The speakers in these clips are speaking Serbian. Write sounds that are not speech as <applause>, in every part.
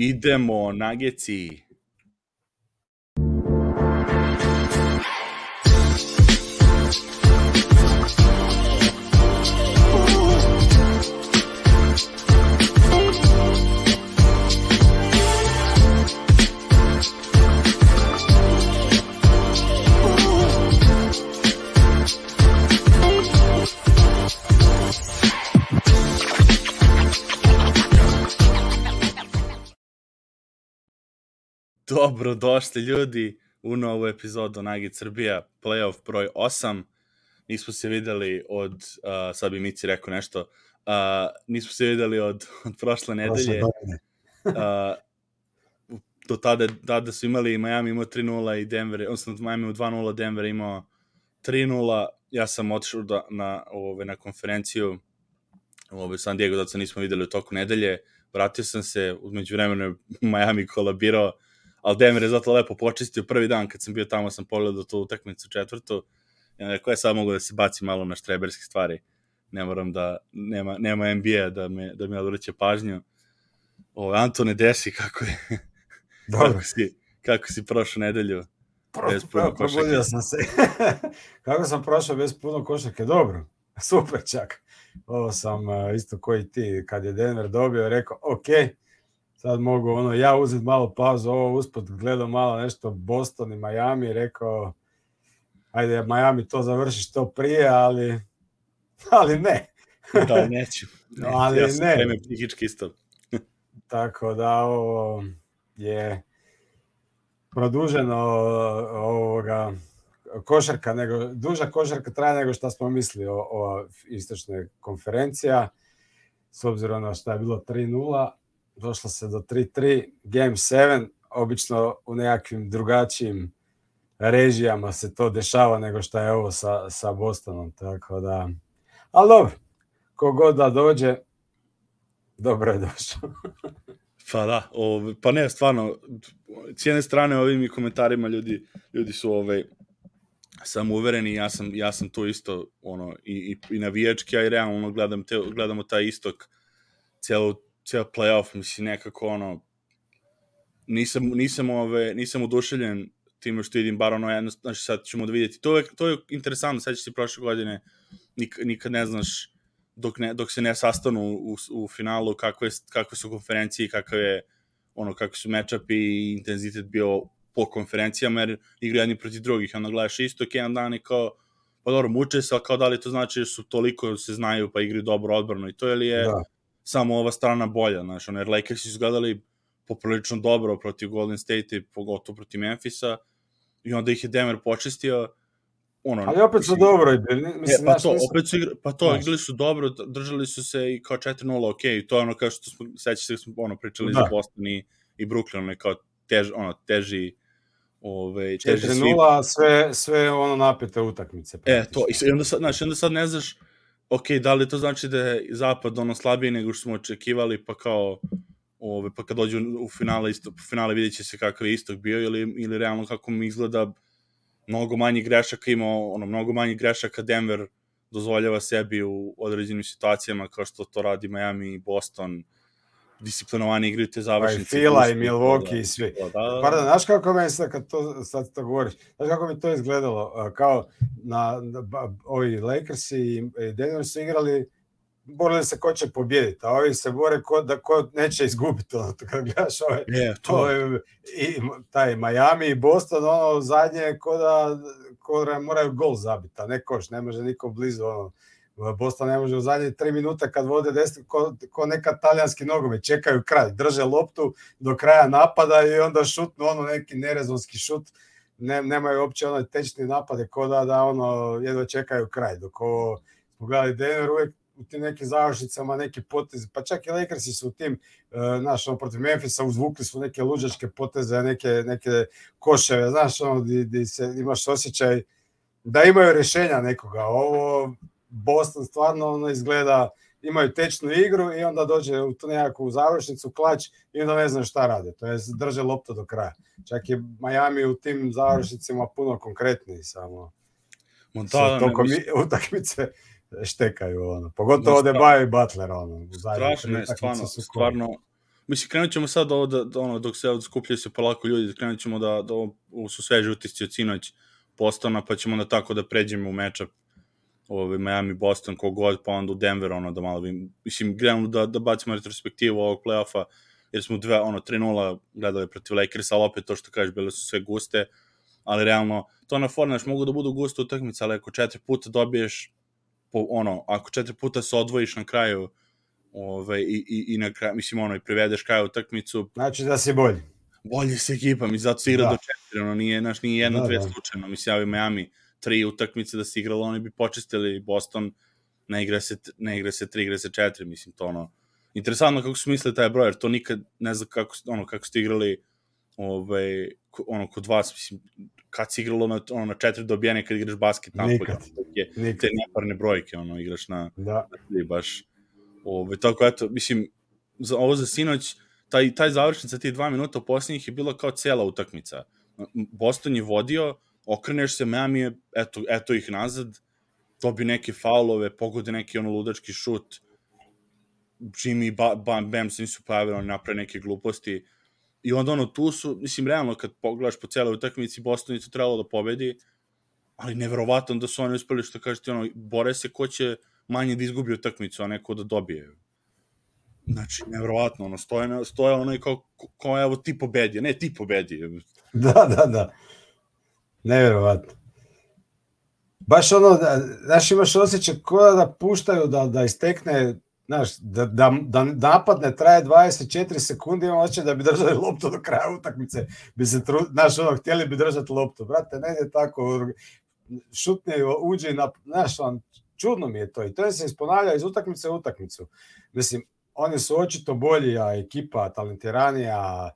Idemo, nageci. Dobro došli ljudi u novu epizodu Nagi Srbija, playoff broj 8. Nismo se videli od, uh, sad bi Mici rekao nešto, uh, nismo se videli od, od prošle nedelje. uh, do tada, tada su imali Miami imao 3-0 i Denver, odnosno Miami u 2-0, Denver imao 3-0. Ja sam otišao da, na, ove, na konferenciju ove, San Diego, da se nismo videli u toku nedelje. Vratio sam se, umeđu vremenu Miami kolabirao, ali Denver je zato lepo počistio prvi dan kad sam bio tamo, sam pogledao tu utakmicu četvrtu, i onda rekao, ja sad mogu da se baci malo na štreberske stvari, ne moram da, nema, nema NBA da me, da me odvraća pažnju. O, Antone, desi, kako je, <laughs> Dobro. kako si, kako si prošlu nedelju? Pro, bez puno pro, probudio sam se. <laughs> Kako sam prošao bez puno košarke? Dobro, super čak. Ovo sam uh, isto koji ti, kad je Denver dobio, rekao, ok, sad mogu ono, ja uzeti malo pauzu, ovo usput gledao malo nešto Boston i Miami, rekao, ajde Miami to završi što prije, ali, ali ne. da, neću. <laughs> Ne, Ali ja sam ne. spremio psihički isto. <laughs> Tako da ovo je produženo ovoga košarka nego duža košarka traje nego što smo mislili o, o istočne konferencija s obzirom na što je bilo 3:0 došlo se do 3:3 game 7 obično u nekakvim drugačijim režijama se to dešava nego što je ovo sa, sa Bostonom tako da. Ali dobro kogod da dođe dobro je došao. <laughs> Pa da, ove, pa ne, stvarno, s jedne strane ovim komentarima ljudi, ljudi su ove, sam uvereni, ja sam, ja sam to isto, ono, i, i, i navijački, a i realno gledam te, gledamo taj istok, cijelo, cijel playoff, mislim, nekako, ono, nisam, nisam, ove, nisam oduševljen time što vidim bar ono jedno, znači sad ćemo da vidjeti. To je, to je interesantno, sećaš se prošle godine, nik, nikad ne znaš dok, ne, dok se ne sastanu u, u finalu kakve, kakve su konferencije i kakav je ono kako su matchupi i intenzitet bio po konferencijama jer igraju jedni protiv drugih onda gledaš isto jedan dan i kao pa dobro muče se ali kao da li to znači da su toliko se znaju pa igraju dobro odbrano i to ili je da. Samo ova strana bolja znaš ono jer Lakers su izgledali poprilično dobro protiv Golden State i pogotovo protiv Memphisa i onda ih je Denver počistio ono, Ali opet su dobro i bili. Mislim, e, pa znaš, to, nisu- opet su igra, pa to, Znaš. igrali su dobro, držali su se i kao 4-0, ok, to je ono kao što smo, sećaš se smo ono, pričali Da. za Boston i, i Brooklyn, ono kao tež, ono, teži, ove, teži svi. 4-0, sve, sve ono napete utakmice. E, to, i onda sad, znači, onda sad ne znaš, ok, da li to znači da je zapad ono slabiji nego što smo očekivali, pa kao, ove, pa kad dođu u finale, isto, finale vidjet će se kakav je istok bio, ili, ili realno kako mi izgleda mnogo manji grešaka imao, ono, mnogo manji grešaka Denver dozvoljava sebi u određenim situacijama kao što to radi Miami i Boston, disciplinovani igraju te Pa i završnice. Fila i pusti, Milwaukee i svi. Da, da, da. Pardon, znaš kako meni sad kad to, sad to govoriš, znaš kako mi to izgledalo? Kao na, na ovi Lakersi i, i Denver su igrali borili se ko će pobjediti, a ovi se bore ko, da ko neće izgubiti. Ono, kad gledaš ove, Je, to, je, i, taj Miami i Boston, ono zadnje ko da, ko da moraju gol zabiti, a ne koš, ne može niko blizu, ono, Boston ne može u zadnje tri minuta kad vode deset, ko, ko neka talijanski nogomet, čekaju kraj, drže loptu do kraja napada i onda šutnu ono neki nerezonski šut, ne, nemaju uopće onaj tečni napade, ko da, da ono, jedva čekaju kraj, dok ovo, smo gledali Denver uvek u tim nekim završnicama neki potez, pa čak i Lakersi su u tim, uh, znaš, ono, protiv Memphisa uzvukli su neke luđačke poteze, neke, neke koševe, znaš, ono, di, di se imaš osjećaj da imaju rješenja nekoga. Ovo, Boston stvarno ono izgleda, imaju tečnu igru i onda dođe u tu nekakvu završnicu, klač i onda ne znam šta rade. To je drže loptu do kraja. Čak je Miami u tim završnicima puno konkretniji samo. Ne, tokom i- <laughs> utakmice štekaju ono. Pogotovo sta- Bajo i Butler ono. Strašno je, stvarno, su stvarno, mislim, krenut ćemo sad da ono, dok se skupljaju se polako ljudi, krenut ćemo da, da ovo su sveže utisci od sinoć Bostona, pa ćemo da tako da pređemo u matchup ovaj, Miami, Boston, kogod, pa onda u Denver, ono, da malo, mislim, gledamo da, da bacimo retrospektivu ovog playoffa, jer smo dve, ono, 3-0 gledali protiv Lakersa, ali opet to što kažeš, bile su sve guste, ali realno, to na Fornaš mogu da budu guste utakmice, ali ako četiri puta dobiješ, po, ono, ako četiri puta se odvojiš na kraju, ovaj, i, i, i na kraju, mislim, ono, i privedeš kraju utakmicu. Znači da si bolji. Bolji se ekipa, mi zato se igra da. do četiri, ono, nije, znaš, nije jedna, da, dve da. slučajno, mislim, ja Miami, tri utakmice da se igralo, oni bi počistili Boston, ne igra se, ne igra se tri, igra se četiri, mislim, to ono, interesantno kako su mislili taj broj, jer to nikad ne znam kako, ono, kako ste igrali ovaj, ono, kod vas, mislim, kad si igralo na, ono, na četiri dobijene kad igraš basket napolje, nikad, je, nikad. te neparne brojke, ono, igraš na, da. na tri, baš, ovaj, tako, eto, mislim, za, ovo za sinoć, taj, taj završnica, ti dva minuta posljednjih je bila kao cela utakmica. Boston je vodio, okreneš se, Miami je, eto, eto ih nazad, dobi neke faulove, pogode neki ono ludački šut, Jimmy ba, ba, Bam se nisu pojavili, oni naprave neke gluposti, i onda ono, tu su, mislim, realno, kad pogledaš po celoj utakmici, Boston je to trebalo da pobedi, ali neverovatno da su oni uspeli, što kažete, ono, bore se ko će manje da izgubi utakmicu, a neko da dobije. Znači, neverovatno, ono, stoje, stoje ono kao, kao, evo, ti pobedi, ne, ti pobedi. <laughs> Da, da, da. Neverovatno. Baš ono, da, znaš, imaš osjećaj koja da puštaju da, da istekne, znaš, da, da, da napad ne traje 24 sekundi, imam osjećaj da bi držali loptu do kraja utakmice, bi se tru, znaš, ono, htjeli bi držati loptu, brate, ne ide tako, šutne, uđe, na, znaš, on, čudno mi je to i to se isponavlja iz utakmice u utakmicu. Mislim, oni su očito bolji, a ekipa talentiranija,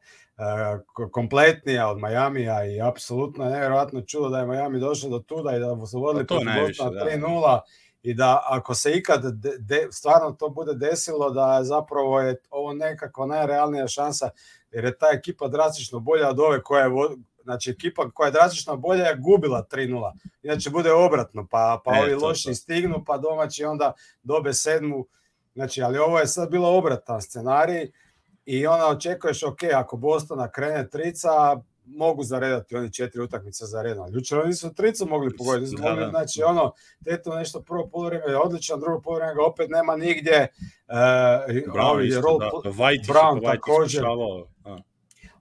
kompletnija od Majamija i apsolutno nevjerojatno čudo da je Miami došao do tuda i da su vodili pa protiv Bostona 3-0 da. i da ako se ikad de, de, stvarno to bude desilo da zapravo je ovo nekako najrealnija šansa jer je ta ekipa drastično bolja od ove koja je znači ekipa koja je drastično bolja je gubila 3-0. Inače bude obratno, pa, pa e, ovi loši to. stignu, pa domaći onda dobe sedmu. Znači, ali ovo je sad bilo obratan scenarij i onda očekuješ, ok, ako Bostona krene trica, mogu zaredati oni četiri utakmice za redom. Jučer oni su tricu mogli pogoditi, da, mogli, da. znači ono, teto nešto prvo polovreme je odličan, drugo polovreme ga opet nema nigdje. Uh, Brown isto, rol, da. White, Brown White također.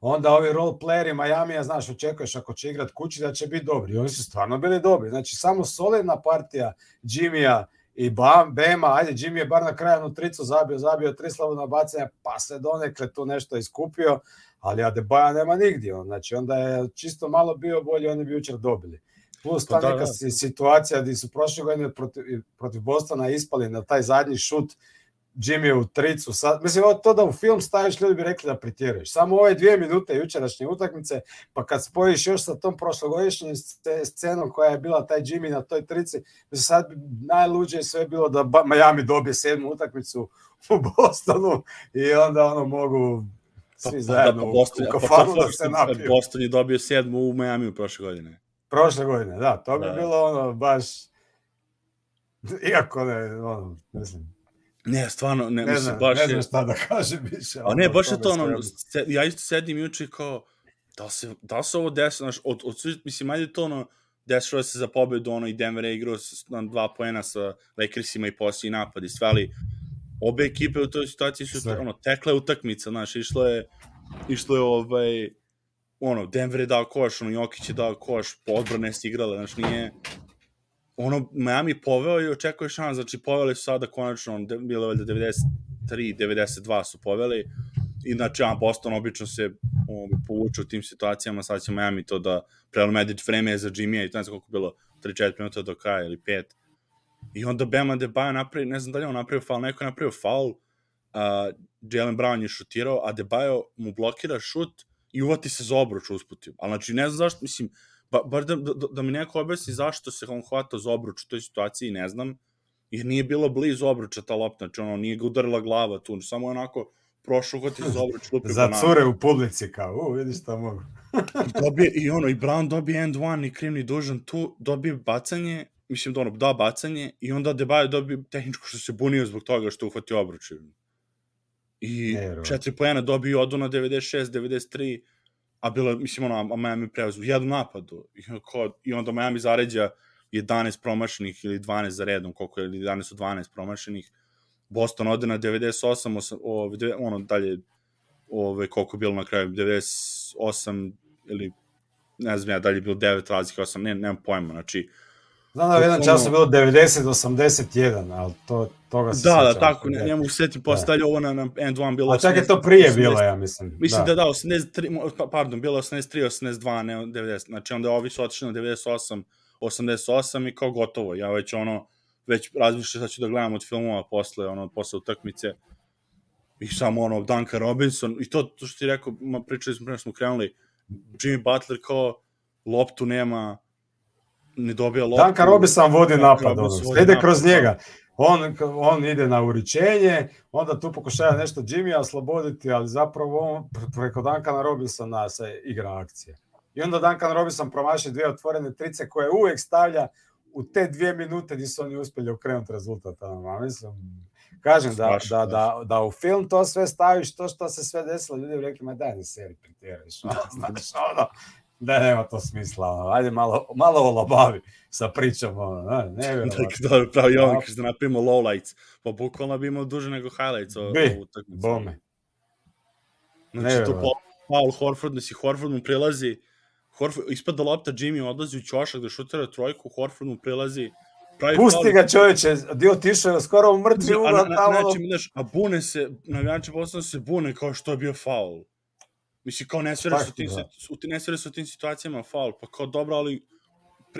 Onda ovi role playeri Miami, znaš, očekuješ ako će igrat kući da će biti dobri. I oni su stvarno bili dobri. Znači, samo solidna partija Jimmya, i Bam, Bema, ajde, Jimmy je bar na kraju tricu zabio, zabio tri slobodna bacanja, pa se donekle tu nešto iskupio, ali Adebaja nema nigdje, on, znači onda je čisto malo bio bolji, oni bi jučer dobili. Plus ta pa da, neka da. situacija gdje su prošle godine protiv, protiv Bostona ispali na taj zadnji šut, Jimmy u tricu. Sad, mislim, to da u film staviš, ljudi bi rekli da pretjeruješ. Samo ove dvije minute jučerašnje utakmice, pa kad spojiš još sa tom prošlogodišnjim scenom koja je bila taj Jimmy na toj trici, mislim, sad najluđe sve bilo da Miami dobije sedmu utakmicu u Bostonu i onda ono mogu svi pa, zajedno pa, pa, Boston, u kafanu pa, da se napiju. Boston je dobio sedmu u Miami u prošle godine. Prošle godine, da. To bi da. bilo ono baš... Iako ne, ono, mislim, Ne, stvarno, ne, ne znam, baš ne znam šta da kažem više. A ne, baš je to ono, ja isto sedim juče kao, da se, da se ovo desilo, znaš, od, od, mislim, ajde to ono, desilo se za pobedu, ono, i Denver je igrao na dva poena sa Lakersima i poslije napad i sve, ali obe ekipe u toj situaciji su, sve. ono, tekle utakmica, znaš, išlo je, išlo je, ovaj, ono, Denver je dao koš, ono, Jokić je dao koš, po odbrane se igrale, znaš, nije, ono, Miami poveo i očekuje šans, znači poveli su sada konačno, bilo je 93, 92 su poveli, i znači, a Boston obično se um, povuče u tim situacijama, sad će Miami to da prelomedić vreme za Jimmy i to ne znam koliko bilo, 3-4 minuta do kraja ili 5. I onda Bema Debaja napravi, ne znam da li on napravio faul, neko je napravio faul, uh, Jalen Brown je šutirao, a Debajo mu blokira šut i uvati se za obruč usputim. Ali znači, ne znam zašto, mislim, ba, bar da, da, da mi neko objasni zašto se on hvata za obruč u toj situaciji, ne znam, jer nije bilo blizu obruča ta lopta, znači ono, nije ga udarila glava tu, samo je onako prošao hvati za obruč. Lupi za cure u publici, kao, u, vidiš šta mogu. I, dobije, I ono, i Brown dobije end one, i krivni dužan tu, dobije bacanje, mislim da ono, da bacanje, i onda Debajo dobije tehničko što se bunio zbog toga što uhvatio obruč. I Nevjerovatno. četiri pojena dobio odu na 96, 93, a bilo, mislim, ono, a Miami preuzeo u jednom napadu. I, kao, I onda Miami zaređa 11 promašenih ili 12 za redom, koliko je, ili 11 od 12 promašenih. Boston ode na 98, osam, ove, ono, dalje, ove, koliko je bilo na kraju, 98 ili ne znam ja, dalje je bilo 9 razlike, 8, ne, nemam pojma, znači, Znam da je jedan čas je bilo 90-81, ali to, toga se da, da, tako, ne, ne mogu se setiti, postavlja ovo na, na end one, bilo A čak je to prije 80, bilo, ja mislim. Mislim da da, 83, mo- pa- pardon, bilo je 83, 82, ne 90. Znači onda ovi su otišli na 98, 88 i kao gotovo. Ja već ono, već razmišljam sad ću da gledam od filmova posle, ono, posle utakmice. I samo ono, Duncan Robinson, i to, to što ti rekao, ma, pričali smo pre nego smo krenuli, Jimmy Butler kao loptu nema, ne dobija loptu. Duncan Robinson vodi napad, ono, ide kroz da. njega. On, on ide na uričenje, onda tu pokušava nešto Jimmy osloboditi, ali zapravo on pre- preko Duncana Robinsona se igra akcija. I onda Duncan Robinson promaši dvije otvorene trice koje uvijek stavlja u te dvije minute gdje su oni uspjeli okrenuti rezultat. ono, a mislim, kažem da, da, da, da u film to sve staviš, to što se sve desilo, ljudi bi rekli, ma daj ne seri pretjeraš, ono, <laughs> znaš, ono, da nema to smisla, ajde malo, malo olabavi sa pričom, ono, ne, nevjerovatno. <laughs> Dobro, pravi Jovan, kaže da napravimo lowlights. Pa bukvalno bi imao duže nego highlights o, Bi, o utakmicu. Bome. Znači, tu Nevjerovatno. pa- Paul Horford, da si Horford mu prilazi, Horford, ispada lopta, Jimmy odlazi u ćošak da šutira trojku, Horford mu prilazi, pravi Pusti faul. ga čovječe, dio je skoro u mrtvi A, ugao na, na, tamo. znači, znaš, a bune se, navijači Bostona se bune kao što je bio faul. Mislim, kao ne ti tim, da? su, ne su u tim situacijama faul, pa kao dobro, ali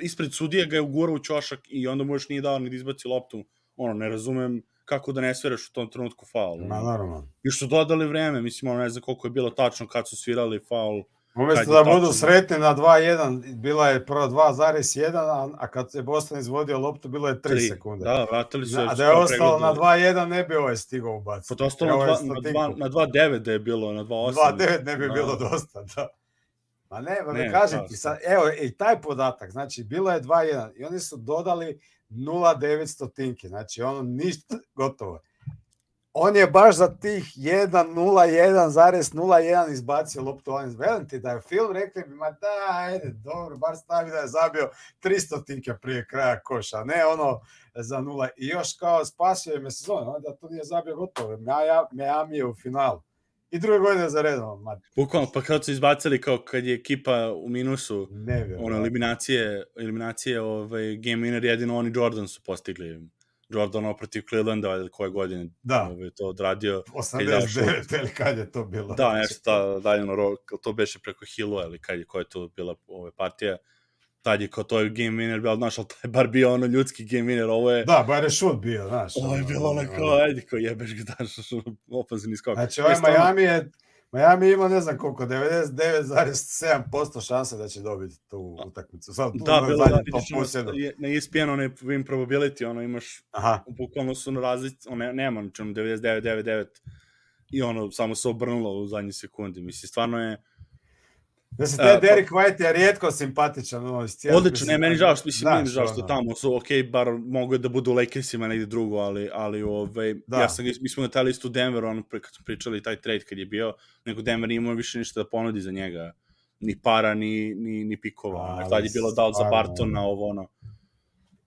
ispred sudije ga je ugurao u ćošak i onda mu još nije dao ni da izbaci loptu. Ono, ne razumem kako da ne svereš u tom trenutku faul. Ma normalno. Još su dodali vreme, mislim, ono, ne znam koliko je bilo tačno kad su svirali faul. Je da budu tačno- sretni na 2-1, bila je prvo 2,1, a, a kad je Boston izvodio loptu, bilo je 3 Tri. sekunde. Da, vratili su. a da je ostalo na pregledali. 2-1, ne bi ovaj stigao ubaciti. Pa to ostalo na Ovaj 2 na stotinku. 2 na 2.9 da je bilo, na 2.8. 2-9 ne bi Da. bilo dosta, da. Ma ne, ma Ne, kažem da, ti, da. sad, evo, i taj podatak, znači, bilo je 2-1 i oni su dodali 0,9 stotinke, znači, ono, ništa, gotovo. On je baš za tih 1.01,01 izbacio loptu, on velim ti da je film, rekli bi, ma da, ajde, dobro, bar stavi da je zabio 300 tinke prije kraja koša, ne ono za nula. I još kao spasio je me sezonu, onda to nije zabio gotovo. Miami je u finalu. I druge godine za redom, Bukvalno, pa kad su izbacili kao kad je ekipa u minusu, nevjerojatno. ono, eliminacije, eliminacije ovaj, game winner, jedino oni Jordan su postigli. Jordan protiv Clevelanda, ili koje godine Da, ovaj, to odradio. 89 ili <laughs> kad je to bilo. Da, nešto ta, dalje na ro, to beše preko Hillu, ili kad je, koja je to bila ova partija. Tad je kao to je game winner, bio, znaš, ali to je bar bio ono ljudski game winner, ovo je, Da, bar je šut bio, znaš. ovo je bilo ono, ono. ajde, kao jebeš ga, <laughs> daš opazini skok. Znači, ovaj E, stvarno, Miami je Miami ima ne znam koliko, 99,7% šanse da će dobiti tu utakmicu. Sad, Da, u bilo da, vidiš, na ESPN onaj win probability, ono imaš, Aha, bukvalno su na razlici, ono, nema, znači ono 99,99 i ono, samo se obrnulo u zadnjih sekundi. Mislim, stvarno je, Mislim, A, te pa- Derek White je rijetko simpatičan. Cijelog- odlično, ne, meni žao što, mislim, Znaš, meni žao što ono, tamo su, ok, bar mogu da budu Lakersima negdje drugo, ali, ali ovaj, Da. ja sam, mi smo na taj listu Denver, ono, kad smo pričali taj trade kad je bio, nego Denver nije imao više ništa da ponudi za njega, ni para, ni, ni, ni pikova. Ali Ali, tad je bilo dal za Bartona, ovo, ono.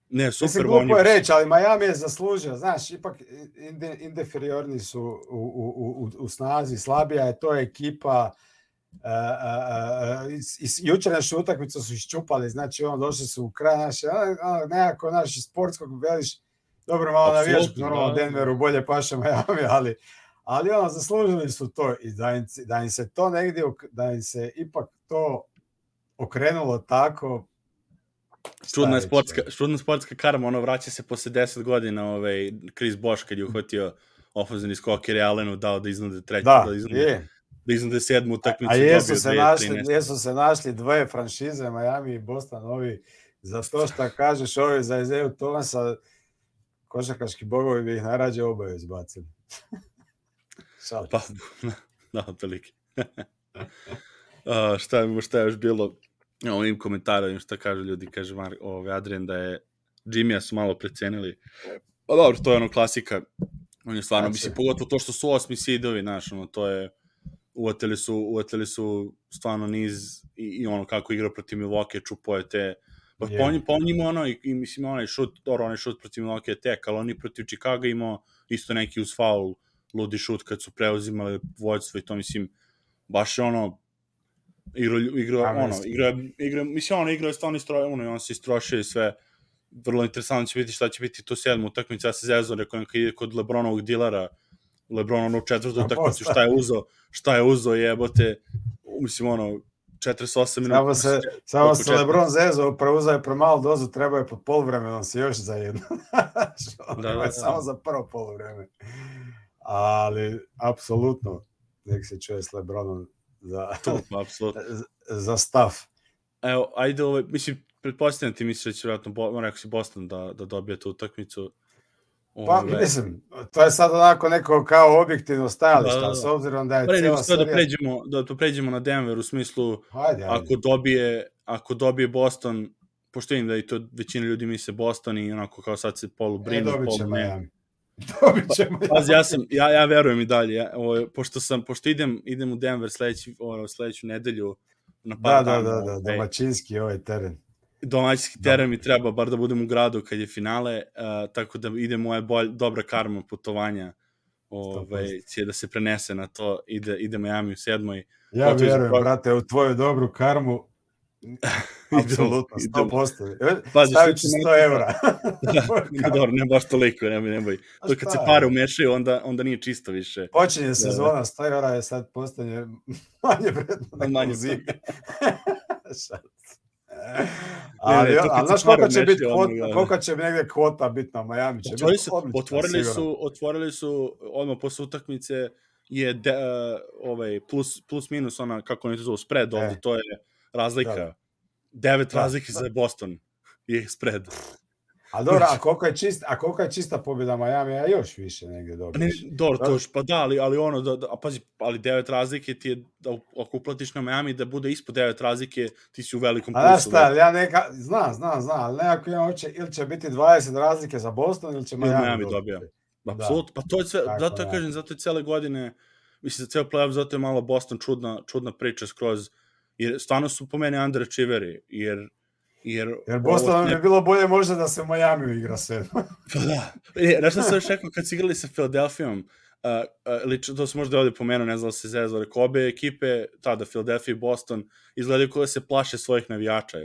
Ne, Mislim, super, glupo on je je, reći, ali Miami je zaslužio. Znaš, ipak inde, indeferiorni su u, u, u, u snazi, slabija je to ekipa. Iz jučerašnju utakmicu su iščupali, znači on došli su u kraj naše, ono, nekako naš sportskog veliš, dobro malo navijaš, Apsolutno, normalno da. Denveru bolje paše Miami, <laughs> ali, ali ono, zaslužili su to i da im, da im se to negdje, da im se ipak to okrenulo tako, čudna je sportska, čudna sportska karma, ono vraća se posle 10 godina, ovaj, Chris Bosh kad je <laughs> uhvatio ofenzivni skok jer je Allenu dao da iznade treću, Da, da iznade, je. Da iznade sedmu utakmicu. A jesu se, 2013. našli, jesu se našli dve franšize, Miami i Boston, ovi, za to što kažeš ovi za Izeu Tomasa, košarkaški bogovi bi ih najrađe oboje izbacili. <laughs> Šalim Pa, se. <laughs> da, otprilike. <laughs> uh, šta, je, šta je još bilo? Ovim komentarom šta kažu ljudi, kaže Mar, ovaj, Adrian da je Jimmya su malo precenili. Pa dobro, to je ono klasika On je stvarno, Znači- mislim, pogotovo to što su osmi seedovi, znaš, ono, to je, uvatili su, uvatili su stvarno niz i, i ono kako igra protiv Milwaukee, čupo je te, pa Je. po, njim, po njima ono, i, i mislim, onaj šut, dobro, onaj šut protiv Milwaukee je tek, ali oni protiv Chicago imao isto neki uz faul, ludi šut kad su preuzimali vođstvo i to, mislim, baš je ono, igra, igra, Ja, ono, igra, igra, mislim, ono, igra je stvarno istroje, ono, i on se istrošio i sve, vrlo interesantno će biti šta će biti to sedmu utakmica, ja se zezao, rekao, kad ide kod Lebronovog dilara, Lebron ono u četvrtoj utakmici, posta. šta je uzo, šta je uzo, jebote, mislim, ono, 48 minuta. Samo se, samo se? Lebron zezo, preuzao je premalu dozu, treba je pod poluvremenom se još za jedno. <laughs> Da, da, da, da. Samo za prvo poluvreme. Ali, apsolutno, nek se čuje s Lebronom za, To, apsolutno. <laughs> za stav. Evo, ajde, ovaj, mislim, pretpostavljam ti misliš da će vjerojatno, Bo, rekao si Boston da, da dobije tu utakmicu. Pa, mislim, to je sad onako neko kao objektivno stajalište, Da, da, da. s obzirom da je Pa nego cijela sve da serija... pređemo, da, da pređemo na Denver u smislu, Ajde, ajde. ako dobije, ako dobije Boston, pošto vidim da i to većina ljudi misle Boston i onako kao sad se polu E, brinu, će polu ne. Miami. <laughs> Dobit će Miami. Pazi, ja sam, ja, ja verujem i dalje, ja, ovo, pošto sam, pošto idem, idem u Denver sledeći, ovo, sledeću nedelju, na Da, par da, dana, da, da, ovaj, domaćinski ovaj teren. Domaćinski teren mi treba, bar da budem u gradu kad je finale, uh, tako da ide moja bolj, dobra karma putovanja, ovaj, će da se prenese na to, ide, ide Miami u sedmoj. Ja Otiđi, vjerujem, pa- brate, u tvoju dobru karmu. <laughs> Apsolutno, idemo. 100%. Pazi, Stavit ću ćemo 100 evra. <laughs> <laughs> ne, dobro, ne baš toliko, ne, ne boj. To kad se pare umešaju, onda, onda nije čisto više. Počinje sezona, 100 evra je sad postanje manje vredno nego Manje u Ne, ali, ne, kad ali znaš koliko će biti kvota, koliko će negde kvota biti na Miami? Će Otvorili su, odlično, otvorili su, otvorili su odmah posle utakmice je de, uh, ovaj plus plus minus ona kako oni to zovu spread ovde E. to je razlika. Da. Devet Da, razlike da. za Boston je spread. A dobro, a koliko je čista, a koliko je čista pobjeda Miami, a još više negde Pa ne, dobro, to Da. još, pa da, ali, ali ono, da, da, a pazi, ali devet razlike ti je, da, ako uplatiš na Miami da bude ispod devet razlike, ti si u velikom A znaš plusu. šta, ali ja neka, znam, znam, znam, ali nekako ja hoće, ili će biti 20 razlike za Boston, ili će Miami, Miami dobiti. dobija. Apsolutno, pa to je sve, Tako, zato ja da. kažem, zato je cele godine, mislim, za ceo playoff, zato je malo Boston čudna, čudna priča skroz, jer stvarno su po meni underachieveri, jer jer, Jer ovo Boston ne- bi bilo bolje možda da se u Miami igra sve. <laughs> Pa da. E, znaš šta sam još rekao kad su igrali sa Philadelphijom, uh, uh, lično, to sam možda ovde pomenuo, ne znam da se zezao, rekao, obe ekipe, tada, Philadelphia i Boston, izgledaju kao da se plaše svojih navijača.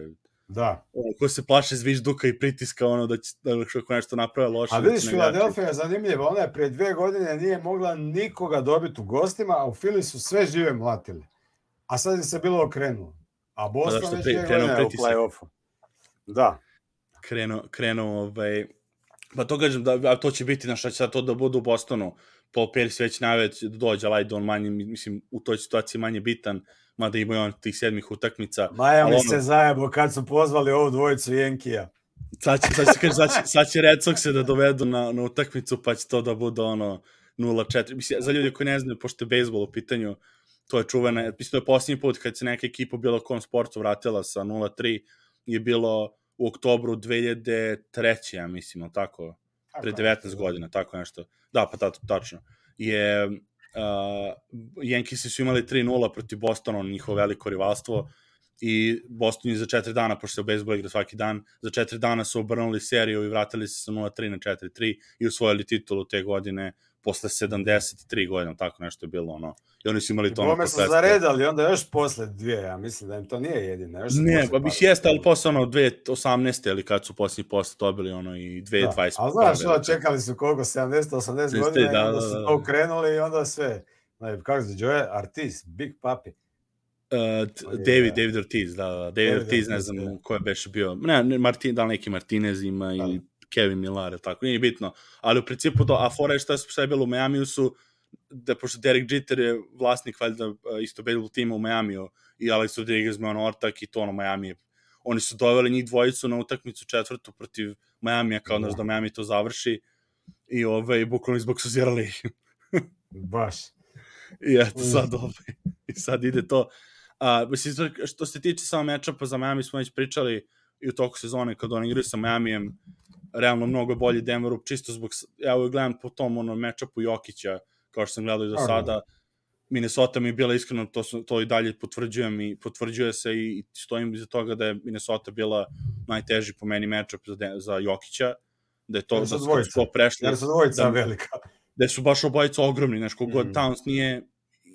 Da. Ono, ko se plaše zvižduka i pritiska, ono, da će, da ako nešto naprave loše. A da vidiš, navijači- Philadelphia je zanimljiva. Ona je prije dvije godine nije mogla nikoga dobiti u gostima, a u Philly su sve žive mlatili. A sad je se bilo okrenulo. A Boston zašto već pri- dvije krenuo godine je u play-offu. Da. krenuo, krenuo ovaj, pa to kažem, da, a to će biti, na šta će sad to da bude u Bostonu, Paul Pierce već najveć da dođe, ali ajde on manje, mislim, u toj situaciji manje bitan, mada ima on tih sedmih utakmica. Miami ono- se zajebo kad su pozvali ovu dvojicu Jenkija. Sad će, sad će, sad će, sad će Red Sox se da dovedu na, na utakmicu, pa će to da bude ono 0-4. Mislim, za ljudi koji ne znaju, pošto je bejsbol u pitanju, to je čuvena, mislim, to je posljednji put kad se neka ekipa u bilo kom sportu vratila sa 0-3, je bilo u oktobru 2003. ja mislim, ali tako, pre 19 godina, tako nešto. Da, pa tato, tačno. Je, uh, Yankisi su imali 3-0 protiv Bostona, njihovo veliko rivalstvo, i Boston je za četiri dana, pošto se u bejsbolu igra svaki dan, za četiri dana su obrnuli seriju i vratili se sa 0-3 na 4-3 i osvojili titulu te godine posle 73 godina, tako nešto je bilo, ono. I oni su imali to ono Bome su posle- zaredali onda još posle dvije, ja mislim da im to nije jedina. Još Ne, posle pa bi par- jeste, ali posle ono 2018. ili kad su posljednji posle dobili ono i 2020. Da. A znaš, ono, čekali su koliko, 70-80 Jeste, godina da, i onda da, su da. to ukrenuli i onda sve. Ne, kako se zove? Artist, Big Papi. Uh, David, da. David Ortiz, da, da. David, David Ortiz, ne znam da. ko je beše bio. Ne, ne Martin, da li neki Martinez ima Da. ili Kevin Millar, tako, nije bitno. Ali u principu to, a fora je šta, šta je bilo u Miamiju su, da pošto Derek Jeter je vlasnik valjda uh, isto baseball tima u Miamiju i Alex Rodriguez me on ortak i to ono Miami. Oni su doveli njih dvojicu na utakmicu četvrtu protiv Miamija kao Da. da Miami to završi i ovaj, bukvalno izboksozirali ih. <laughs> Baš. I eto sad ovaj, i sad ide to. A, mislim, što- što se tiče samo mečapa za Miami smo već pričali i u toku sezone kad oni igraju sa Miamijem, realno mnogo bolji Denveru, čisto zbog, ja uvijek gledam po tom ono, matchupu Jokića, kao što sam gledao i do sada, Minnesota mi je bila iskreno, to, su, to i dalje potvrđujem i potvrđuje se i stojim iza toga da je Minnesota bila najteži po meni matchup za, za Jokića, da je to, jer da su prešli. Jer su dvojica da, velika. Da su baš obojica ogromni, znaš, kogod mm. Towns nije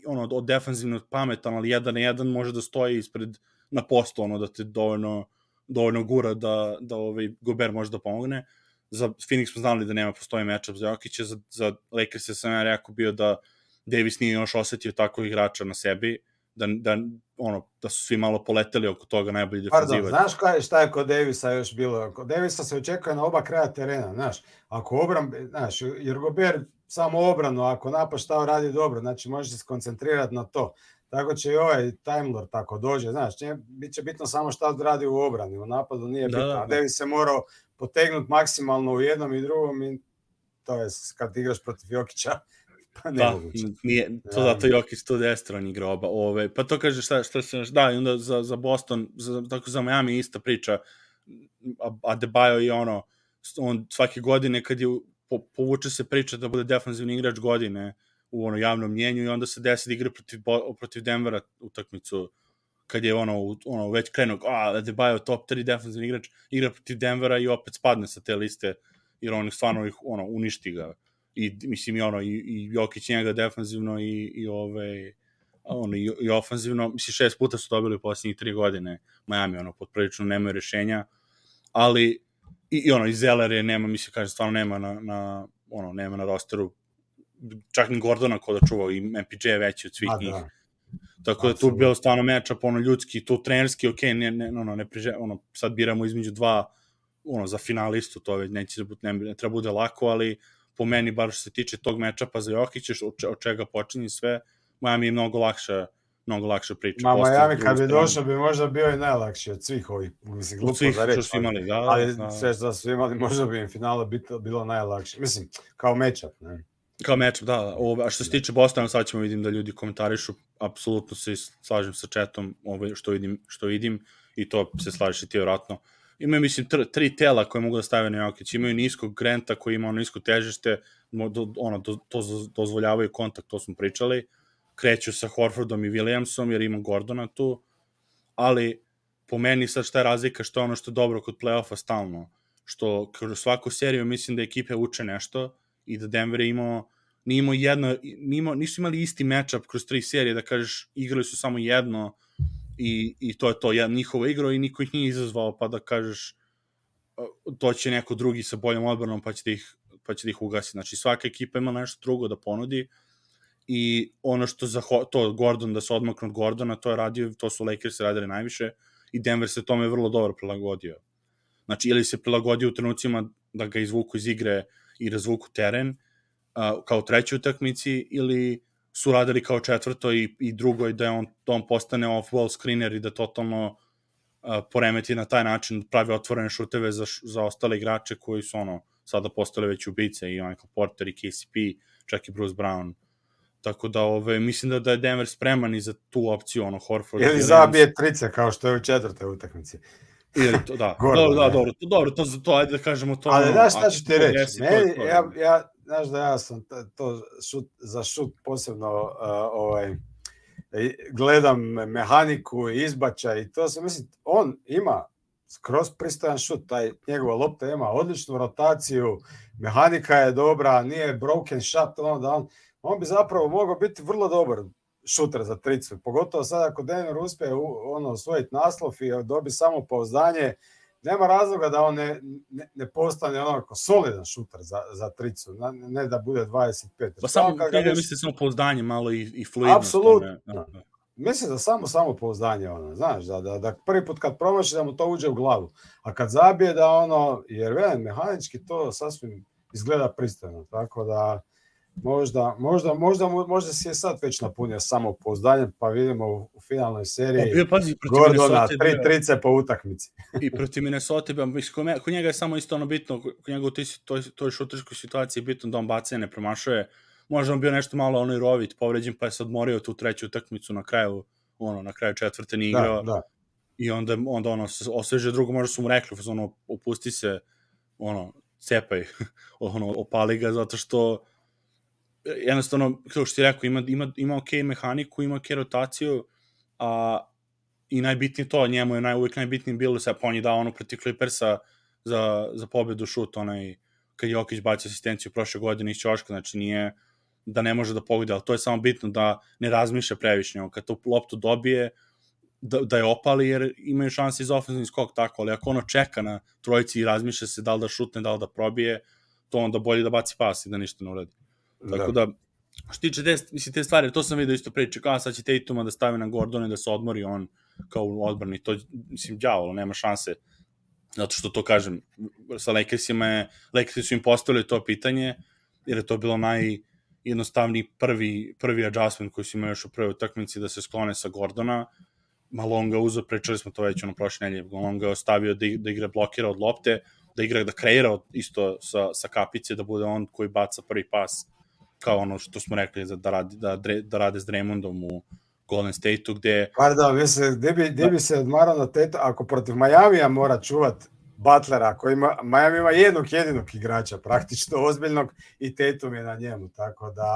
ono, od defanzivno pametan, ali jedan na jedan može da stoji ispred na postu, ono, da te dovoljno, dovoljno gura da, da ovaj Gober može da pomogne. Za Phoenix smo znali da nema postoji matchup za Jokića, za, za Lakers sam ja rekao bio da Davis nije još osetio tako igrača na sebi, da, da, ono, da su svi malo poleteli oko toga najbolji defanzivac. Pardon, znaš kaj, šta je kod Davisa još bilo? Kod Davisa se očekuje na oba kraja terena, znaš. Ako obran, znaš, jer Gober samo obranu, ako napad šta radi dobro, znači može se skoncentrirati na to. Tako će i ovaj Time Lord tako dođe, znaš, nije, bit će bitno samo šta radi u obrani, u napadu nije da, bitno. Da, da. Davis se morao potegnuti maksimalno u jednom i drugom i to je kad igraš protiv Jokića, <laughs> Pa ne da, nije, to da. zato Jokić tu destron igra oba. Ove, pa to kaže šta, šta se, da, i onda za, za Boston, za, tako za Miami ista priča, Adebayo i ono, on svake godine kad je, po, povuče se priča da bude defanzivni igrač godine u ono javnom mnjenju i onda se desi da igra protiv, protiv Denvera utakmicu kad je ono, ono već krenuo, a Adebayo top 3 defanzivni igrač, igra protiv Denvera i opet spadne sa te liste jer on stvarno ih ono, uništi ga. I mislim i ono i, i Jokić njega defanzivno i i ove ono i, i ofanzivno mislim šest puta su dobili u poslednjih tri godine Miami ono potprilično nemaju rešenja ali i, i ono i Zeller je nema mislim kaže stvarno nema na, na ono nema na rosteru čak ni Gordona ko da čuvao i MPJ je veći od svih A, njih da. Tako da tu bio stvarno mečap ono ljudski, tu trenerski, ok, ne, ne, ono, ne priže, ono, sad biramo između dva ono, za finalistu, to već neće da ne, ne treba bude lako, ali po meni, bar što se tiče tog mečapa za Jokića, od čega počinje sve, Miami je mnogo lakša mnogo lakša priča. Ma Miami kad bi došao bi možda bio i najlakši od svih ovih, mislim, glupo svih da reći, su imali, da, ali da. sve što su imali, možda bi im finale bilo, bilo najlakše. Mislim, kao mečap, ne? Kao mečap, da. da. Ovo, a što se tiče Bostona, sad ćemo vidim da ljudi komentarišu, apsolutno se slažem sa chatom, ovaj, što vidim, što vidim, i to se slažeš i ti vjerojatno. Uh, imaju, mislim, tr, tri tela koje mogu da stave na Jokić. Imaju niskog Grenta koji ima ono nisko težište, do, ono, do, to dozvoljavaju kontakt, to smo pričali. Kreću sa Horfordom i Williamsom jer ima Gordona tu, ali po meni sad šta je razlika, što je ono što je dobro kod playoffa stalno, što kroz svaku seriju mislim da ekipe uče nešto i da Denver je imao nije imao jedno, nije imao, nisu imali isti matchup kroz tri serije, da kažeš igrali su samo jedno, i, i to je to, jedan njihovo igro i niko ih nije izazvao, pa da kažeš to će neko drugi sa boljom odbranom pa će da ih, pa će da ih ugasi. Znači svaka ekipa ima nešto drugo da ponudi i ono što za to Gordon da se odmaknu od Gordona, to je radio, to su Lakers radili najviše i Denver se tome vrlo dobro prilagodio. Znači ili se prilagodio u trenucima da ga izvuku iz igre i razvuku teren uh, kao trećoj utakmici ili su radili kao četvrto i, i drugo i da on, da on postane off-ball screener i da totalno uh, poremeti na taj način, pravi otvorene šuteve za, za ostale igrače koji su ono, sada postale već ubice i Michael Porter i KCP, čak i Bruce Brown. Tako da ove, mislim da, da je Denver spreman i za tu opciju, ono, Horford. Ili zabije trice, kao što je u četvrte utakmici. Ili to, da, Gordo, dobro, da, dobro, to, dobro, to, to, ajde da kažemo to. Ali znaš šta ću ti reći, meni, ja, ja, znaš da ja sam to šut, za šut posebno uh, ovaj, gledam mehaniku, izbačaj i to se mislim, on ima skroz pristojan šut, taj njegova lopta ima odličnu rotaciju, mehanika je dobra, nije broken shot, ono da on, on bi zapravo mogao biti vrlo dobar šuter za tricu, pogotovo sad ako Denver uspe ono, osvojiti naslov i dobi samo pouzdanje, nema razloga da on ne, ne, ne postane onako solidan šuter za, za tricu, ne da bude 25. Pa samo, kad ga misli samo pouzdanje malo i, i fluidnost. Apsolutno. Da, da. Mislim da samo samo pouzdanje ono, znaš, da, da, da prvi put kad promaši da mu to uđe u glavu, a kad zabije da ono, jer velim, mehanički to sasvim izgleda pristojno, tako da Možda, možda, možda, možda si je sad već napunio samo pouzdanjem, pa vidimo u, u finalnoj seriji bio, pazi, Gordona, tri trice po utakmici. <laughs> I protiv Minnesota, mislim, kod njega je samo isto ono bitno, kod njega u toj, toj šuterskoj situaciji je bitno da on bace ne promašuje. Možda on bio nešto malo onaj rovit, povređen, pa je se odmorio tu treću utakmicu na kraju, ono, na kraju četvrte nije igrao. Da, da. I onda, onda ono, osveže drugo, možda su mu rekli, ono, opusti se, ono, cepaj, <laughs> ono, opali ga zato što jednostavno, kao što ti rekao, ima, ima, ima ok mehaniku, ima ok rotaciju, a i najbitnije to, njemu je naj, uvijek najbitnije bilo se, on je dao ono protiv Clippersa za, za pobedu šut, onaj, kad Jokić baci asistenciju prošle godine iz Ćoška, znači nije da ne može da pogodi, ali to je samo bitno da ne razmišlja previše, kad tu loptu dobije, da, da je opali jer imaju šanse iz ofenzivni skok tako, ali ako ono čeka na trojici i razmišlja se da li da šutne, da li da probije, to onda bolje da baci pas i da ništa ne uradi. Tako da, da što tiče te, mislim, te stvari, to sam vidio isto priče, kao sad će Tatuma da stavi na Gordona da se odmori on kao u odbrani, to, mislim, djavolo, nema šanse, zato što to kažem, sa Lakersima je, Lakersi su im postavili to pitanje, jer je to bilo naj, jednostavni prvi, prvi adjustment koji su imali još u prvoj utakmici da se sklone sa Gordona, Malonga uzo, pričali smo to već ono prošle nedelje, Malonga je ostavio da, da igra blokira od lopte, da igra, da kreira isto sa, sa kapice, da bude on koji baca prvi pas, kao ono što smo rekli da, da, radi, da, da rade s Dremondom u Golden State-u, gde... Pardon, mislim, gde bi, gde bi se odmarao na teto, ako protiv Majamija mora čuvat Butlera, koji ima, Miami ima jednog jedinog igrača, praktično ozbiljnog, i Tatum je na njemu, tako da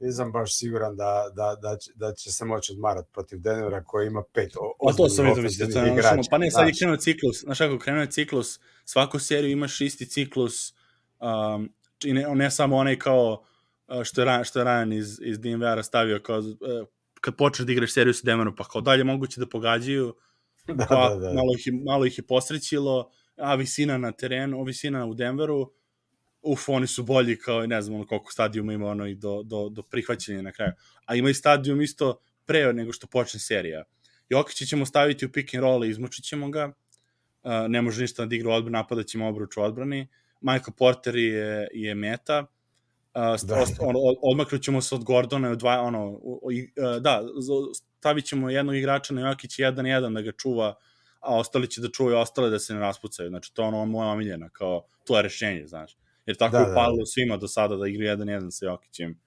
nisam baš siguran da, da, da, će, da će se moći odmarati protiv Denvera koji ima pet Pa to sam vidio, mislite, to je ono, pa ne, sad je krenuo ciklus, znaš kako, krenuo je ciklus, svaku seriju imaš isti ciklus, um, i ne, ne samo onaj kao, što je, Ryan, što je Ryan iz, iz DNVR-a stavio, kao, uh, kad počneš da igraš seriju sa Denverom, pa kao dalje moguće da pogađaju, <laughs> da, pa, da, da. Malo, ih, malo ih je posrećilo, a visina na terenu, visina u Denveru, uf, oni su bolji kao, ne znam, ono koliko stadijuma ima ono i do, do, do prihvaćanja na kraju. A ima i stadijum isto pre nego što počne serija. Jokića ćemo staviti u pick and roll i izmučit ćemo ga. Uh, ne može ništa da igra odbranu, napadat ćemo obruč u odbrani. Michael Porter je, je meta. Uh, da. on, odmaknut ćemo se od Gordona i od dva, ono, uh, da, stavit ćemo jednog igrača na Jokić jedan jedan da ga čuva, a ostali će da čuvaju ostale da se ne raspucaju. Znači, to je ono moja omiljena, kao, to je rešenje, znaš jer tako da, je upalilo da, da. svima do sada da igra 1-1 sa Jokićem.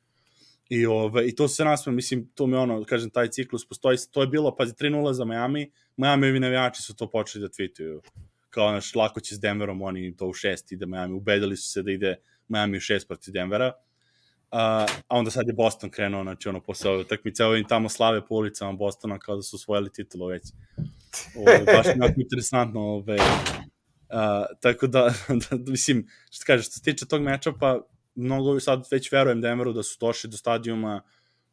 I, ove, I to se nasme, mislim, to mi ono, kažem, taj ciklus postoji, to je bilo, pazi, 3-0 za Miami, Miami-ovi navijači su to počeli da tweetuju, kao, naš, lako će s Denverom, oni to u šest ide Miami, ubedili su se da ide Miami u šest protiv Denvera, a, a onda sad je Boston krenuo, znači, ono, posle ove utakmice, evo im tamo slave po ulicama Bostona kao da su osvojili titulu već. Ove, baš je interesantno, ove, Uh, tako <laughs> da, da, mislim, što kažeš, što se tiče tog meča, pa mnogo sad već verujem Denveru da su došli do stadijuma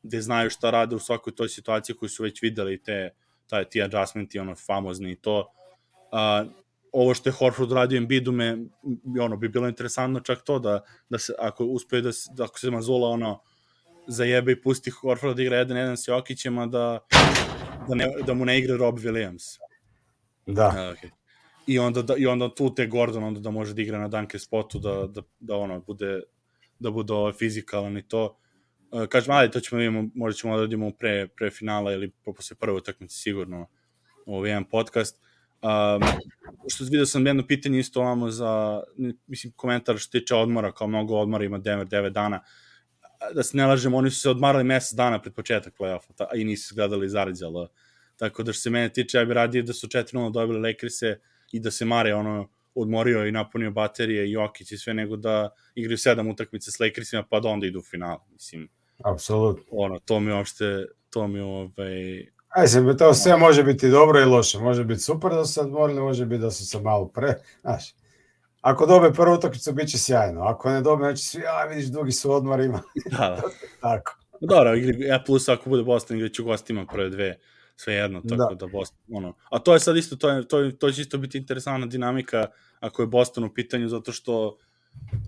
gde znaju šta rade u svakoj toj situaciji koju su već videli te, taj, ti adjustmenti, ono, famozni i to. Ovo što je Horford radio Embiidu me, ono, bi bilo interesantno čak to da, da se, ako uspe da, da ako se Mazula, ono, zajebe i pusti Horford da igra 1-1 s Jokićem, a da, da, ne, da mu ne igra Rob Williams. Da. Uh, okay i onda, da, i onda tu te Gordon onda da može da igra na danke spotu, da, da, da ono, bude, da bude ovaj fizikalan i to. Uh, kažem, ali to ćemo da vidimo, možda ćemo da radimo pre, pre finala ili posle prve utakmice sigurno ovaj jedan podcast. Um, što vidio sam jedno pitanje isto ovamo za, mislim, komentar što tiče odmora, kao mnogo odmora ima Denver 9 dana. Da se ne lažemo, oni su se odmarali mesec dana pred početak play-offa, i nisu gledali zarađalo. Tako da što se mene tiče, ja bih radio da su 4-0 dobili Lakers-e, i da se Mare ono odmorio i napunio baterije i Jokić i sve, nego da igraju sedam utakmice s Lakersima pa da onda idu u final. Mislim, Apsolutno. Ono, to mi uopšte, to mi ovaj... Aj se, to sve može biti dobro i loše. Može biti super da su se odmorili, može biti da su se malo pre, znaš. Ako dobe prvu utakmicu, bit će sjajno. Ako ne dobe, znači svi, a vidiš, dugi su odmorima. <laughs> Da, da. <laughs> Tako. Dobro, igri, ja plus ako bude Boston, igrat ću gostima prve dve sve jedno, tako da, da Boston, ono, a to je sad isto, to, je, to, je, to će isto biti interesantna dinamika ako je Boston u pitanju, zato što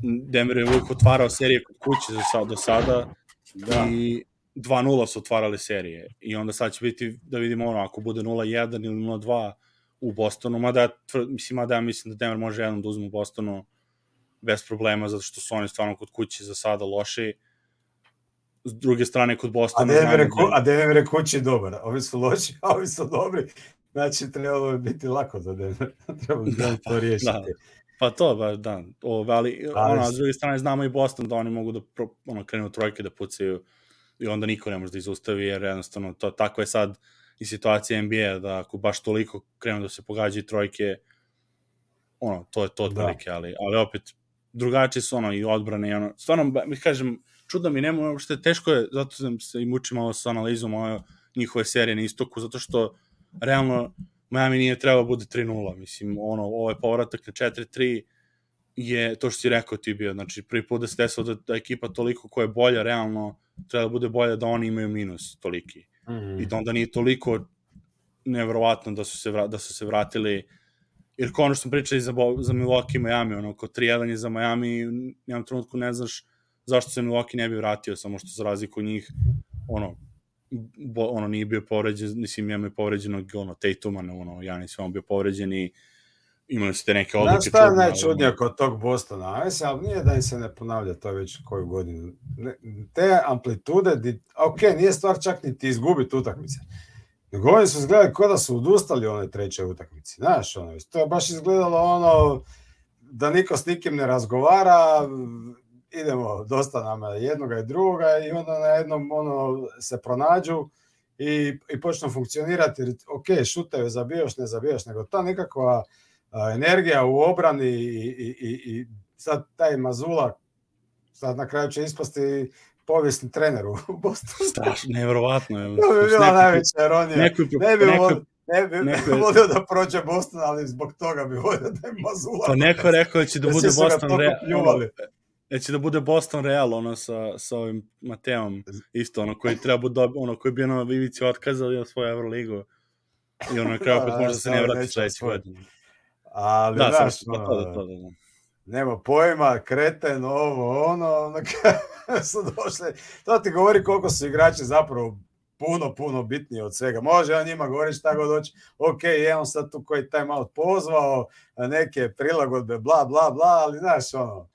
Denver je uvijek otvarao serije kod kuće za sad, do sada da. i 2-0 su otvarali serije i onda sad će biti da vidimo ono, ako bude 0-1 ili 0-2 u Bostonu, mada ja, mislim, mada ja mislim da Denver može jednom da uzme u Bostonu bez problema, zato što su oni stvarno kod kuće za sada loši s druge strane kod Bostona. A Denver, ku, da... a Denver kući dobar, ovi su loši, a ovi su dobri. Znači, trebalo bi biti lako za Denver. <laughs> trebalo bi da, to riješiti. Da. Pa to, ba, da. O, ali, ali ono, s druge strane, znamo i Boston da oni mogu da pro, ono, krenu trojke da pucaju i onda niko ne može da izustavi, jer jednostavno to, tako je sad i situacija NBA, da ako baš toliko krenu da se pogađaju trojke, ono, to je to otprilike, ali, ali opet, drugačije su ono i odbrane i ono, stvarno, mi kažem, čudno mi nema, uopšte teško je, zato sam se i mučim malo sa analizom ove njihove serije na istoku, zato što realno Miami nije trebao bude 3-0, mislim, ono, ovaj povratak na 4-3 je to što si rekao ti bio, znači prvi put da se desilo da, da ekipa toliko koja je bolja, realno treba da bude bolja da oni imaju minus toliki. Mm -hmm. I da onda nije toliko neverovatno da su se, vra, da su se vratili jer kao ono što smo pričali za, za Milwaukee i Miami, ono, ko 3-1 je za Miami, jednom trenutku ne znaš zašto se Milwaukee ne bi vratio, samo što za razliku njih, ono, bo, ono nije bio povređen, mislim, imamo je povređenog, ono, Tatuma, ono, Janis je on bio povređen i imali ste neke odluke. Znaš šta je najčudnije kod tog Bostona? Ajde ali nije da im se ne ponavlja to već koju godinu. te amplitude, di, ok, nije stvar čak ni ti izgubiti utakmice. Nego oni su izgledali kao da su odustali u onoj trećoj utakmici. Znaš, ono, to je baš izgledalo ono da niko s nikim ne razgovara, idemo dosta nama jednoga i drugoga i onda na jednom ono se pronađu i, i počnu funkcionirati. Ok, šutaju, zabijaš, ne zabijaš, nego ta nekakva a, energija u obrani i, i, i, i sad taj Mazula sad na kraju će ispasti povijesni trener u <laughs> Bostonu. Strašno, nevjerovatno je. To bi bila najveća ironija. Neko, ne bi neko, ne bi neko volio da prođe Boston, ali zbog toga bi volio da je Mazula. Pa neko je rekao da će da, da bude Boston Real. Da će da bude Boston Real, ono, sa, sa ovim Mateom, isto, ono, koji treba bude, ono, koji bi ono Vivici otkazali na svoju Euroligu. I ono, na kraju opet možda se ne vrati sledeći godin. Ali, da, znaš, sam, ono, to, da, to, da, da. nema pojma, kreten, ovo, ono, ono, <laughs> su došli. To ti govori koliko su igrači zapravo puno, puno bitnije od svega. Može on njima govori šta god hoće. Ok, je on sad tu koji timeout pozvao, neke prilagodbe, bla, bla, bla, ali znaš, ono,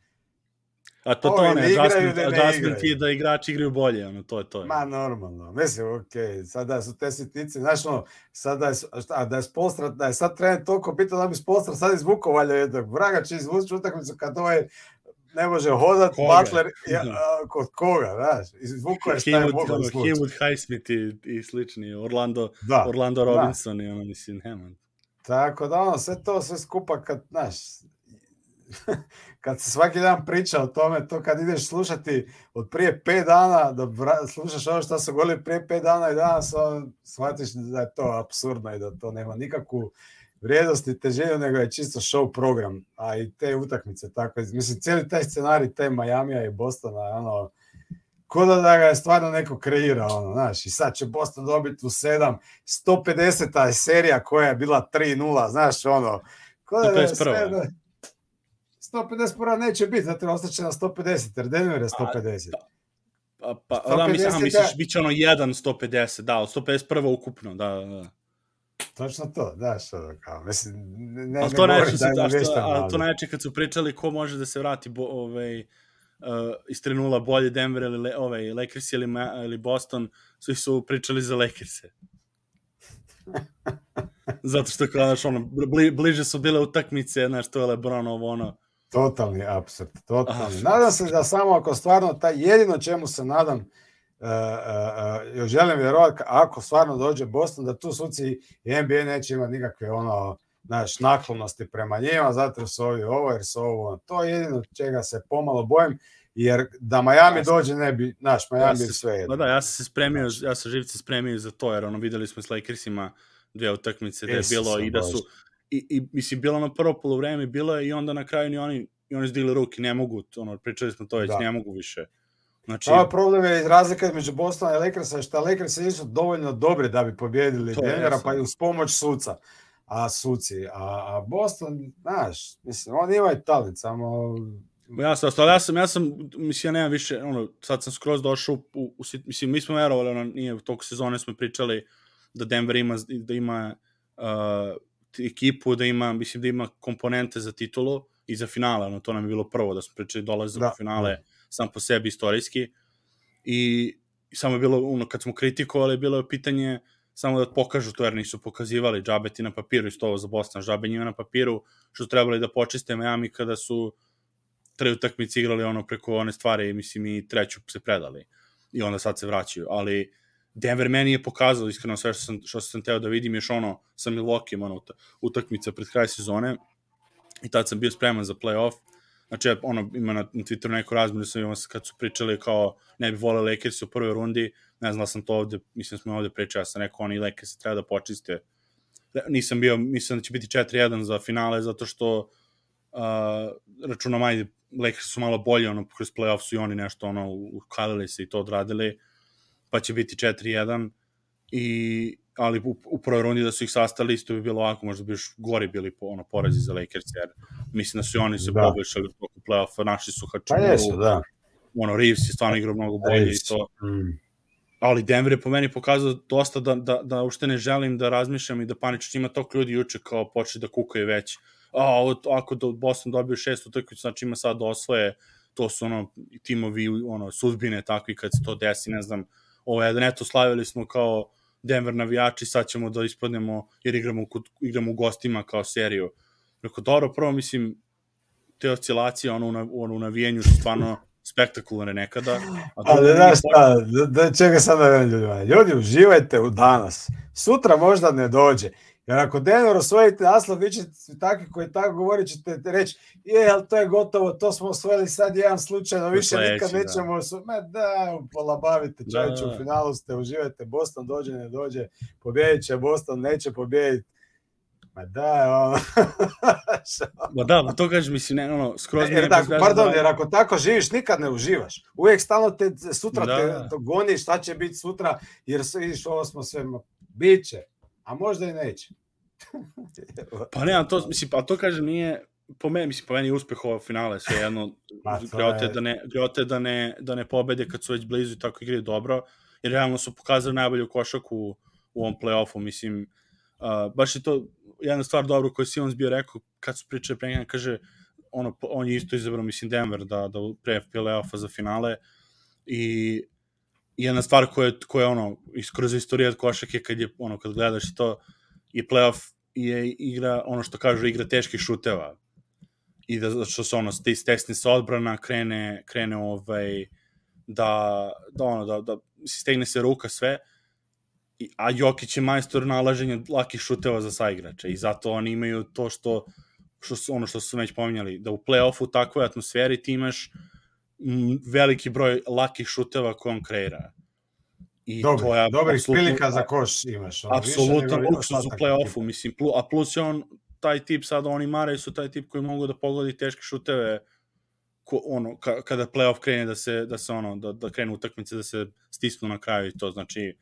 A to to ne, adjustment, ne adjustment je da igrači igraju bolje, ono, to je to. Ma normalno, mislim, ok, sada su te sitnice, znaš ono, sada je, šta, da je Spolstra, da je sad trener toliko pitao da bi Spolstra sad izvukao valjda jednog, vraga će izvući utakmicu kad ovaj ne može hodat, koga? Butler je, <laughs> a, kod koga, znaš, izvukao je šta je mogo izvući. Himwood Highsmith i, i slični, Orlando, da, Orlando da. Robinson da. i ono, mislim, nema. Tako da, ono, sve to, sve skupa, kad, znaš, <laughs> kad se svaki dan priča o tome, to kad ideš slušati od prije 5 dana, da slušaš ono što su govorili prije 5 dana i danas, shvatiš da je to absurdno i da to nema nikakvu vrijednost i težinu, nego je čisto show program, a i te utakmice tako, mislim, cijeli taj scenarij te Majamija i Bostona, ono, ko da, da ga je stvarno neko kreira, ono, znaš, i sad će Boston dobiti u 7, 150. je serija koja je bila 3-0, znaš, ono, ko da, da je sve, 150 pora neće biti, zato ostaće na 150, jer Denver je 150. Pa, pa, pa da, mislim, misliš, da... bit će ono 1 150, da, 151 ukupno, da, da. Točno to, da, što da kao, mislim, ne, ali to ne neče, da što, što, ali to neče kad su pričali ko može da se vrati bo, ovaj, uh, iz 3 bolje Denver ili ovaj, Lakers ili, ili Boston, svi su pričali za Lakers-e. <laughs> Zato što kao, znaš, ono, bli, bliže su bile utakmice, znaš, to je Lebronovo, ono, Totalni absurd, totalni. Nadam se da samo ako stvarno taj jedino čemu se nadam uh, uh, uh, želim vjerovati ako stvarno dođe Boston da tu suci i NBA neće imati nikakve ono znaš, naklonosti prema njima, zato su ovi ovo, jer su ovo, to je jedino čega se pomalo bojim, jer da Miami ja dođe ne bi, znaš, Miami ja se, sve jedno. Da, da, ja sam se spremio, ja sam živce spremio za to, jer ono, videli smo s Lakersima dve utakmice da je bilo i da su, i, i mislim, bilo na prvo polovreme, bilo je i onda na kraju ni oni, i oni zdili ruki, ne mogu, ono, pričali smo to već, da. ne mogu više. Znači, Ovo problem je razlika između Bostona i Lakersa, što Lakersi nisu dovoljno dobri da bi pobjedili Denvera, pa i uz pomoć suca, a suci, a, a Boston, znaš, mislim, oni imaju talent, samo Ja sam, ja sam, ja sam, mislim, ja nemam više, ono, sad sam skroz došao u, u, u mislim, mi smo verovali, ono, nije, u toku sezone smo pričali da Denver ima, da ima uh, ekipu, da ima, mislim da ima komponente za titulu i za finale, ono, to nam je bilo prvo da smo pričali dolaze da. u finale da. sam po sebi istorijski i, i samo je bilo, ono, kad smo kritikovali, bilo je pitanje samo da pokažu to jer nisu pokazivali džabeti na papiru isto ovo za Boston, džabe njima na papiru što su trebali da počiste Miami kada su tre utakmice igrali ono preko one stvari, mislim i treću se predali i onda sad se vraćaju, ali Denver meni je pokazao iskreno sve što sam, što sam teo da vidim još ono sa Milwaukee, ono, utakmica pred kraj sezone, i tad sam bio spreman za playoff. Znači, ono, ima na, Twitteru neko razmjer, sam imao kad su pričali kao ne bi voleli Lakers u prvoj rundi, ne znam da sam to ovde, mislim smo ovde pričali, ja sam rekao, oni Lakers treba da počiste. Nisam bio, mislim da će biti 4-1 za finale, zato što uh, računam, ajde, Lakers su malo bolji, ono, kroz playoff su i oni nešto, ono, ukalili se i to odradili, pa će biti 4-1 i ali u, u prvoj rundi da su ih sastali isto bi bilo ovako, možda bi još gori bili po, ono, porazi za Lakers, jer mislim da su oni se da. poboljšali u toku play-offa, naši su Hačumuru, pa jesu, da. ono, Reeves je stvarno igrao mnogo bolje Reeves. i to. Mm. Ali Denver je po meni pokazao dosta da, da, da ušte ne želim da razmišljam i da panično ima toliko ljudi juče kao počeli da kukaju već. A, ako do Boston dobio šest utakmicu, znači ima sad osvoje, to su ono timovi, ono, sudbine takvi kad se to desi, ne znam, jedan, eto, slavili smo kao Denver navijači, sad ćemo da ispadnemo jer igramo, igramo u gostima kao seriju. Rekao, dobro, prvo mislim, te oscilacije ono, ono, ono u navijenju su stvarno spektakularne nekada. A Ali znaš šta, da, da čega sad da ljudima? Ljudi, uživajte u danas. Sutra možda ne dođe. Jer ako Denver osvojite naslov, vi ćete takvi koji tako govori, ćete reći, je, ali to je gotovo, to smo osvojili sad jedan slučajno, više Sledeći, nikad da. nećemo, da. me da, pola bavite, čovječe, da. u finalu ste, uživajte, Boston dođe, ne dođe, pobjedit će Boston, neće pobjediti, Ma da, ono... <laughs> Ma da, to kažeš, mislim, ne, ono, skroz jer, tako, pardon, da... jer ako tako živiš, nikad ne uživaš. Uvijek stalno te, sutra da. te to goni, šta će biti sutra, jer vidiš, ovo smo sve, bit će, a možda i neće. <laughs> pa ne, a to, mislim, pa to kažem, nije, po meni, mislim, po meni je uspeh ovo finale, sve jedno, <laughs> pa, greote, je... da ne, da ne, da ne pobede kad su već blizu i tako igraju dobro, jer realno su pokazali najbolju košaku u ovom play-offu, mislim, uh, baš je to jedna stvar dobro koju Simons bio rekao kad su pričali pre njega, kaže, ono, on je isto izabrao, mislim, Denver da, da pre play-offa za finale i jedna stvar koja, koja ono, kroz istoriju košake, kad je, ono, kad gledaš to, je playoff je igra, ono što kažu, igra teških šuteva. I da, što se ono, ti stekne se odbrana, krene, krene ovaj, da, da ono, da, da stegne se ruka sve, I, a Jokić je majstor nalaženja lakih šuteva za saigrača i zato oni imaju to što, što su, ono što su već pominjali, da u play-offu u takvoj atmosferi ti imaš veliki broj lakih šuteva koje on kreira. I Dobri, to je dobrih prilika za koš imaš. Ono, apsolutno luksus u play-offu, mislim, plus, a plus je on taj tip, sad oni Maraj su taj tip koji mogu da pogodi teške šuteve ko, ono, ka, kada play-off krene da se, da se ono, da, da krenu utakmice, da se stisnu na kraju i to znači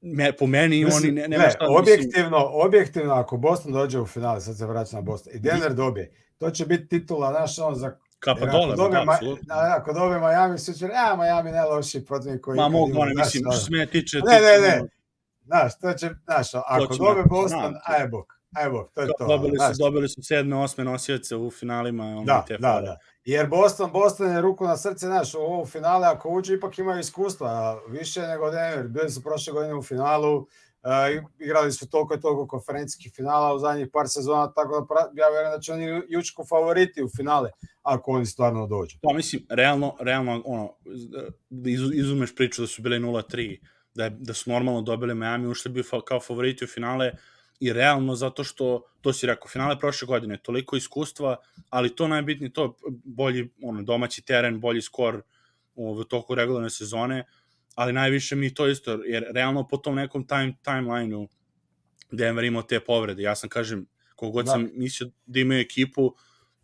me, po meni mislim, oni ne, nema ne, šta da objektivno, mislim... objektivno ako Boston dođe u finale, sad se vraća na Boston i Denver dobije, to će biti titula naš on za Kapa dole, ako dobije, ma, da, ako dobije Miami, svi će a Miami ne loši protiv koji... Ma mogu, oni, mislim, što se mene tiče... Ne, ne, ne, znaš, to će, znaš, ako dobije Boston, aj bok, aj bok, to je to. Dobili su, znaš. dobili su sedme, osme nosioce u finalima. Ono, da, te da, da. Jer Boston, Boston je ruku na srce, znaš, u ovo finale, ako uđe, ipak imaju iskustva, više nego Denver. Bili su prošle godine u finalu, igrali su toliko i toliko konferencijskih finala u zadnjih par sezona, tako da ja verujem da će oni jučko favoriti u finale, ako oni stvarno dođu. Pa mislim, realno, realno ono, izumeš priču da su bile 0-3, da, je, da su normalno dobili Miami, ušli bi kao favoriti u finale, i realno zato što, to si rekao, finale prošle godine, toliko iskustva, ali to najbitnije, to bolji ono, domaći teren, bolji skor u toku regularne sezone, ali najviše mi to isto, jer realno po tom nekom time, timeline-u Denver imao te povrede. Ja sam, kažem, kogod da. sam mislio da imaju ekipu,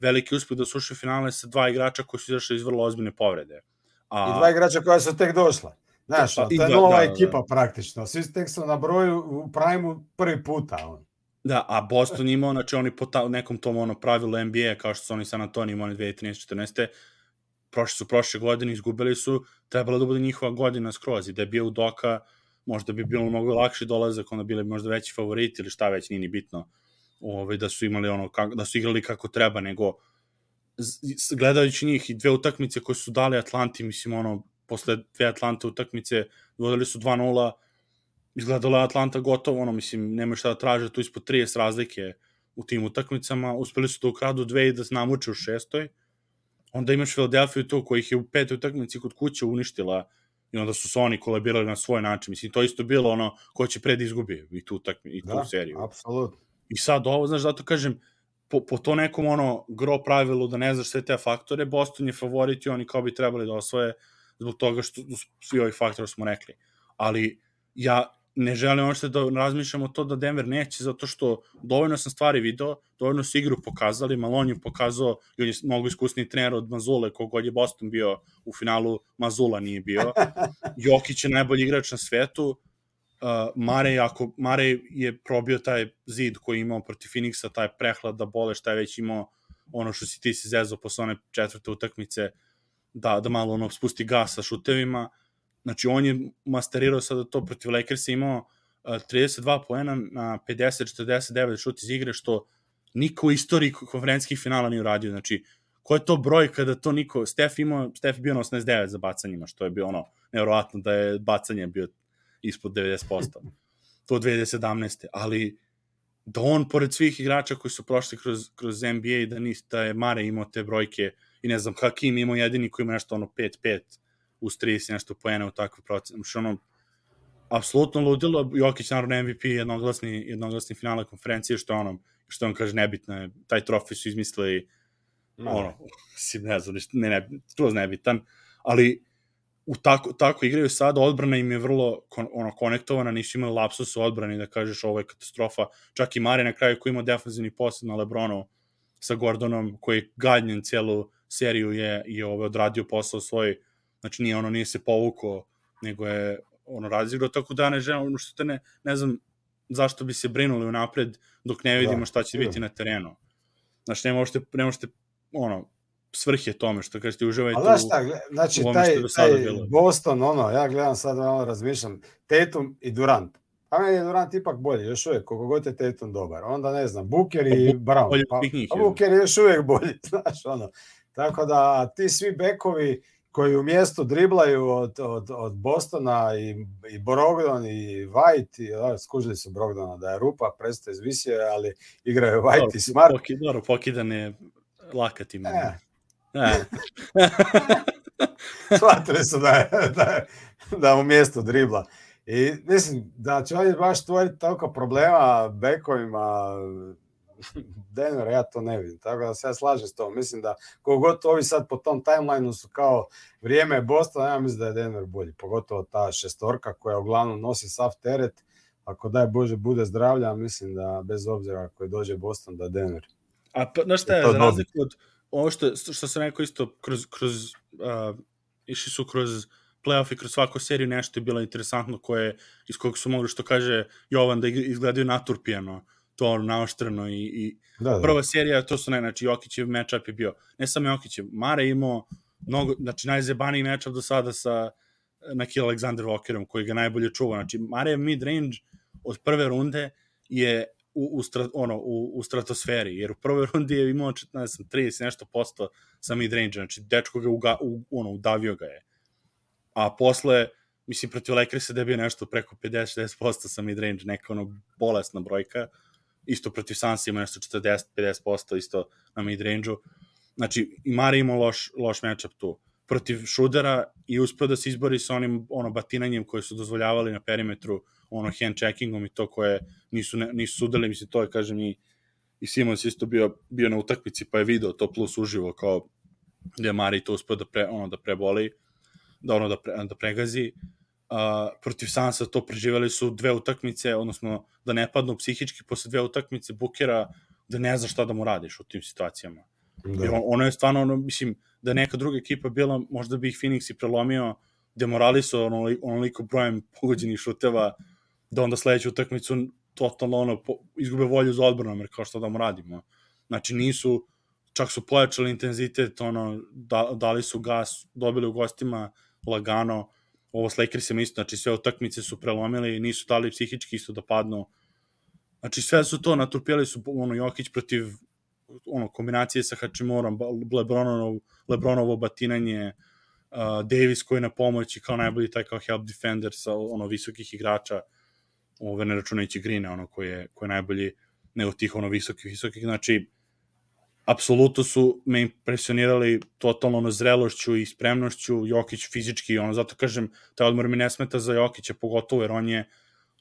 veliki uspeh da su ušli finale sa dva igrača koji su izašli iz vrlo ozbiljne povrede. A... I dva igrača koja su tek došla. Znaš, pa, to je nova da, da, ekipa da. praktično. Svi tek su na broju u prime prvi puta. On. Da, a Boston imao, znači oni po ta, nekom tom ono pravilu NBA, kao što su oni San Antonio imali 2013-14 prošle su prošle godine, izgubili su, trebalo da bude njihova godina skroz i da je bio u Doka, možda bi bilo mnogo lakši dolazak, onda bili možda veći favoriti ili šta već, nije ni bitno, ovaj, da su imali ono, da su igrali kako treba, nego gledajući njih i dve utakmice koje su dali Atlanti, mislim, ono, posle dve Atlante utakmice, vodili su 2-0, izgledala Atlanta gotovo, ono, mislim, nema šta da traže, tu ispod 30 razlike u tim utakmicama, uspeli su da ukradu dve i da namuče u šestoj, onda imaš Filadelfiju tu koji ih je u petoj utakmici kod kuće uništila i onda su se oni kolabirali na svoj način. Mislim, to isto bilo ono ko će pred izgubi i tu, tak, i tu da, seriju. apsolutno. I sad ovo, znaš, zato kažem, po, po to nekom ono gro pravilu da ne znaš sve te faktore, Boston je favorit i oni kao bi trebali da osvoje zbog toga što svi ovi faktori smo rekli. Ali ja ne želim uopšte da razmišljamo to da Denver neće, zato što dovoljno sam stvari video, dovoljno su igru pokazali, Malon je pokazao, i on je mnogo iskusniji trener od Mazule, kogod je Boston bio u finalu, Mazula nije bio. <laughs> Jokić je najbolji igrač na svetu, uh, Mare, ako, Mare je probio taj zid koji je imao protiv Phoenixa, taj prehlad da bole šta je već imao ono što si ti se zezao posle one četvrte utakmice, da, da malo ono spusti gas sa šutevima, Znači, on je masterirao sada to protiv Lakersa, imao uh, 32 poena na 50-49 šut iz igre, što niko u istoriji konferencijskih finala nije uradio. Znači, ko je to broj kada to niko... Stef imao, Stef bio na 89 za bacanjima, što je bio ono, nevjerovatno da je bacanje bio ispod 90%. <laughs> To 2017. Ali da on, pored svih igrača koji su prošli kroz, kroz NBA, da, nis, da je Mare imao te brojke i ne znam, Hakim imao jedini koji ima nešto ono 5-5 uz 30 nešto poena u takve procene. Što ono, apsolutno ludilo, Jokić naravno MVP jednoglasni, jednoglasni finale konferencije, što ono, što on kaže nebitno je, taj trofej su izmislili no. ono, si ne znam, ne, ne, skroz nebitan, ali u tako, tako igraju sad, odbrana im je vrlo kon, ono, konektovana, nisu imali lapsus u odbrani da kažeš ovo je katastrofa, čak i Mare na kraju koji ima defensivni posed na Lebronu sa Gordonom, koji je gadnjen celu seriju je, je ovaj, odradio posao svoj Znači nije ono nije se povukao, nego je ono razigrao, tako da ne želim, ono što te ne, ne znam zašto bi se brinuli unapred dok ne vidimo da, šta će biti na terenu. Znači ne možete, ne možete ono, svrh je tome što kažete uživajte A šta, znači u taj, taj bilo. Boston, ono, ja gledam sad, ono, razmišljam, Tatum i Durant. A meni je Durant ipak bolji, još uvijek, koliko god je Tatum dobar. Onda ne znam, Booker i pa, Brown. Pa, pa Booker je još uvijek bolji, <laughs> znaš, ono. Tako da ti svi bekovi, koji u mjestu driblaju od, od, od Bostona i, i Brogdon i White, i, da, skužili su Brogdona da je rupa, presto izvisio ali igraju White dobro, i Smart. Poki, dobro, pokidan je laka tim. E. E. <laughs> Shvatili su da je, da, je, da u mjestu dribla. I mislim da će oni baš stvoriti toliko problema bekovima, <laughs> Denver, ja to ne vidim. Tako da se ja slažem s tom. Mislim da kogod ovi sad po tom timelineu su kao vrijeme Bostona, ja mislim da je Denver bolji. Pogotovo ta šestorka koja uglavnom nosi sav teret. Ako daj Bože bude zdravlja, mislim da bez obzira ako je dođe Boston da Denver. A pa, znaš šta je, za razliku od ovo što, što sam rekao isto, kroz, kroz uh, išli su kroz playoff i kroz svaku seriju nešto je bilo interesantno koje, iz kojeg su mogli, što kaže Jovan, da izgledaju naturpijano to naoštreno i, i da, da. prva serija, to su ne, znači Jokićev matchup je bio, ne samo Jokićev, Mare imao mnogo, znači najzebaniji matchup do sada sa na Kill Alexander Walkerom, koji ga najbolje čuva, znači Mare mid-range od prve runde je u, u, strat, ono, u, u stratosferi, jer u prvoj <laughs> rundi je imao, ne znam, 30 nešto posto sa mid-range, znači dečko ga uga, u, ono, udavio ga je. A posle, mislim, protiv Lakersa da je bio nešto preko 50-60% sa mid-range, neka ono bolesna brojka, isto protiv Sansa ima nešto 40-50% isto na midrange-u. Znači, i Mare ima loš, loš matchup tu. Protiv Šudera i uspeo da se izbori sa onim ono, batinanjem koje su dozvoljavali na perimetru, ono hand checkingom i to koje nisu, ne, nisu sudali, mislim, to je, kažem, i, i Simons isto bio, bio na utakmici, pa je video to plus uživo, kao je Mari to uspeo da, pre, ono, da preboli, da, ono, da, pre, da pregazi protiv Sansa to preživeli su dve utakmice, odnosno da ne padnu psihički posle dve utakmice Bukera, da ne zna šta da mu radiš u tim situacijama. Da. Jer on, ono je stvarno, ono, mislim, da neka druga ekipa bila, možda bi ih Phoenix i prelomio, demoralisao ono, onoliko brojem pogođenih šuteva, da onda sledeću utakmicu totalno ono, po, izgube volju za odbranom, jer kao što da mu radimo. Znači nisu, čak su pojačali intenzitet, ono, da, dali su gas, dobili u gostima lagano, ovo s Lakersima isto, znači sve utakmice su prelomili i nisu dali psihički isto da padnu. Znači sve su to, naturpijali su ono Jokić protiv ono kombinacije sa Hačimorom, Lebronov, Lebronovo batinanje, uh, Davis koji na pomoći kao najbolji taj kao help defender sa ono visokih igrača, ove ne računajući Grina, ono koji je, koji je najbolji nego tih ono visokih, visokih, znači apsolutno su me impresionirali totalno na zrelošću i spremnošću, Jokić fizički, ono, zato kažem, taj odmor mi ne smeta za Jokića, pogotovo jer on je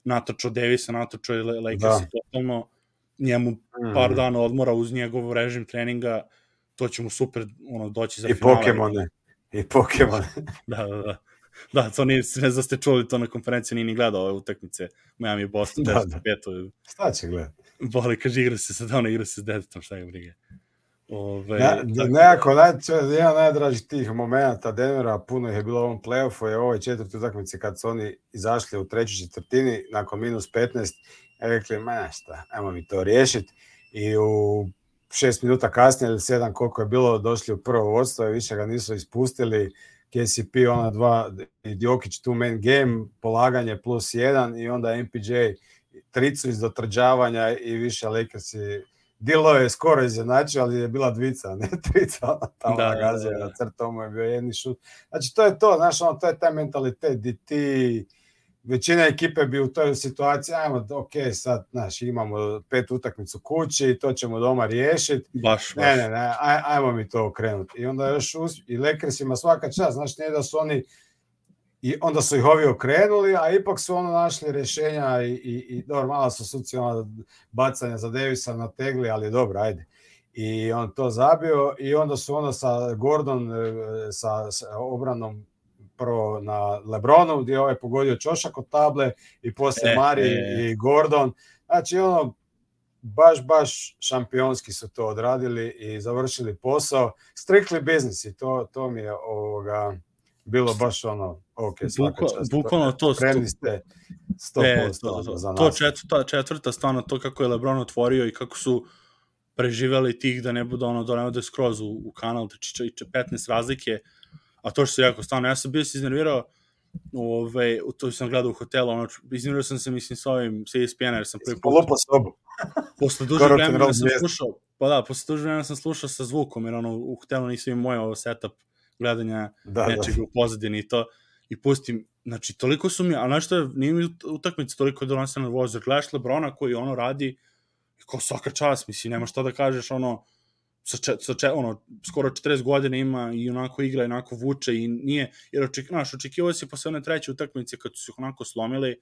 natočo Davisa, natočo Lakers da. totalno njemu par Mhm. dana odmora uz njegov režim treninga, to će mu super ono, doći za I finale. Pokemone. I Pokemone. <laughs> Da, da, da. Da, to nije, ne znam da ste čuli to na konferenciji, nije ni gledao ove utakmice Miami i Boston, Da, 10 da. 5 Šta će gledati? Boli, kaže, igra se sa ona igra se s detetom, šta ga brige. Ove, Ne, tako- nekako, naj, jedan od najdražih tih momenata Denvera, puno ih je bilo u ovom playoffu, je ovoj četvrti utakmici kad su oni izašli u trećoj četvrtini nakon minus 15, i rekli, ma šta, ajmo mi to riješiti. I u šest minuta kasnije ili sedam koliko je bilo, došli u prvo vodstvo i više ga nisu ispustili. KCP, ona dva, i Jokić tu main game, polaganje plus jedan i onda MPJ tricu iz dotrđavanja i više Lakersi Dilo je skoro izjednačio, ali je bila dvica, a ne <laughs> trica, ona tamo Da, da, da, nagazio da. na crtu, mu je bio jedni šut. Znači, to je to, znaš, ono, to je taj mentalitet di ti, većina ekipe bi u toj situaciji, ajmo, ok, sad, znaš, imamo pet utakmicu kući i to ćemo doma riješiti, baš, baš. ne, ne, ne, aj, ajmo mi to okrenuti. I onda još us, i Lakersima svaka čast, znaš, nije da su oni i onda su ih ovi okrenuli, a ipak su ono našli rješenja i, i, i dobro, malo su suci ono bacanja za Davisa nategli, ali dobro, ajde. I on to zabio i onda su ono sa Gordon, e, sa, sa obranom prvo na Lebronu, gdje je ovaj pogodio čošak od table i poslije E, Mari e. i Gordon. Znači, ono, baš, baš šampionski su to odradili i završili posao. Strictly business i to, to mi je ovoga, bilo baš ono, ok, svaka Bukva, čast. bukvalno to, Spremni ste 100% E, to, to, za to nas. četvrta, četvrta stvarno to kako je Lebron otvorio i kako su preživeli tih da ne bude ono da ne ode skroz u, u kanal da čiče, 15 razlike a to što se jako stvarno ja sam bio se iznervirao Ove, u to sam gledao u hotelu, ono, iznervirao sam se, mislim, sa ovim, sa ESPN-a, jer sam prvi put, Polupa sobu. posle duže vremena sam slušao, pa da, posle duže vremena sam slušao sa zvukom, jer ono, u hotelu nisam imao moj ovo setup gledanja Da, da. nečega u pozadini i to, i pustim, znači, toliko su mi, a znaš što je, nije mi ut- utakmica toliko da se nervoza, gledaš Lebrona koji ono radi, kao svaka čast, mislim, nema šta da kažeš, ono, sa, če, sa če, ono, skoro 40 godina ima i onako igra, i onako vuče i nije, jer oček, znaš, očekivao si posle one treće utakmice kad su se onako slomili,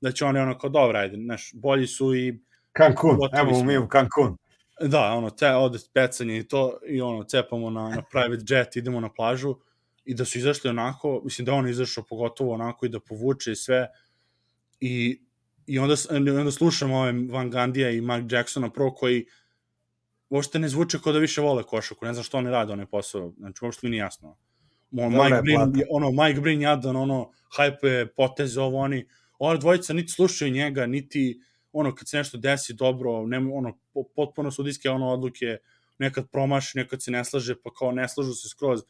da će oni ono kao dobro, ajde, znaš, bolji su i Cancun, evo smo. mi u Cancun. da, ono, te, ode pecanje i to, i ono, cepamo na, na private jet, idemo na plažu, i da su izašli onako, mislim da on izašao pogotovo onako i da povuče i sve, i, i onda, i onda slušam ove Van Gandija i Mike Jacksona pro koji uopšte ne zvuče kao da više vole košaku, ne znam što oni rade onaj posao, znači uopšte mi nije jasno. Dobra Mike je Brin, plata. ono, Mike Brin jadan, ono, hajpe, poteze, ovo, oni, ova dvojica niti slušaju njega, niti, ono, kad se nešto desi dobro, nema, ono, po- potpuno sudijske ono odluke, nekad promaši, nekad se ne slaže, pa kao ne slažu se skroz.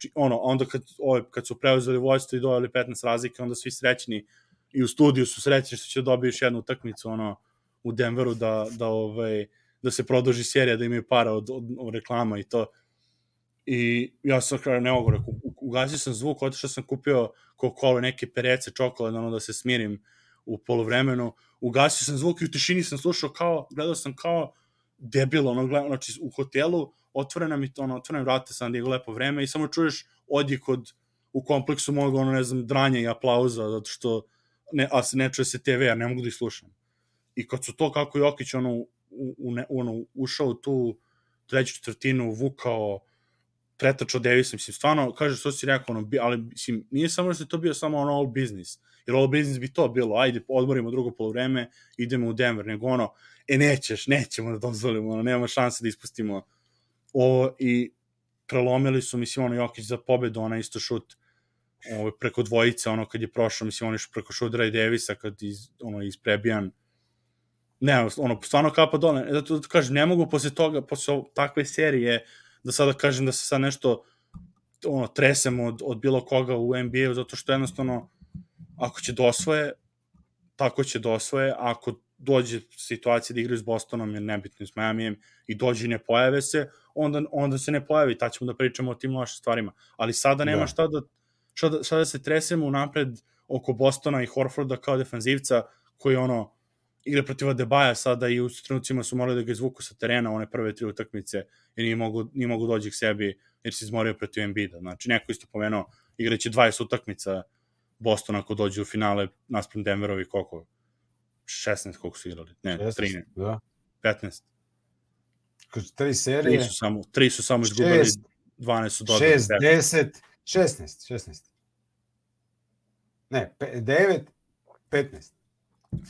Či, ono, onda kad, ove, kad su preuzeli vojstvo i doveli 15 razlike, onda svi srećni i u studiju su srećni što će dobiti još jednu utakmicu ono, u Denveru da, da, ovaj, da se produži serija, da imaju para od, od, od reklama i to. I ja sam kao ne mogu, rekao, ugasio sam zvuk, otišao sam kupio Coca-Cola, neke perece, čokolad, ono da se smirim u polovremenu. Ugasio sam zvuk i u tišini sam slušao kao, gledao sam kao debil, ono, gledao, znači u hotelu, otvorena mi to, ono, otvorena vrata San Diego lepo vreme i samo čuješ odjek od, u kompleksu mog, ono, ne znam, dranja i aplauza, zato što ne, a se ne čuje se TV, ja ne mogu da ih slušam. I kad su to kako Jokić, ono, u, u, ne, ono, ušao u tu treću četvrtinu, vukao, pretačao Davisa, mislim, stvarno, kaže što si rekao, ono, ali, mislim, nije samo da se to bio samo ono all business, jer all business bi to bilo, ajde, odmorimo drugo polovreme, idemo u Denver, nego ono, e, nećeš, nećemo da dozvolimo, ono, nema šanse da ispustimo ovo i prelomili su, mislim, ono, Jokić za pobedu, ona isto šut ovo, preko dvojice, ono, kad je prošao, mislim, on je preko Šudra i Davisa, kad iz, ono, isprebijan, ne, ono, stvarno kapa dole, E, zato da kažem, ne mogu posle toga, posle takve serije, da sada kažem da se sad nešto ono, tresem od, od bilo koga u NBA-u, zato što jednostavno, ako će da osvoje, tako će da osvoje, a ako dođe situacija da igraju s Bostonom, jer nebitno s Miamijem, i dođe i ne pojave se, onda, onda se ne pojavi, ta ćemo da pričamo o tim lošim stvarima. Ali sada nema Da. šta da, šta da, šta da se tresemo unapred oko Bostona i Horforda kao defanzivca, koji ono, igra protiv Adebaja sada i u trenucima su morali da ga izvuku sa terena one prve tri utakmice jer nije mogu, nije mogu dođi k sebi jer se izmorio protiv Embiida. Znači, neko isto pomenuo, igraće 20 utakmica Boston ako dođe u finale naspram Denverovi koliko? 16 koliko su igrali? Ne, 13. Da. 15. Tri Tri serije, su samo, tri su samo izgubili, Šest. 12 su dobili. 6, 10, 16, 16. Ne, pe, 9, 15.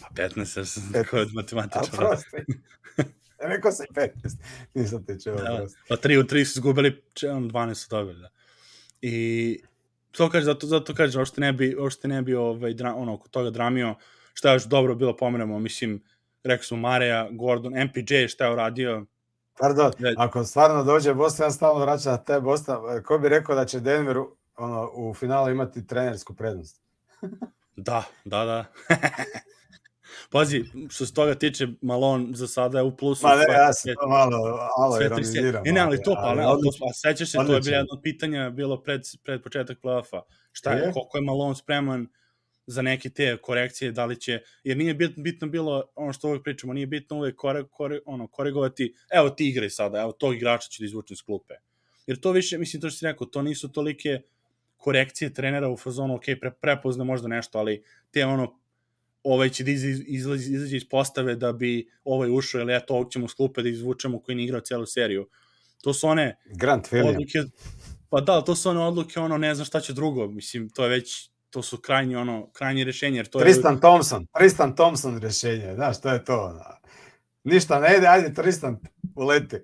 Pa 15, ja sam 15. kao od A matematičara. prosti. Rekao sam 15. Nisam te čuo, Da, prosti. pa 3 u 3 su izgubili, če- ono, 12 su dobili, da. I to kaže, zato, zato kaže, uopšte ne bi, uopšte ne bi ovaj, dra, ono, oko toga dramio, šta je još dobro bilo pomenemo, mislim, rekli smo Mareja, Gordon, MPJ, šta je uradio, Pardon, ako stvarno dođe Boston, ja stalno vraćam na te Boston, ko bi rekao da će Denver u- ono, u finalu imati trenersku prednost? Da, da, da. <laughs> Pazi, što se toga tiče, Malon za sada je u plusu. Ma ne, sve- ja sam to malo, malo ironiziram. Ne, ne, ali to, pa, ali, ali, odlično. a sećaš se, to je bilo jedno od pitanja bilo pred, pred početak play-offa. Šta je, Je? koliko je Malone spreman za neke te korekcije, da li će, jer nije bitno, bilo, ono što uvek pričamo, nije bitno uvek kore, kore, ono, korigovati, evo ti igraj sada, evo tog igrača ću da izvučem s klupe. Jer to više, mislim, to što si rekao, to nisu tolike korekcije trenera u fazonu, ok, pre, prepozna možda nešto, ali te ono, ovaj će da iz- izlazi, izađe iz postave da bi ovaj ušao, ili eto, ovog ćemo s klupe da izvučemo koji nije igrao celu seriju. To su one Grant Williams. odluke, pa da, to su one odluke, ono, ne znam šta će drugo, mislim, to je već, to su krajnji, ono, krajnji rešenje, jer to je... Tristan Thompson, Tristan Thompson rješenje, znaš, to je to. ono. Ništa ne ide, ajde Tristan, uleti.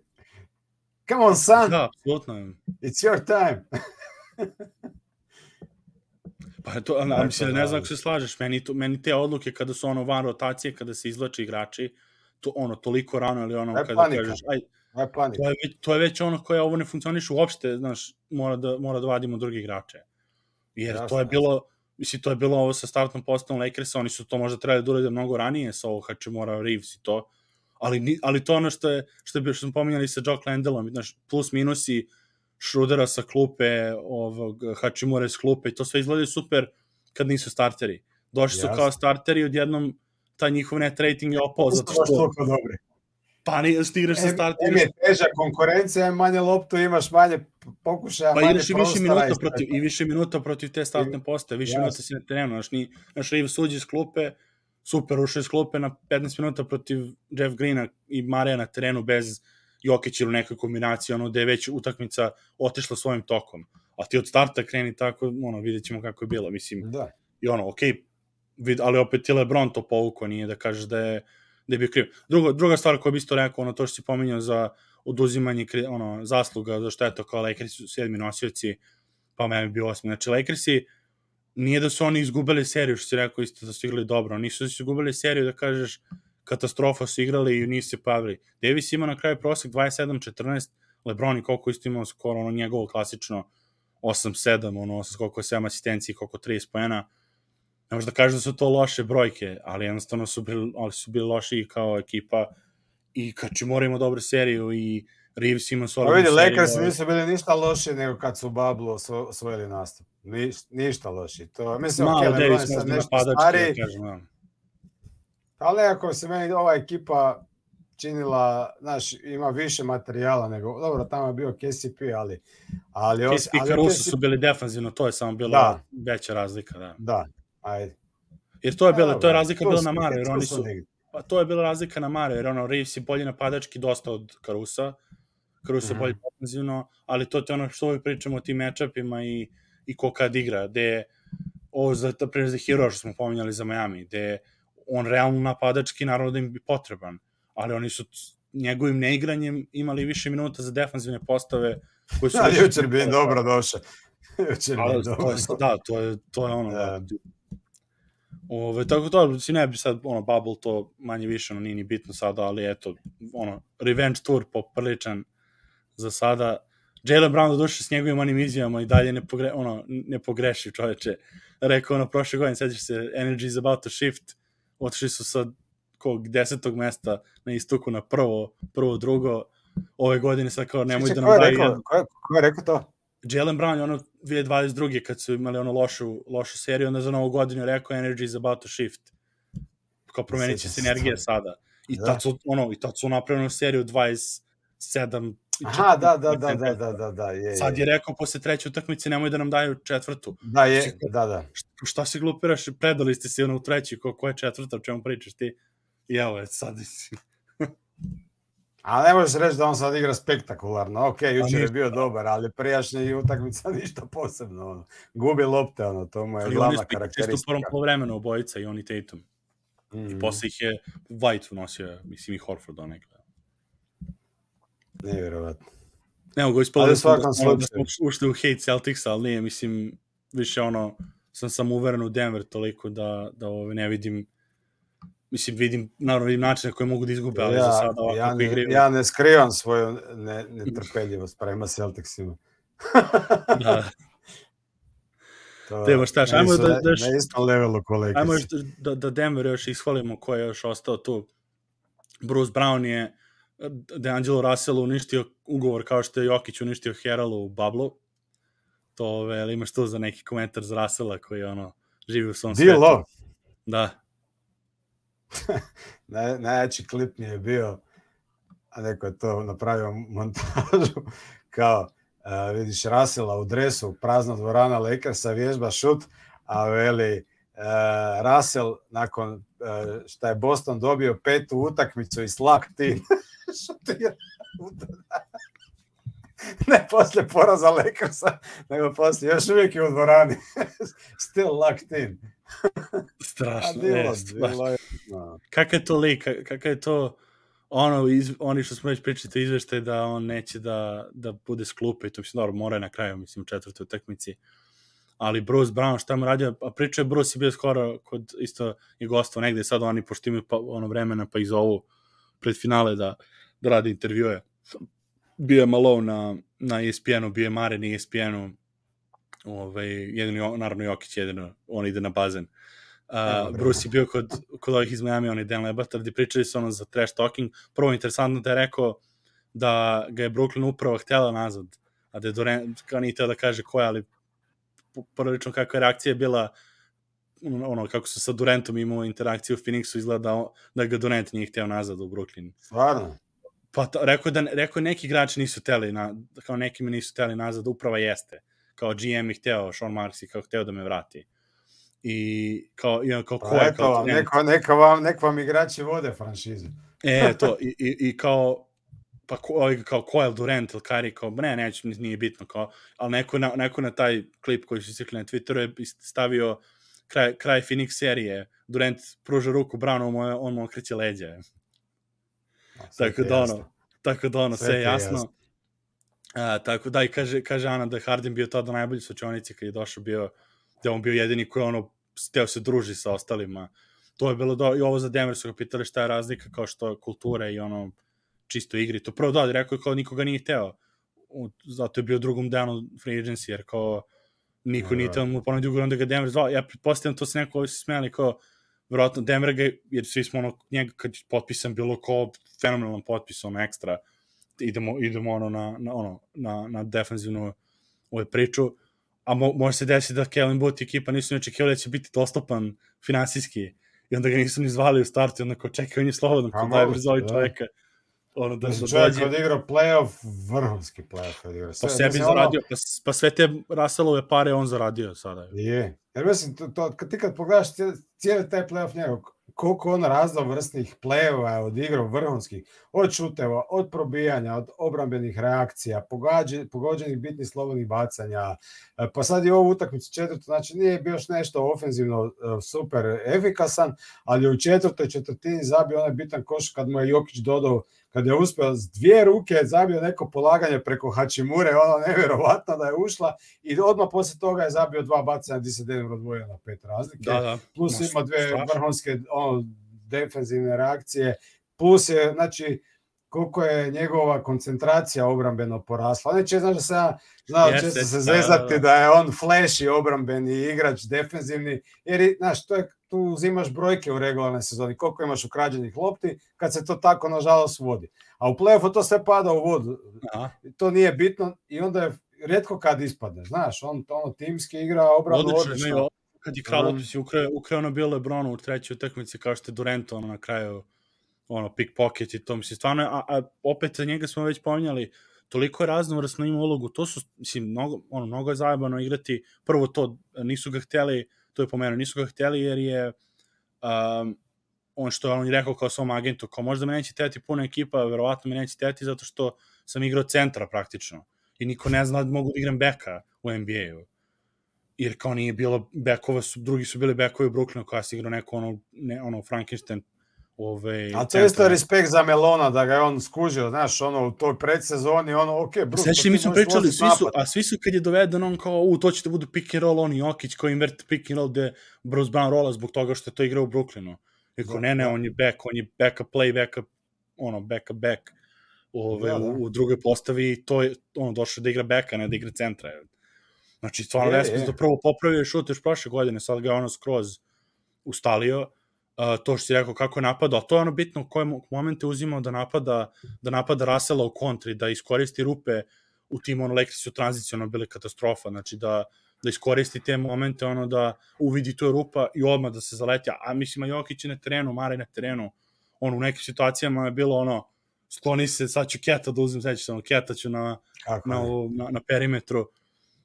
Come on, son, Da, apsolutno. it's your time. <laughs> Pa to, a, mislim, da. ne znam ako se slažeš, meni, to, meni te odluke kada su ono van rotacije, kada se izlače igrači, to ono, toliko rano ili ono, je kada panika. kažeš, aj, to je, već, to je već ono koje ovo ne funkcioniše uopšte, znaš, mora da, mora da vadimo drugi igrače. Jer Jasno, to je bilo, mislim, to je bilo ovo sa startnom postavom Lakersa, oni su to možda trebali da urade mnogo ranije sa ovo Hačimura, Reeves i to, ali, ni- ali to ono što je, što, je, što smo pominjali sa Jock Landelom, znaš, plus minusi Šrudera sa klupe, ovog Hačimura iz klupe, i to sve izgledaju super kad nisu starteri. Došli su Jasno. kao starteri, odjednom taj njihov net rating je opao, zato što toliko dobri. Pa ni, što igraš sa Em, em je teža konkurencija, em manje loptu imaš, manje pokušaja, Pa manje igraš i više prostora minuta i protiv, i više minuta protiv te startne postaje, više minuta si na terenu, znaš, ni, znaš, Reeves uđe iz klupe, super, ušao iz klupe na 15 minuta protiv Jeff Greena i Mareja na terenu bez Jokić ili neka kombinacija, ono, da je već utakmica otišla svojim tokom. A ti od starta kreni tako, ono, vidjet ćemo kako je bilo, mislim, Da. i ono, okej, vid, ali opet je Lebron to povukao, nije da kažeš da je, da je bio kriv. Drugo, druga stvar koja bi isto rekao, ono, to što si pominjao za oduzimanje ono, zasluga za šteto kao Lakers su sedmi nosioci, pa bi bio osmi. Znači, Lakersi, nije da su oni izgubili seriju, što si rekao isto da su igrali dobro, nisu da su izgubili seriju da kažeš katastrofa su igrali i nisu se pavili. Davis ima na kraju prosek 27-14, Lebron i koliko isto imao skoro ono njegovo klasično 8-7, ono, koliko je 7 asistencije, koliko 30 pojena. Ne možda kažeš da su to loše brojke, ali jednostavno su bili, ali su bili loši i kao ekipa i Kačimora ima dobru seriju i Reeves ima Pa solidnu vidi, seriju. Lakers nisu bili ništa loši nego kad su Bablu osvo- osvojili nastup. Niš, ništa loši. To, mislim, Malo ok, okay, Davis možda nešto napadački, stariji, da kažem, da. ali nekako se meni ova ekipa činila, znaš, ima više materijala nego, dobro, tamo je bio KCP, ali... ali KCP i Caruso KCP su bili defanzivno, to je samo bila Da. veća razlika, da. Da, ajde. Jer to je bila, to je razlika bila na Mare, jer oni su pa to je bila razlika na Mare, jer ono, Reeves je bolji napadački dosta od Carusa, Caruso je Mhm. bolji ofenzivno, ali to je ono što uvijek pričamo o tim matchupima i, i ko kad igra, gde je ovo za, pre za Hero što smo pominjali za Miami, gde je on realno napadački naravno da im bi potreban, ali oni su njegovim neigranjem imali više minuta za defanzivne postave koje su... <laughs> Da, jučer bi dobro došao. <laughs> jučer bi dobro da, to je, to je ono, Da. Da. Ove, tako to, si ne bi sad, ono, Bubble to manje više, ono, nije ni bitno sada, ali eto, ono, revenge tour popriličan za sada. Jalen Brown do duše s njegovim onim izjavama i dalje ne, pogre, ono, ne pogreši čoveče. Rekao ono prošle godine, sećaš se, energy is about to shift, otišli su sa kog desetog mesta na istoku na prvo, prvo, drugo, ove godine sad kao nemoj da nam je daju rekao, ko je, ko je rekao to? Jalen Brown je ono 2022. kad su imali ono lošu, lošu seriju, onda za novu godinu rekao energy is about to shift. Kao promenit će se energija sada. I Da. tad su, ono, i tad su napravili seriju 27 i Aha, da, da, 14 da, da, da, da, da, je, Sad je rekao posle treće utakmice nemoj da nam daju četvrtu. Da, je, da, da. Šta, šta se glupiraš? Predali ste se ono u treći, ko, ko je četvrta, o čemu pričaš ti? I evo je, sad <laughs> si. A ne možeš reći da on sad igra spektakularno. Ok, jučer je bio dobar, ali prijašnji utakmica <laughs> ništa posebno. Ono. Gubi lopte, ono, to mu je Ali glavna su čisto u prvom karakteristika. polovremenu obojica i oni Tatum. Mm, Posle ih je White unosio, mislim i Horford onekle. nevjerovatno. Ne mogu ispalo Ali da, smo, da, smo- da ušli u hate Celticsa, ali nije, mislim, više ono, sam sam uveren u Denver toliko da, da ove, ne vidim, mislim, vidim, naravno, vidim načine koje mogu da izgube, ali za sada ovako ja, ne, igraju, ja ne skrivam svoju ne, netrpeljivost prema Celticsima. <laughs> da, To, evo šta, meni ajmo da- da još- na istom levelu kolege. ajmo još da, da Denver još ishvalimo ko je još ostao tu. Bruce Brown je DeAngelo Russell uništio ugovor kao što je Jokić uništio Heralu u Bablu. To, ove, ali imaš to za neki komentar za Russella koji ono, živi u svom svetu. Dilo, Da, <laughs> Naj, najjači klip mi je bio, a neko je to napravio montažu, <laughs> kao uh, vidiš Rasela u dresu, prazna dvorana Lakersa, vježba šut, a veli uh, Russell nakon uh, šta je Boston dobio petu utakmicu i slak tim <laughs> šutira <laughs> ne poslije poraza Lakersa, nego poslije, još uvijek je u dvorani. <laughs> Still locked in. <laughs> Strašno. bilo, jest, baš. bilo je, no. kakav je to lik, ka- kakav je to ono, iz, oni što smo već pričali, to izvešte da on neće da, da bude s klupe i to mislim, dobro, mora je na kraju, mislim, u četvrtoj utakmici. Ali Bruce Brown, šta mu radio, a pričao je Bruce je bio skoro kod, isto je gostao negde, sad oni, pošto imaju pa, ono vremena, pa ih zovu pred finale da, da radi intervjue. Bio je Malone na, na ESPN-u, bio je Mare na ESPN-u, ovaj, jedino, naravno Jokić jedino, on ide na bazen. Uh. Bruce je bio kod, kod ovih iz Miami, on je Dan Lebatar, gde pričali su ono za trash talking. Prvo, interesantno da je rekao da ga je Brooklyn upravo htjela nazad, a da je Durant, kao nije da kaže ko je, ali p- prilično kakva je reakcija bila ono, kako su sa Durantom imao interakciju u Phoenixu, izgleda da, da ga Durant nije htio nazad u Brooklyn. Stvarno? Pa to, rekao, da, rekao je neki igrači nisu teli, na, kao neki me nisu teli nazad, uprava jeste. Kao GM je hteo, Sean Marks je kao hteo da me vrati. I kao, i kao ko Pa je, eto kao vam, neka, neka, vam, neka vam igrači vode franšizu. E, to, i, i, i kao, pa ko, kao ko je Durant ili Kari, kao, ne, neće, nije bitno, kao, ali neko na, neko na taj klip koji su slikli na Twitteru je stavio kraj, kraj Phoenix serije, Durant pruža ruku Brownu, on mu, je- on mu okreće leđa. Tako da ono, tako da ono, Sve sve je jasno. jasno. A, tako da i kaže, kaže Ana da je Harden bio tada najbolji sučionici kad je došao bio, da on bio jedini koji ono, steo se druži sa ostalima. To je bilo do, i ovo za Denver su ga pitali šta je razlika kao što kulture i ono čisto igri. To prvo da, rekao je kao nikoga nije hteo. Zato je bio drugom danu free agency, jer kao niko Da, nije da. hteo da mu ponudio ugovor, onda ga Denver zvao. Ja pretpostavljam to se neko ovi su smijali kao verovatno Denver ga, jer svi smo ono, njega kad je potpisan bilo kao fenomenalan potpis, ono ekstra, idemo, idemo ono na, na, ono, na, na defensivnu ovaj priču, a mo, može se desiti da Kevin Booth i ekipa nisu ni očekivali da će biti dostupan finansijski i onda ga nisu ni zvali u startu onda kao čekaj, on je slobodan, Pa kao daj moguće, brzo da. čoveka. Ono, da, da čovjek dođe, odigrao playoff, vrhunski playoff odigrao. pa Sve- sebi mislim, ono- zaradio, pa, s- pa sve te Russellove pare on zaradio sada. Je. Jer mislim, to, to, kad ti kad pogledaš cijeli, taj playoff njegov, koliko on raznovrsnih play-ova je odigrao vrhunskih, od šuteva, od probijanja, od obrambenih reakcija, pogađe, pogođenih bitnih slobodnih bacanja, e, pa sad je ovu utakmicu četvrtu, znači nije bio još nešto ofenzivno e, super efikasan, ali je u četvrtoj četvrtini zabio onaj bitan koš kad mu je Jokić dodao kad je uspio s dvije ruke zabio neko polaganje preko Hačimure, ono nevjerovatno da je ušla i odmah poslije toga je zabio dva bacanja gdje se Denver odvojio na pet razlike. Da, da. Plus Ma, ima dve strašno. vrhunske ono, defensivne reakcije. Plus je, znači, koliko je njegova koncentracija obrambeno porasla. Neće, znaš da se ja znao Jeste, često se da, zezati da. da je on flashy obrambeni igrač, defensivni, jer, i, znaš, to je, tu uzimaš brojke u regularnoj sezoni, koliko imaš ukrađenih lopti, kad se to tako, nažalost, vodi. A u playoffu to sve pada u vodu. Aha. To nije bitno i onda je rijetko kad ispadne, znaš, on ono timski igra obranu Odlično, odlično. kad je Mm. si ukrao, ukrao ono bilo Lebronu u trećoj utakmici kao što je Durant ono na kraju ono pickpocket i to mislim stvarno a, a opet njega smo već pominjali toliko je raznovrsno ima ulogu to su mislim mnogo ono mnogo je zajebano igrati prvo to nisu ga hteli to je pomenuo nisu ga hteli jer je um, on što on je rekao kao svom agentu, kao možda me neće teti puna ekipa, verovatno me neće teti zato što sam igrao centra praktično. I niko ne zna da mogu da igram beka u NBA-u. Jer kao nije bilo bekova, su, drugi su bili bekovi u Brooklynu koja se igrao neko ono, ne, ono Frankenstein Ove, A to je isto respekt za Melona, da ga je on skužio, znaš, ono, u toj predsezoni, ono, ok, Bruce, Sveći, mi smo pričali, svi su, a svi su kad je doveden, on kao, u, to će da budu pick and roll, on Jokić koji invert pick and roll, gde Bruce Brown rola zbog toga što je to igrao u Brooklynu. I kao, ne, ne, da. on je back, on je back up play, back up, ono, back up back, ove, da, da. U, u drugoj postavi i to je, ono, došao da igra backa, ne da igra centra. Znači, stvarno, Vespers da prvo popravio šut još prošle godine, sad ga je ono skroz ustalio, uh, to što si rekao kako je napadao, to je ono bitno u kojem momente uzimao da napada, da napada Rasela u kontri, da iskoristi rupe u tim ono Lakersi u tranzicijalno bili katastrofa, znači da, da iskoristi te momente, ono da uvidi tu rupa i odmah da se zaleti, a mislim, a Jokić je na terenu, Mare na terenu, on u nekim situacijama je bilo ono, skloni se, sad ću Keta da uzem, sećam se, ono, Keta ću na, na, na, na perimetru,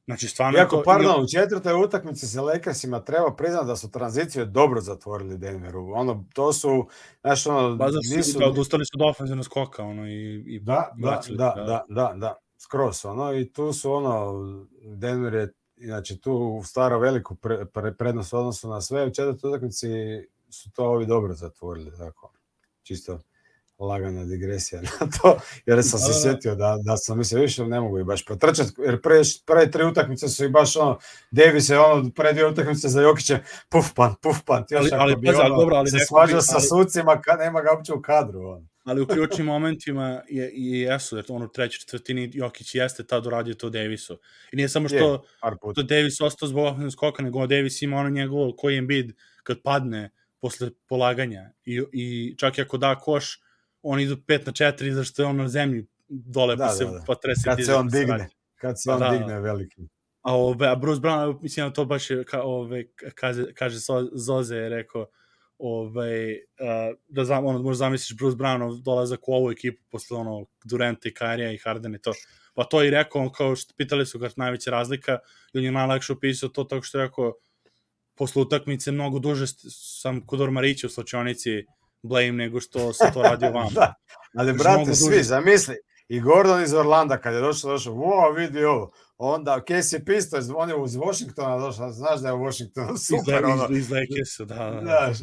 Znači, stvarno... Iako, to... pardon, u četvrtoj utakmici sa Lakersima treba priznati da su tranziciju dobro zatvorili Denveru. Ono, to su, znaš, ono... Ba, da nisu... da odustali su od ofenzivnog skoka, ono, i... i da, da, da, da, da, da, skroz, ono, i tu su, ono, Denver je, znači, tu stara veliku pre, pre, prednost odnosu na sve. U četvrtoj utakmici su to ovi dobro zatvorili, tako. Čisto lagana digresija <laughs> na to, jer sam se da, da, da. sjetio da, da sam mislio više ne mogu i baš protrčati, jer pre, pre tri utakmice su i baš ono, Davis je ono, pre dvije utakmice za Jokiće, puf pan, puf pan, još ali, ali, bi ono, dobro, ali se svađa sa sucima, kad nema ga uopće u kadru. Ono. Ali u ključnim momentima je, i jesu, jer ono u trećoj četvrtini Jokić jeste tad uradio to Davisu. I nije samo što je, to Davis ostao zbog ofenzivnog skoka, nego Davis ima ono njegov koji je bid kad padne posle polaganja i, i čak i ako da koš, oni idu 5 na 4 zašto je on na zemlji dole da, pa se da, da. pa trese kad se on digne. kad se on da, digne veliki. A ove a Bruce Brown mislim da to baš je ka, ove kaže kaže Zoze je rekao ovaj uh, da znam ono možeš zamisliš Bruce Brown dolazak u ovu ekipu posle ono Duranta i Kyrie'a i Harden i to. Pa to i rekao on kao što pitali su ga najveća razlika i on je najlakše opisao to tako što je rekao posle utakmice mnogo duže sam kod Ormarića u slačionici blame nego što se to radi <laughs> ovamo. da, ali brate, svi, duže... zamisli, i Gordon iz Orlanda kad je došao, došao, wow, vidi ovo, onda Casey Pistols, on je iz Washingtona došao, znaš da je Washington <laughs> super, iz, ono. Iz, iz Lakersa, da, da. Znaš,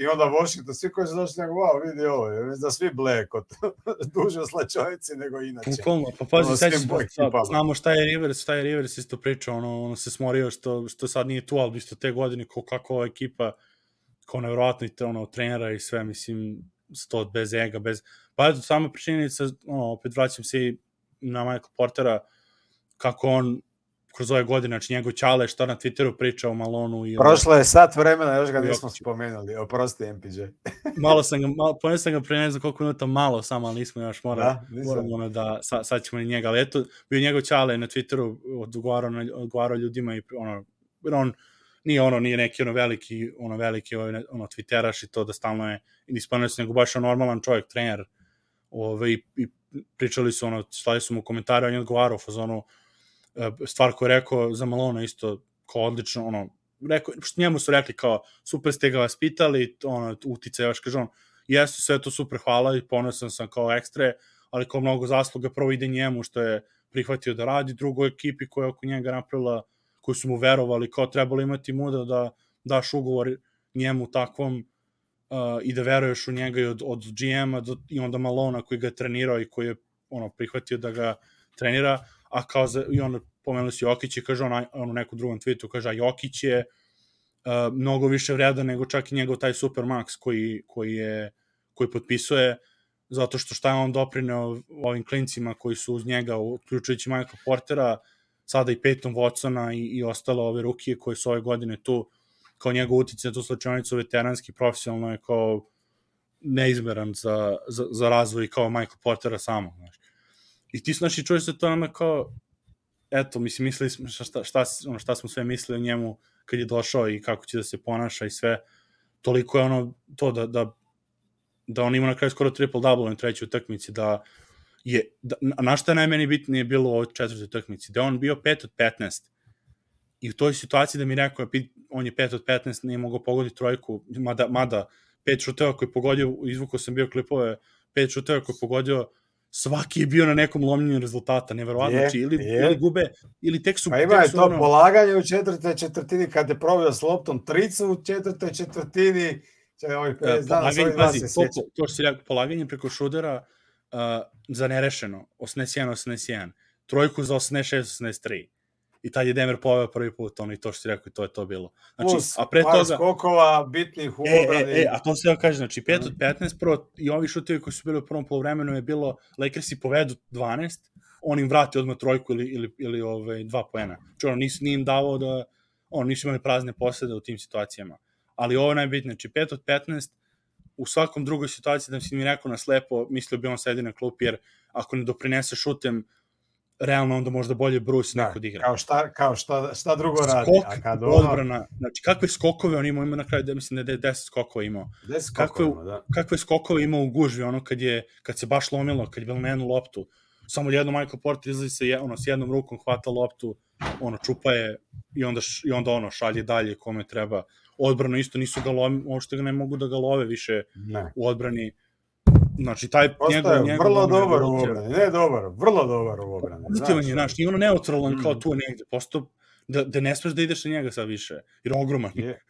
i onda Washington, svi koji su došli, wow, vidi ovo, mislim da svi bleje kod <laughs> duže slačovici nego inače. Pukolno, pa pazi, ono, sećaš, pa, znamo šta je Rivers, šta je Rivers isto pričao, ono, ono se smorio što, što sad nije tu, ali isto te godine, ko, kako ova ekipa kao nevjerojatno i ono, trenera i sve, mislim, sto bez ega, bez... Pa eto, sama pričinjenica, ono, opet vraćam se na Michael Portera, kako on kroz ove godine, znači njegov Ćale šta na Twitteru priča o Malonu i Prošlo je sat vremena, još ga nismo spomenuli, oprosti MPJ. <laughs> malo sam ga, malo, ponio sam ga pre ne znam koliko minuta, malo samo, ali nismo još mora, da, moramo ono da, sa, sad ćemo i njega, ali eto, bio njegov Ćale na Twitteru, odgovarao, odgovarao ljudima i ono, on nije ono, nije neki ono veliki, ono veliki ovaj, ono twitteraš i to da stalno je ispanjeno nego baš on normalan čovjek, trener. Ovaj, i pričali su ono, slali su mu komentare, on je odgovarao fazonu e, stvar koju je rekao za Malona isto kao odlično, ono, rekao, što njemu su rekli kao, super ste ga vaspitali, ono, utice, još kaže on, jesu sve to super, hvala i ponosan sam kao ekstre, ali kao mnogo zasluga prvo ide njemu što je prihvatio da radi, drugo ekipi koja je oko njega napravila koji su mu verovali, kao trebalo imati muda da daš ugovor njemu takvom uh, i da veruješ u njega i od, od GM-a do, i onda Malona koji ga je trenirao i koji je ono, prihvatio da ga trenira, a kao za, i onda pomenuli si Jokić i kaže on, on u nekom drugom tweetu kaže, a Jokić je uh, mnogo više vredan nego čak i njegov taj Supermax koji, koji je koji potpisuje zato što šta je on doprineo ovim klincima koji su uz njega, uključujući Michael Portera, sada i Peyton Watsona i, i ostale ove rukije koje su ove godine tu, kao njegov utice na tu slučajnicu veteranski, profesionalno je kao neizmeran za, za, za razvoj kao Michael Portera samo, znaš. I ti znaš i čuješ se to nama kao, eto, mislim, mislili smo šta, šta, šta, ono, šta smo sve mislili o njemu kad je došao i kako će da se ponaša i sve, toliko je ono to da, da, da on ima na kraju skoro triple-double na trećoj utakmici, da je, da, na šta najmeni bitnije bilo u četvrtoj utakmici, da on bio 5 od 15 i u toj situaciji da mi rekao, on je 5 od 15, nije mogao pogoditi trojku, mada, mada pet šuteva koji pogodio, izvukao sam bio klipove, pet šuteva koji pogodio, svaki je bio na nekom lomljenju rezultata, neverovatno, znači ili, je. ili gube, ili tek su... Pa ima je to ono- polaganje u četvrtoj četvrtini kad je probio s loptom tricu u četvrtoj četvrtini. Čekaj, ovih 50 E, dana dva pazi, se to, sjećam. to što si rekao, polaganje preko šudera uh, za nerešeno, 81-81, trojku za 86-83. I tad je Denver poveo prvi put, ono i to što si rekao, i to je to bilo. Znači, Plus a pre par toga... skokova bitnih u E, obrani. e, e, a to se ja kažem, znači 5 od 15, prvo i ovi šutevi koji su bili u prvom polovremenu je bilo Lakersi povedu 12, on im vrati odmah trojku ili, ili, ili ove, dva poena. Znači ono, nis, nije im davao da, on, nisu imali prazne posede u tim situacijama. Ali ovo je najbitnije, znači 5 od 15, u svakom drugoj situaciji da si mi rekao na slepo, mislio bi on sedi na klupi, jer ako ne doprinese šutem, realno onda možda bolje Bruce Da, neko da igra. kao šta, kao šta, šta drugo radi. Skok, A kad ono, odbrana, znači kakve skokove on imao, ima na kraju, da mislim da je 10 skokova imao. gde se kako je- skokovima, da. kakve skokove imao u gužvi, ono kad je, kad se baš lomilo, kad je bilo na jednu loptu, samo jedno Michael Porter izlazi se je, ono, s jednom rukom hvata loptu, ono, čupa je i onda, i onda ono, šalje dalje kome treba. Odbrano isto nisu ga lomi, uopšte ga ne mogu da ga love više Ne. u odbrani. Znači, taj Postaje njegov, vrlo ono, dobar u obrani. Ne dobar, vrlo dobar u obrani. Pozitivan je, znaš, nije ono neutralan Mm. kao tu negde, posto da, da ne smeš da ideš na njega sad više, jer je ogroman. Je.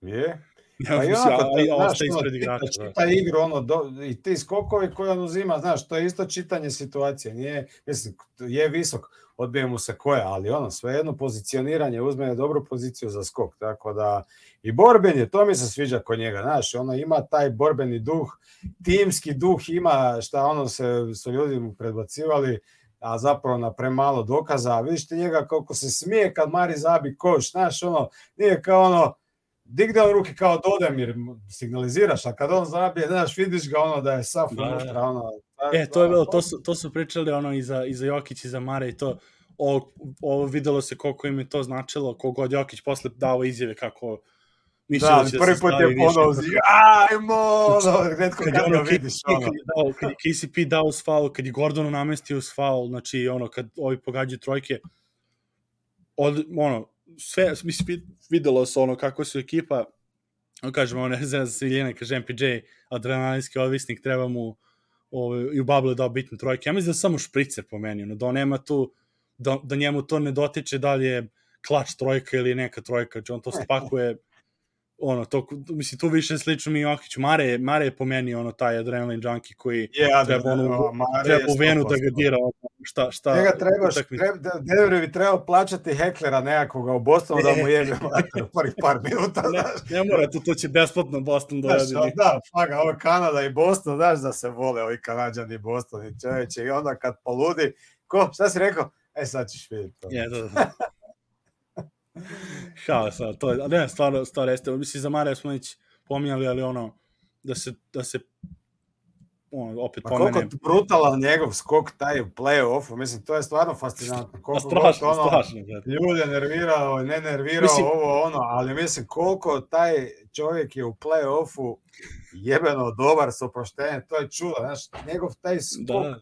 Je. Ne, Pa i mislim, onako, a, to, a, znaš, ono, ispred igrača. čita, Da. čita igru, ono, do, i ti skokovi koje on uzima, znaš, to je isto čitanje situacije, nije, mislim, je visok, odbije mu se koja, ali ono, svejedno pozicioniranje, uzme je dobru poziciju za skok, tako da, i borben je, to mi se sviđa kod njega, znaš, ono, ima taj borbeni duh, timski duh ima, šta ono se, su ljudi mu predbacivali, a zapravo na premalo dokaza, vidiš ti njega kako se smije kad Mari zabi koš, znaš, ono, nije kao ono, digne on ruke kao Dodemir, signaliziraš, a kad on zabije, znaš, vidiš ga ono da je sav Da, da. unutra, ono... E, to je bilo, to su, to su pričali ono i za, i za Jokić i za Mare i to, ovo, ovo videlo se koliko im je to značilo, kogod Jokić posle dao izjave kako mislio Da, da, prvi put je ponovo zi, ajmo, ono, redko kad kad ono vidiš, ono. kad je dao, kad je KCP dao uz faul, kad je Gordonu namestio uz faul, znači ono, kad ovi pogađaju trojke, od, ono, sve, mislim, vid- videlo se ono kako su ekipa, ono kažemo, ono, za Siljene, kaže MPJ, adrenalinski ovisnik, treba mu ovaj, i u Bablu dao bitne trojke. Ja mislim da je samo špricer po meni, ono, da on nema tu, da, da njemu to ne dotiče da li je klač trojka ili neka trojka, znači on to spakuje ono, to, mislim, tu više slično mi Jokić. Mare, Mare je po meni ono, taj adrenalin junkie koji Je, a treba ono- Mare treba u venu da ga 100%. dira, ono, šta, šta, Njega trebaš, treba, da- Denver bi trebao plaćati heklera nekakvoga u Bostonu da mu jebe prvih par minuta, Ne, znaš. ne mora, to, to će besplatno Boston Znaš, dovedi. da, faga, ovo Kanada i Boston, znaš da se vole ovi Kanadjani i Boston i čoveče, i onda kad poludi, ko, šta si rekao? E, sad ćeš vidjeti to. Je, da, da. <laughs> Šao sad, to je, a ne, stvarno, stvarno jeste, mislim, za Mare smo već pominjali, ali ono, da se, da se, ono, opet Pa koliko pomenem, brutalan njegov skok taj u play-offu, mislim, to je stvarno fascinantno. a Koliko strašno, god ono, strašno, brate. ljude nervirao, ne nervirao, Mislim- ovo ono, ali mislim koliko taj čovjek je u play-offu jebeno dobar s oproštenjem, to je čudo, znaš, njegov taj skok, Da,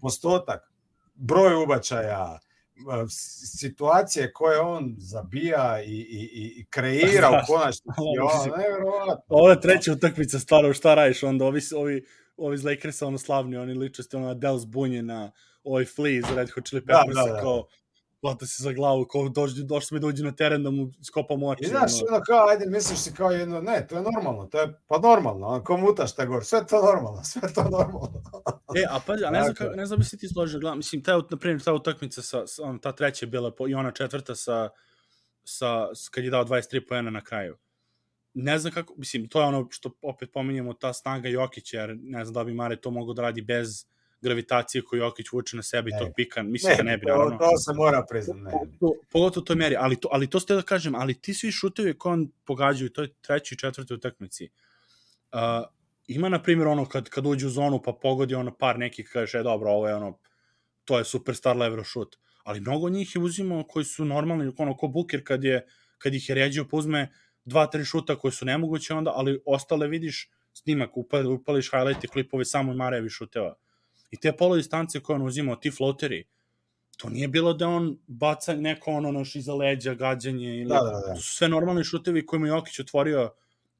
postotak, broj ubačaja, situacije koje on zabija i, i, i- kreira u Znaš, <laughs> konačnici, nevjerovatno. Ovo je treća utakmica, stvarno, šta radiš onda, ovi, ovi, ovi iz Lakersa, ono slavni, oni ličnosti, ono Adele zbunje na ovaj Flea iz Red Hot Chili Da, Peppersa, da, da. kao, plata se za glavu, kao dođe, došli mi dođe na teren da mu skopam oči. I znaš, ono. ono kao, ajde, misliš si kao jedno, ne, to je normalno, to je, pa normalno, ono, ko mutaš te gor, sve to normalno, <laughs> sve to normalno. E, a pazi, a ne znam, kako, ne znam bi se ti složio, gledam, mislim, ta, na primjer, ta utakmica sa, sa on, ta treća je bila po, i ona četvrta sa, sa, s, kad je dao 23 poena na kraju. Ne znam kako, mislim, to je ono što opet pominjemo, ta snaga Jokića, jer ne znam da bi Mare to mogao da radi bez gravitacije koju Jokić vuče na sebe i Ne. tog pika, mislim da ne bi, to, naravno. to se mora priznati, ne. To, pogotovo u toj meri, ali to, ali to ste da kažem, ali ti svi šutevi koje on pogađaju u toj trećoj i četvrtoj utakmici, uh, ima na primjer ono kad, kad uđe u zonu pa pogodi ono par nekih kaže e, dobro ovo je ono to je superstar lever šut ali mnogo njih je uzimao koji su normalni ono ko Buker kad je kad ih je ređio pa uzme dva tri šuta koji su nemoguće onda ali ostale vidiš snimak upali, upališ highlight klipove samo i Marevi šuteva i te polo distance koje on uzimao ti floateri to nije bilo da on baca neko ono naš iza leđa gađanje ili Da, da, da. to su sve normalni šutevi kojima je Jokić otvorio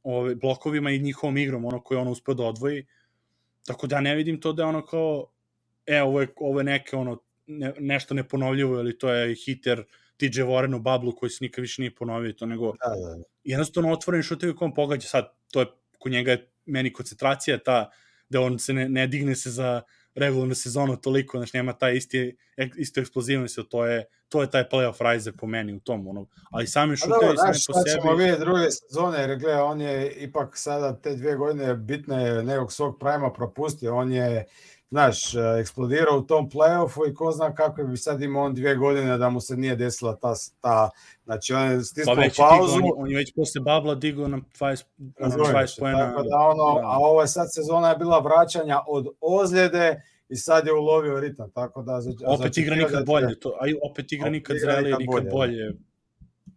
ove, blokovima i njihovom igrom, ono koje ono uspeo da odvoji. Tako da ne vidim to da je ono kao, e, ovo je, ovo je neke ono, ne, nešto neponovljivo, ili to je hiter TJ Warren u bablu koji se nikad više nije ponovio to, nego Da, da, da. jednostavno otvoren šutevi kom pogađa. Sad, to je, kod njega je meni koncentracija ta, da on se ne, ne digne se za regularnu sezonu toliko, znači nema taj isti, isto eksplozivnost, to je, to je taj playoff riser po meni u tom, ono, ali sami A dobro, šutevi sami po sebi, ćemo vidjeti druge sezone, jer gle, on je ipak sada te dvije godine bitne nekog svog prajma propustio, on je, znaš, eksplodirao u tom playoffu i ko zna kako bi sad imao on dvije godine da mu se nije desila ta, ta znači on je pa stisnuo je pauzu, digao, on, on je već posle babla digao na 20, ono, Razumiješ 20 se, pojena. tako da ono, da. a ovo je sad sezona je bila vraćanja od ozljede i sad je ulovio ritam, tako da... Za, opet igra za nikad očekivati- bolje, to, a opet igra Opet nikad igra zrelije, nikad nikad bolje, bolje.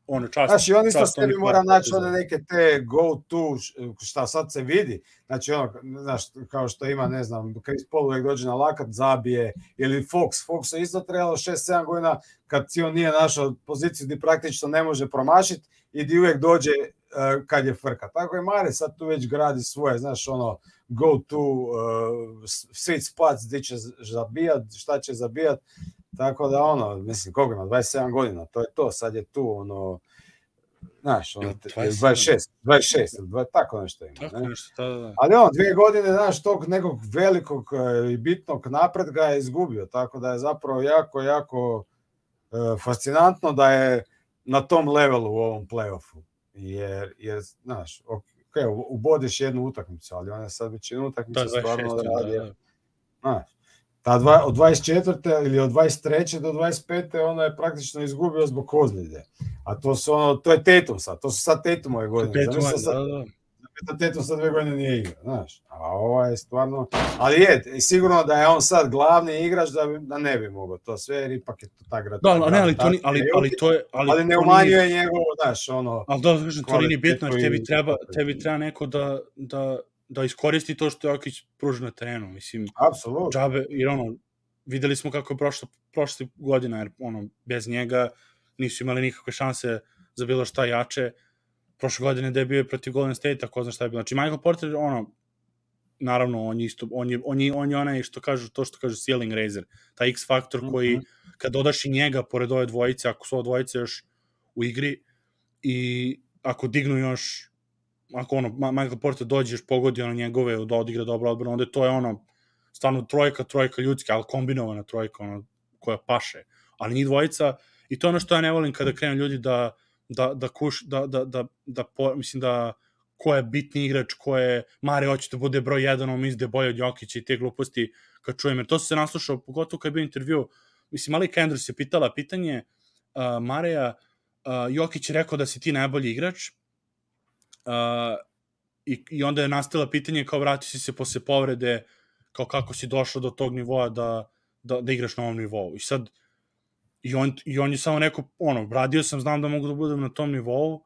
Ono, čast, Znaš, i on isto čast sebi onih mora naći one neke te go-to, š- šta sad se vidi. Znači, ono, znaš, kao što ima, ne znam, Chris Paul uvek dođe na lakat, zabije, ili Fox. Fox je isto trebalo 6-7 godina kad si on nije našao poziciju gdje praktično ne može promašiti i di uvek dođe kad je frka. Tako je Mare sad tu već gradi svoje, znaš, ono, go to uh, sweet spots gdje će zabijat, šta će zabijat. Tako da ono, mislim, koliko ima, 27 godina, to je to, sad je tu, ono, znaš, ono, Jel te- 27? 26, 26, ili dva- tako nešto ima. Tako ne? nešto, da, da, da. Ali on, dvije godine, znaš, tog nekog velikog e, i bitnog napretka je izgubio, tako da je zapravo jako, jako e, fascinantno da je na tom levelu u ovom playoffu. Jer, jer znaš, ok, u- ubodeš jednu utakmicu, ali on je sad već jednu Da, stvarno 26. Da, da. Znaš, ta dva, od 24. ili od 23. do 25. ona je praktično izgubio zbog ozljede. A to su ono, to je Tatum sad, to su sad Tatumove godine. Godina, sad, da, da. Da Tatum sad dve godine nije igra, znaš. A ovo je stvarno, ali je, sigurno da je on sad glavni igrač da, bi- da ne bi mogao to sve, jer ipak je to ta grad. Da, ali, ne, ali, to, ni, ali, ali to je... Ali, ali ne to nije- umanjuje njegovo, znaš, ono, Ali da, kažem, to nije bitno, jer tebi treba, tebi treba neko da, da, da iskoristi to što Jokić pruža na terenu. Mislim, apsolutno. džabe, jer ono, videli smo kako je prošlo, prošle godina, jer ono, bez njega nisu imali nikakve šanse za bilo šta jače. Prošle godine da je bio protiv Golden State, ko zna šta je bilo. Znači, Michael Porter, ono, naravno, on je isto, on je, on je, on je onaj što kažu, to što kažu ceiling raiser, taj X faktor koji, Mhm. kad dodaš i njega pored ove dvojice, ako su ove dvojice još u igri, i ako dignu još ako ono, Michael Porter dođe još pogodi ono njegove da odigra dobro odbranu, onda to je ono stvarno trojka, trojka ljudska, ali kombinovana trojka, ono, koja paše. Ali njih dvojica, i to je ono što ja ne volim kada krenu ljudi da, da, da, kuš, da, da, da, da po, mislim da ko je bitni igrač, ko je Mare hoće da bude broj jedan, on misli da je bolje od Jokića i te gluposti kad čujem, jer to se naslušao, pogotovo kad je bio intervju, mislim, Malika Andrews je pitala pitanje uh, Mareja, uh, Jokić je rekao da si ti najbolji igrač, uh, i, i onda je nastala pitanje kao vrati si se posle povrede, kao kako si došao do tog nivoa da, da, da igraš na ovom nivou. I sad, i on, i on je samo rekao, ono, radio sam, znam da mogu da budem na tom nivou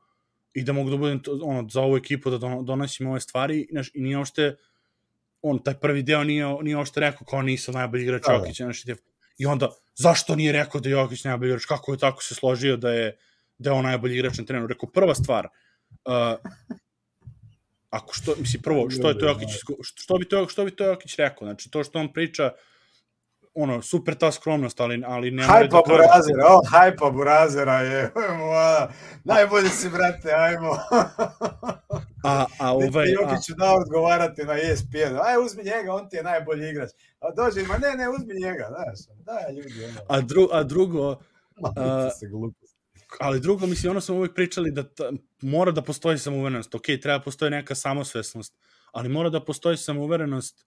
i da mogu da budem to, ono, za ovu ekipu da dono- donosim ove stvari znaš, i nije uopšte on, taj prvi deo nije, nije uopšte rekao kao nisam najbolji igrač Da, da. Jokić, znaš, i onda, zašto nije rekao da je Jokić najbolji igrač, kako je tako se složio da je, da je on najbolji igrač na terenu. Rekao, prva stvar, uh, ako što, mislim, prvo, što je to Jokić, što, što bi to, što bi to Jokić rekao, znači, to što on priča, ono, super ta skromnost, ali, ali ne Hajpa da Burazera, on hajpa Burazera je, moja, najbolji si, brate, ajmo. A, a Ovaj, Jokiću da odgovarati na E ESPN. Aj, uzmi njega, on ti je najbolji igrač. A dođe, ma ne, ne, uzmi njega, znaš. Da, ljudi, ono. a, dru, a drugo, Malice se gluposti. ali drugo, mislim, ono smo uvijek pričali da ta, mora da postoji samouverenost. Ok, treba postoji neka samosvesnost, ali mora da postoji samouverenost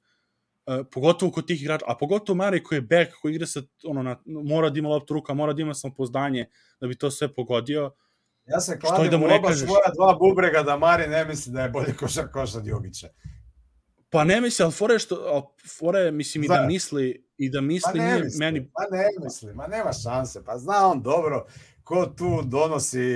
uh, pogotovo kod tih igrača, a pogotovo Mare koji je back, koji igra sa, ono, na, mora da ima loptu ruka, mora da ima samopouzdanje da bi to sve pogodio. Ja se kladim da mu u ne oba kažeš? svoja dva bubrega da Mari ne misli da je bolji košarkaš od Jokića. Pa ne misli, ali fore što, ali fore, mislim, i da misli, i da misli, ne nije misli, meni, ma ne misli, ma nema šanse. Pa zna on dobro ko tu donosi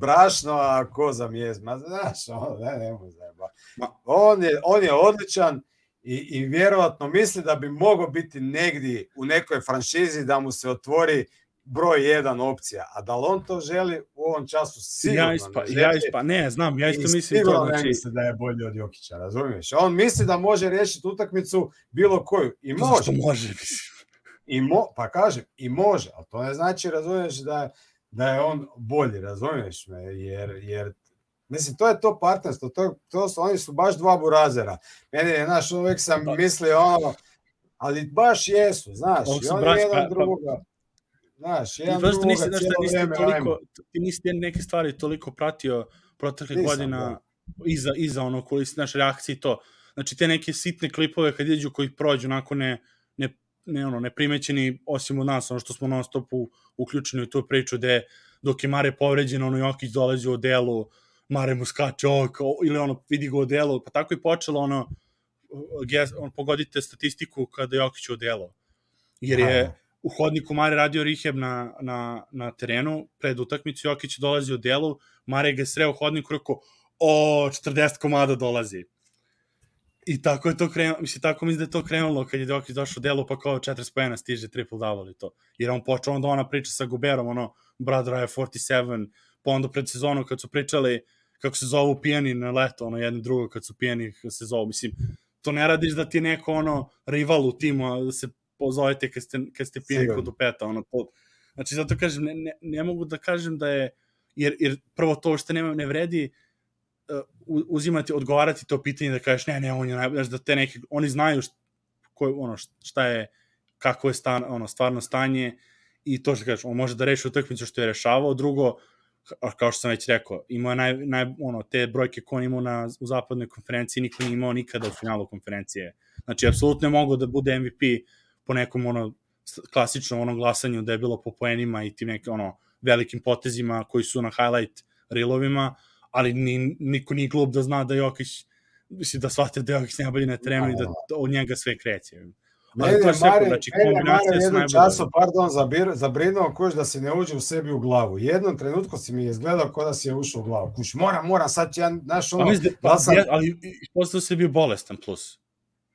brašno, a ko za mjez. Ma znaš, on, ne, ne zajeba. Ma- On je, on je odličan i, i vjerovatno misli da bi mogao biti negdje u nekoj franšizi da mu se otvori broj jedan opcija, a da li on to želi u ovom času sigurno ja ispa, ne želi. ja ispa, ne, znam, ja isto mislim to, ne znači, misli da je bolji od Jokića, razumiješ? On misli da može riješiti utakmicu bilo koju i može. što može, mislim. I mo, pa kažem, i može, ali to ne znači, razumiješ, da, da je on bolji, razumiješ me, jer, jer Mislim, to je to partnerstvo, to, to su, oni su baš dva burazera. Meni je, znaš, uvijek sam Da. mislio ono, ali baš jesu, znaš, i oni braća, jedan pa- drugoga, znaš, jedan Prosto drugoga nisi, znaš cijelo nisi vrijeme, toliko, ajmo. ti nisi neke stvari toliko pratio proteklih Nisam, godina iza, iza ono kulis, naše reakcije to. Znači te neke sitne klipove kad iđu koji prođu onako ne, ne, ne, ono, neprimećeni osim od nas, ono što smo non stop u, uključeni u tu priču gde dok je Mare povređen, ono Jokić dolazi u delu, Mare mu skače oko, ili ono vidi ga u delu, pa tako i počelo ono, ges, on, pogodite statistiku kada je Jokić u delu. Jer je, Aha. u hodniku Mare radio rehab na, na, na terenu, pred utakmicu Jokić dolazi u delu, Mare ga je sreo u hodniku rekao, o, 40 komada dolazi. I tako je to krenulo, mislim, tako mislim da je to krenulo kad je Jokić došao u delu, pa kao 40 pojena stiže triple double i to. Jer on počeo onda ona priča sa Guberom, ono, brother, I have 47, pa onda pred sezonu kad su pričali kako se zovu pijani na leto, ono, jedno drugo kad su pijani kako se zovu, mislim, to ne radiš da ti neko, ono, rival u timu, da se pozovete kad ste, kad ste pijani Sigurno. kod upeta, ono, to, znači, zato kažem, ne, ne, ne mogu da kažem da je, jer, jer prvo to što ne, ne vredi, uh, uzimati, odgovarati to pitanje da kažeš ne, ne, on je najbolji, znaš, da te neki, oni znaju šta, ko, ono, šta je, kako je stan, ono, stvarno stanje i to što kažeš, on može da reši utakmicu što je rešavao, drugo, a kao što sam već rekao, imao je naj, naj, ono, te brojke koje on imao na, u zapadnoj konferenciji, niko nije imao nikada u finalu konferencije. Znači, apsolutno je mogao da bude MVP po nekom ono, klasičnom onom glasanju da je bilo po poenima i tim nekim ono, velikim potezima koji su na highlight reelovima, ali ni, niko nije glup da zna da Jokić mislim da shvate da Jokić najbolji na terenu i da to- od njega sve kreće. Ali Meni to je Mare, znači, kombinacija Mare najboljom. času, pardon, zabir, zabrinuo kuš da se ne uđe u sebi u glavu. Jednom trenutku si mi je izgledao kao da si je ušao u glavu. Kuš, moram, moram, sad će ja, znaš, Pa, ono, mislim, da, da pa, sam- ja, ali postao se bio bolestan plus.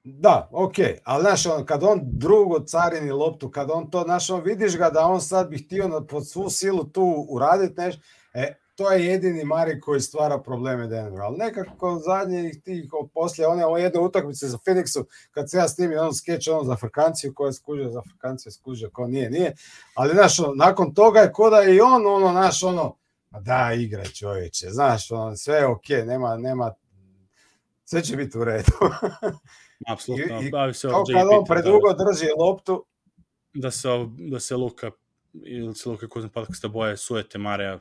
Da, okej, ali znaš, on, kad on drugo carini loptu, kad on to, znaš, on vidiš ga da on sad bi htio na, pod svu silu tu uraditi nešto, e, to je jedini Mari koji stvara probleme Denveru, ali nekako zadnjih tih, poslije one, one jedne utakmice za Phoenixu, kad se ja snimio on skeč ono za Frkanciju, ko je skužio za Frkanciju, skužio, ko nije, nije, ali znaš, ono, nakon toga je ko da je i on, ono, znaš, ono, "Ma da, igraj čovječe, znaš, ono, sve je okej, nema, nema, sve će biti u redu. <laughs> Apsolutno, bavi se Kao kad on predugo drži loptu, da se, da se Luka ili se Luka Kuzma Patkasta boje sujete Mareja,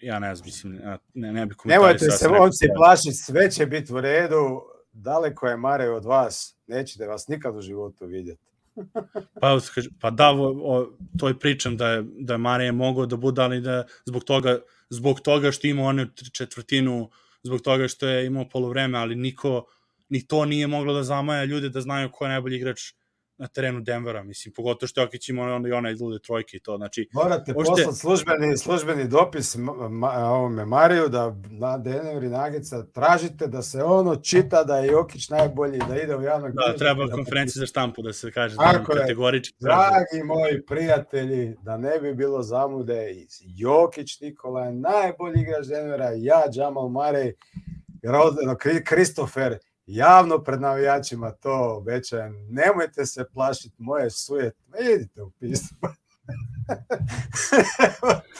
ja ne znam, mislim, ne, ne bih komentarisao. nemojte se sam rekao momci sve. će biti u redu, daleko je Mare od vas, nećete vas nikad u životu vidjeti. <laughs> Pa, pa da, o, o, to i pričam da je, da je Marije mogao da bude, ali da zbog toga, zbog toga što ima onu četvrtinu, zbog toga što je imao polovreme, ali niko, ni to nije moglo da zamaja ljude da znaju ko je najbolji igrač na terenu Denvera, mislim, pogotovo što Jokić imao onda i onaj lude trojke i to, znači, Morate Možete- poslati službeni, službeni dopis ma, ma, ovome Mariju da na Denver i Nagica tražite da se ono čita da je Jokić najbolji, da ide u javnog da, bilježnika, treba da konferencija za štampu da se kaže, da Tako kategorički. Dragi moji prijatelji, da ne bi bilo zamude, Jokić Nikola je najbolji igrač Denvera, ja, Jamal Rodeno, Kristofer, javno pred navijačima to obećajem. Nemojte se plašiti moje sujet. Idite u pistu. <laughs>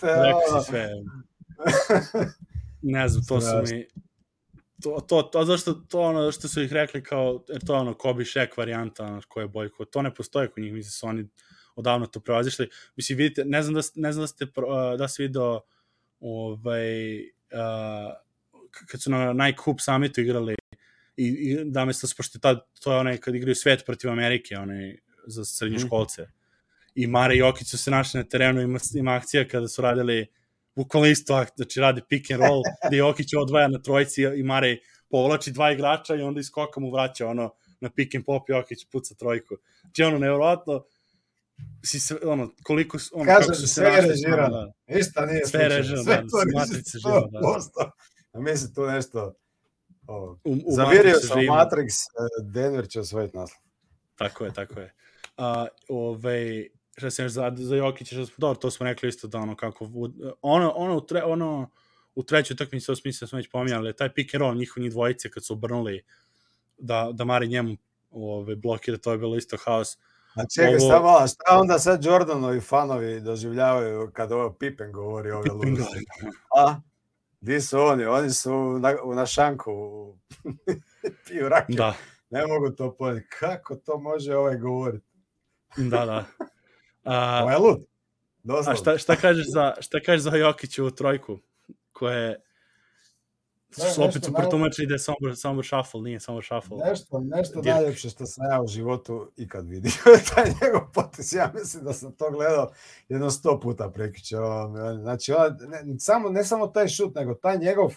Rekao si sve. <laughs> Ne znam, to su mi... To, to, to, zašto to ono što su ih rekli kao, jer to je ono Kobe Shaq varijanta, ono, ko je bojko, to ne postoje kod njih, mislim su oni odavno to prevazišli. Mislim, vidite, ne znam da, ne znam da ste, da se video ovaj, uh, kad su na Nike Hoop Summitu igrali i, i da mesto, pošto tad, to je onaj kad igraju svet protiv Amerike, onaj za srednjoškolce. I Mare i Jokić su se našli na terenu, ima, ima akcija kada su radili bukvalno isto akt, znači radi pick and roll, <laughs> gde Jokić odvaja na trojici i Mare povlači dva igrača i onda iz skoka mu vraća ono na pick and pop Jokić puca trojku. Znači ono, nevjerojatno, si se, ono, koliko, su- ono, Kažem, kako su se sve našli, režirano. da. Ništa nije Sve režirano, da, to Matrice živo, da. 100%. A mislim tu nešto... U, u Zavirio sam u živimo. Matrix, eh, Denver će osvojiti naslov. Tako je, tako je. A, ovaj, šta se za, za Jokića, što smo, dobro, to smo rekli isto da ono kako, ono, ono, tre, ono u trećoj utakmici, u smislu smo već pominjali, taj pick and roll njihov njih dvojice kad su obrnuli da, da Mari njemu ove, blokira, to je bilo isto haos. A čekaj, Ovo... malo, šta onda sad Jordanovi fanovi doživljavaju kad ovo Pippen govori ove Pippen govori. A? Di su oni? Oni su na, na šanku <laughs> piju rakiju. Da. Ne mogu to pojeti. Kako to može ovaj govoriti? Da, da. <laughs> A, Ovo je lud. Doslovno. A šta, šta, kažeš za, šta kažeš za Jokiću u trojku? Koja Ne, opet super tumači da je Somber, Somber Shuffle, nije Somber Shuffle. Nešto, nešto Dirk. najljepše što sam ja u životu ikad vidio. <laughs> taj njegov potes, ja mislim da sam to gledao jedno sto puta prekiće. Znači, ona, ne, samo, ne samo taj šut, nego taj njegov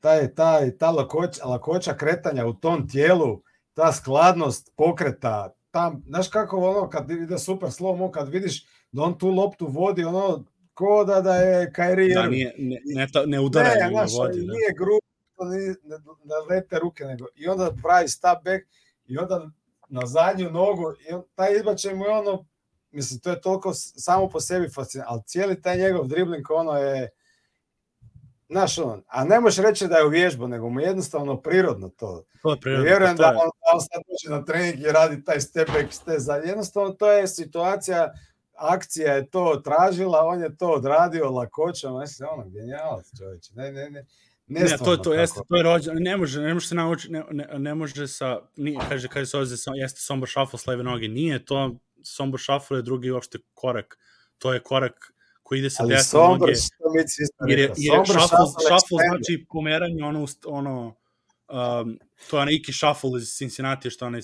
taj, taj, ta lakoća, lakoća kretanja u tom tijelu, ta skladnost pokreta, tam, znaš kako ono, kad ide super slow kad vidiš da on tu loptu vodi, ono, ko da, da je Kairi Da, nije, ne, ne, ne udara ne, naš, vodi. Da. Nije ne, ne lete ruke, nego i onda pravi step back i onda na zadnju nogu i on, taj izbačaj mu je ono, mislim, to je toliko samo po sebi fascinantno, ali cijeli taj njegov dribling, ono je, Znaš, on, a ne možeš reći da je u vježbu, nego mu jednostavno prirodno to. To je prirodno. Vjerujem da on, da on sad dođe na trening i radi taj step back, step Jednostavno to je situacija akcija je to tražila, on je to odradio lakoćom, mislim, ono, genijalac čovječe, ne, ne, ne, Ne, ne to, to, jeste, to je rođen, ne može, ne može se naučiti, ne, ne, ne može sa, nije, kaže, kaže se ovdje, jeste Sombor Shuffle s leve noge, nije to, Sombor Shuffle je drugi uopšte korak, to je korak koji ide sa Ali desne noge, jer je, jer shuffle, shuffle znači pomeranje, ono, ono, um, to je onaj Iki Shuffle iz Cincinnati, što je onaj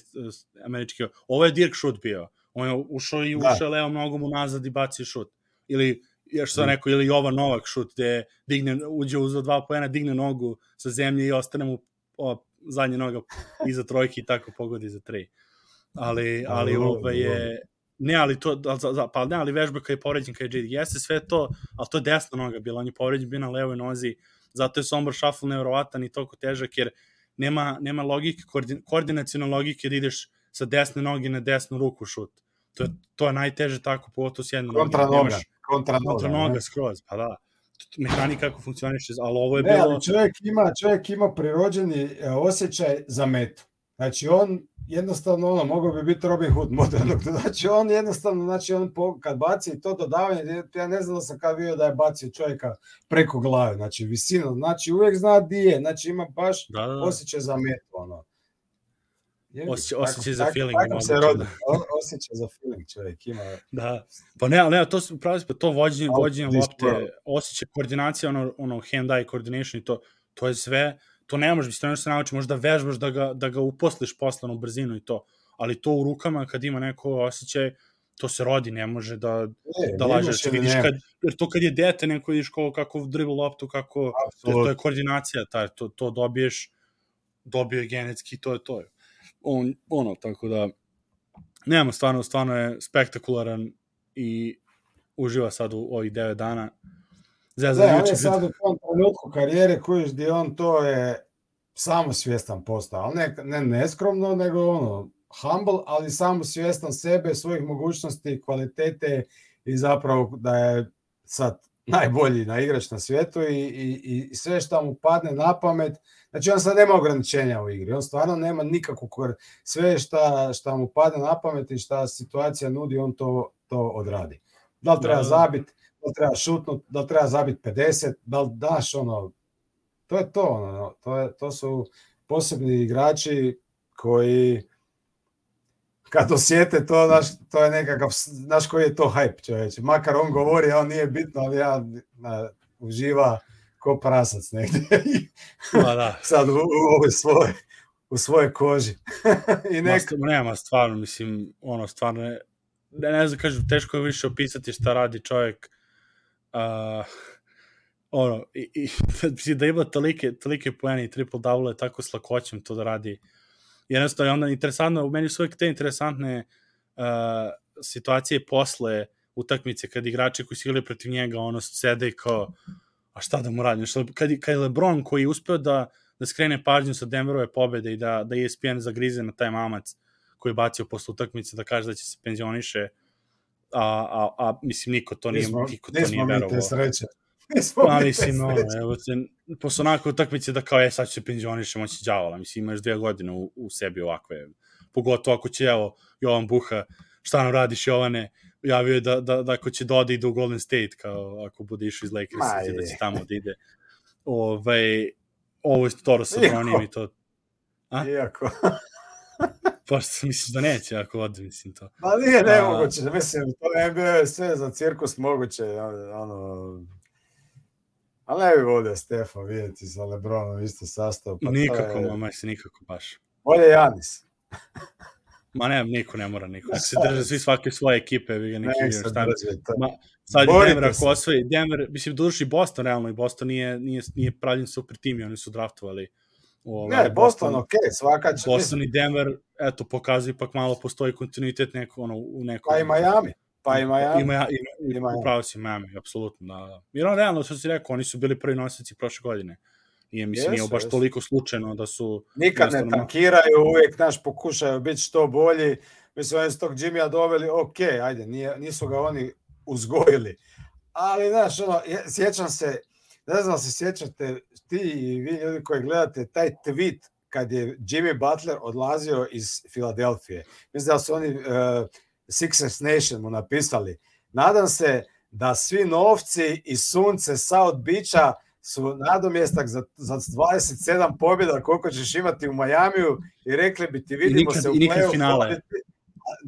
američki, ovo je Dirk Shoot bio, on je ušao i da. ušao da. levom nogom unazad i bacio šut. Ili, još sam mm. rekao, ili Jovan Novak šut, gde digne, uđe uz dva pojena, digne nogu sa zemlje i ostane mu o, zadnja noga iza trojke i tako pogodi za tri. Ali, ali ovo je, ne, ali to, pa ne, ali vežba kad je poređen kad je JD, jeste sve to, ali to je desna noga bila, on je poređen bio na levoj nozi, zato je Sombor Shuffle nevjerovatan i toliko težak, jer nema, nema logike, koordin, koordinacijone logike da ideš sa desne noge na desnu ruku šut. To je, to je najteže tako, pogotovo s jednom kontra noga. Nemaš, kontra noga, kontra noga skroz, pa da. Mehanika kako funkcioniše, ali ovo je ne, bilo... Ali čovjek ima, čovjek ima prirođeni e, osjećaj za metu. Znači on jednostavno ono mogao bi biti Robin Hood modernog. <laughs> Znači on jednostavno znači on po, kad baci to dodavanje, ja ne znam da sam kad vidio da je bacio čovjeka preko glave, znači visinu, znači uvijek zna di je, znači ima baš da, da, da. osjećaj za metu ono. Osjećaj, osjećaj za feeling. Tako se rodi, da. osjećaj za feeling čovjek ima. Da, pa ne, ne, to, pravi, to vođenje, vođenje lopte, osjećaj koordinacija, ono, ono hand-eye coordination i to, to je sve, to ne može, mislim, se nauči, možda vežbaš da ga, da ga uposliš poslanu brzinu i to, ali to u rukama kad ima neko osjećaj, to se rodi, ne može da, ne, da laže. Znači, vidiš kad, jer to kad je dete, neko vidiš kako, kako dribla loptu, kako, to, to je koordinacija, taj, to, to dobiješ, dobio genetski, to je to. On, ono, tako da, nemamo, stvarno, stvarno je spektakularan i uživa sad u ovih 9 dana. Zezan, da, on je sad u tom trenutku karijere kojiš gdje on to je samo svjestan postao, ali ne, ne neskromno, nego ono, humble, ali samo svjestan sebe, svojih mogućnosti, kvalitete i zapravo da je sad najbolji na igrač na svijetu i, i, i sve što mu padne na pamet, znači on sad nema ograničenja u igri, on stvarno nema nikakvu kor... sve šta, šta mu padne na pamet i šta situacija nudi, on to, to odradi. Da li treba da. zabiti, da li treba šutnut, da li treba zabiti 50, da li daš ono, to je to, ono, to, je, to su posebni igrači koji kad osjete to, znaš, to je nekakav, znaš koji je to hype čovječe. Makar on govori, a on nije bitno, ali ja na, uživa ko prasac negdje. Pa da. <laughs> Sad u, u, u, svoje, u svoje koži. <laughs> I nek... Ma, nema stvarno, mislim, ono, stvarno je, ne, ne znam, kažem, teško je više opisati šta radi čovjek. Uh, ono, i, i, <laughs> da ima tolike, tolike pojene i triple double tako s lakoćem to da radi jednostavno je onda interesantno, u meni su uvek te interesantne uh, situacije posle utakmice kad igrači koji su igrali protiv njega ono sede i kao a šta da mu radim? Što, kad, kad je LeBron koji je uspeo da, da skrene pažnju sa Denverove pobede i da, da ESPN zagrize na taj mamac koji je bacio posle utakmice da kaže da će se penzioniše a, a mislim, niko to nije, Nismo, niko to nije nismo mi te sreće. Pa mislim, ono, evo te, posle onako utakmice da kao, e, sad će se penzionišem, moći đavola, mislim, imaš dvije godine u, u sebi ovakve, pogotovo ako će, evo, Jovan Buha, šta nam radiš, Jovane, javio je da, da, da ako će da ode ide u Golden State, kao ako bude išao iz Ma Lakersa, da je. će tamo da ide. Ovaj, ovo je Toro sa. Bronijem i to, A? Iako. <laughs> pa što misliš da neće ako ode, mislim to. Ma nije A- nemoguće, mislim, to je NBA je sve za cirkus moguće, ono, ali ne bi volio Stefa vidjeti sa Lebronom isto sastav. Pa nikako, je- mama, se nikako baš. Bolje Janis. <laughs> Ma ne, niko ne mora, niko. Nek se drže svi svake svoje ekipe, vi ga Nek se šta. to- Ma, sad je Borite Denver ako osvoji, Denver, mislim, doduši Boston realno i Boston nije, nije, nije pravljen super tim i oni su draftovali ovaj, Ne, Boston, ok, svaka će. Boston i Denver, eto, pokazuju ipak malo postoji kontinuitet neko, ono, u nekom... Pa i Miami. Pa i Miami. Ima, ima, Ima, ima, ima. upravo si Miami, apsolutno, da, da. Jer on realno, što si rekao, oni su bili prvi nosioci prošle godine. Nije, mislim, nije Jesu, baš jesu. toliko slučajno da su... Nikad ne tankiraju, uvijek naš pokušaju biti što bolji. Mislim, oni su tog Jimmya doveli, ok, ajde, nije, nisu ga oni uzgojili. Ali, znaš, ono, je- sjećam se, ne znam se sjećate, ti i vi ljudi koji gledate taj tweet kad je Jimmy Butler odlazio iz Filadelfije. Mislim da su oni uh, Sixers Nation mu napisali. Nadam se da svi novci i sunce South Beacha su nadomjestak za, za 27 pobjeda koliko ćeš imati u Majamiju i rekli bi ti vidimo nikad- se u play-offu,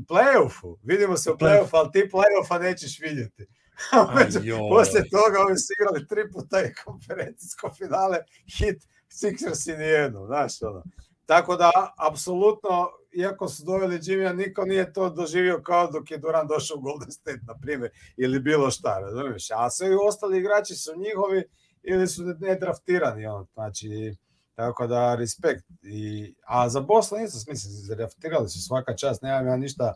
playoffu, vidimo se u Play-off. play-offu, ali ti play-offa nećeš vidjeti. <laughs> Poslije toga oni su igrali tri puta i konferencijsko finale, hit Sixers i nijedno, znaš ono. Tako da, apsolutno, iako su doveli Jimmya, niko nije to doživio kao dok je Duran došao u Golden State, na primjer, ili bilo šta, razumiješ? A svi ostali igrači su njihovi ili su nedraftirani, ono, znači, tako da, respekt. I, a za Boston nisam smisli, draftirali su svaka čast, nemam ja ništa,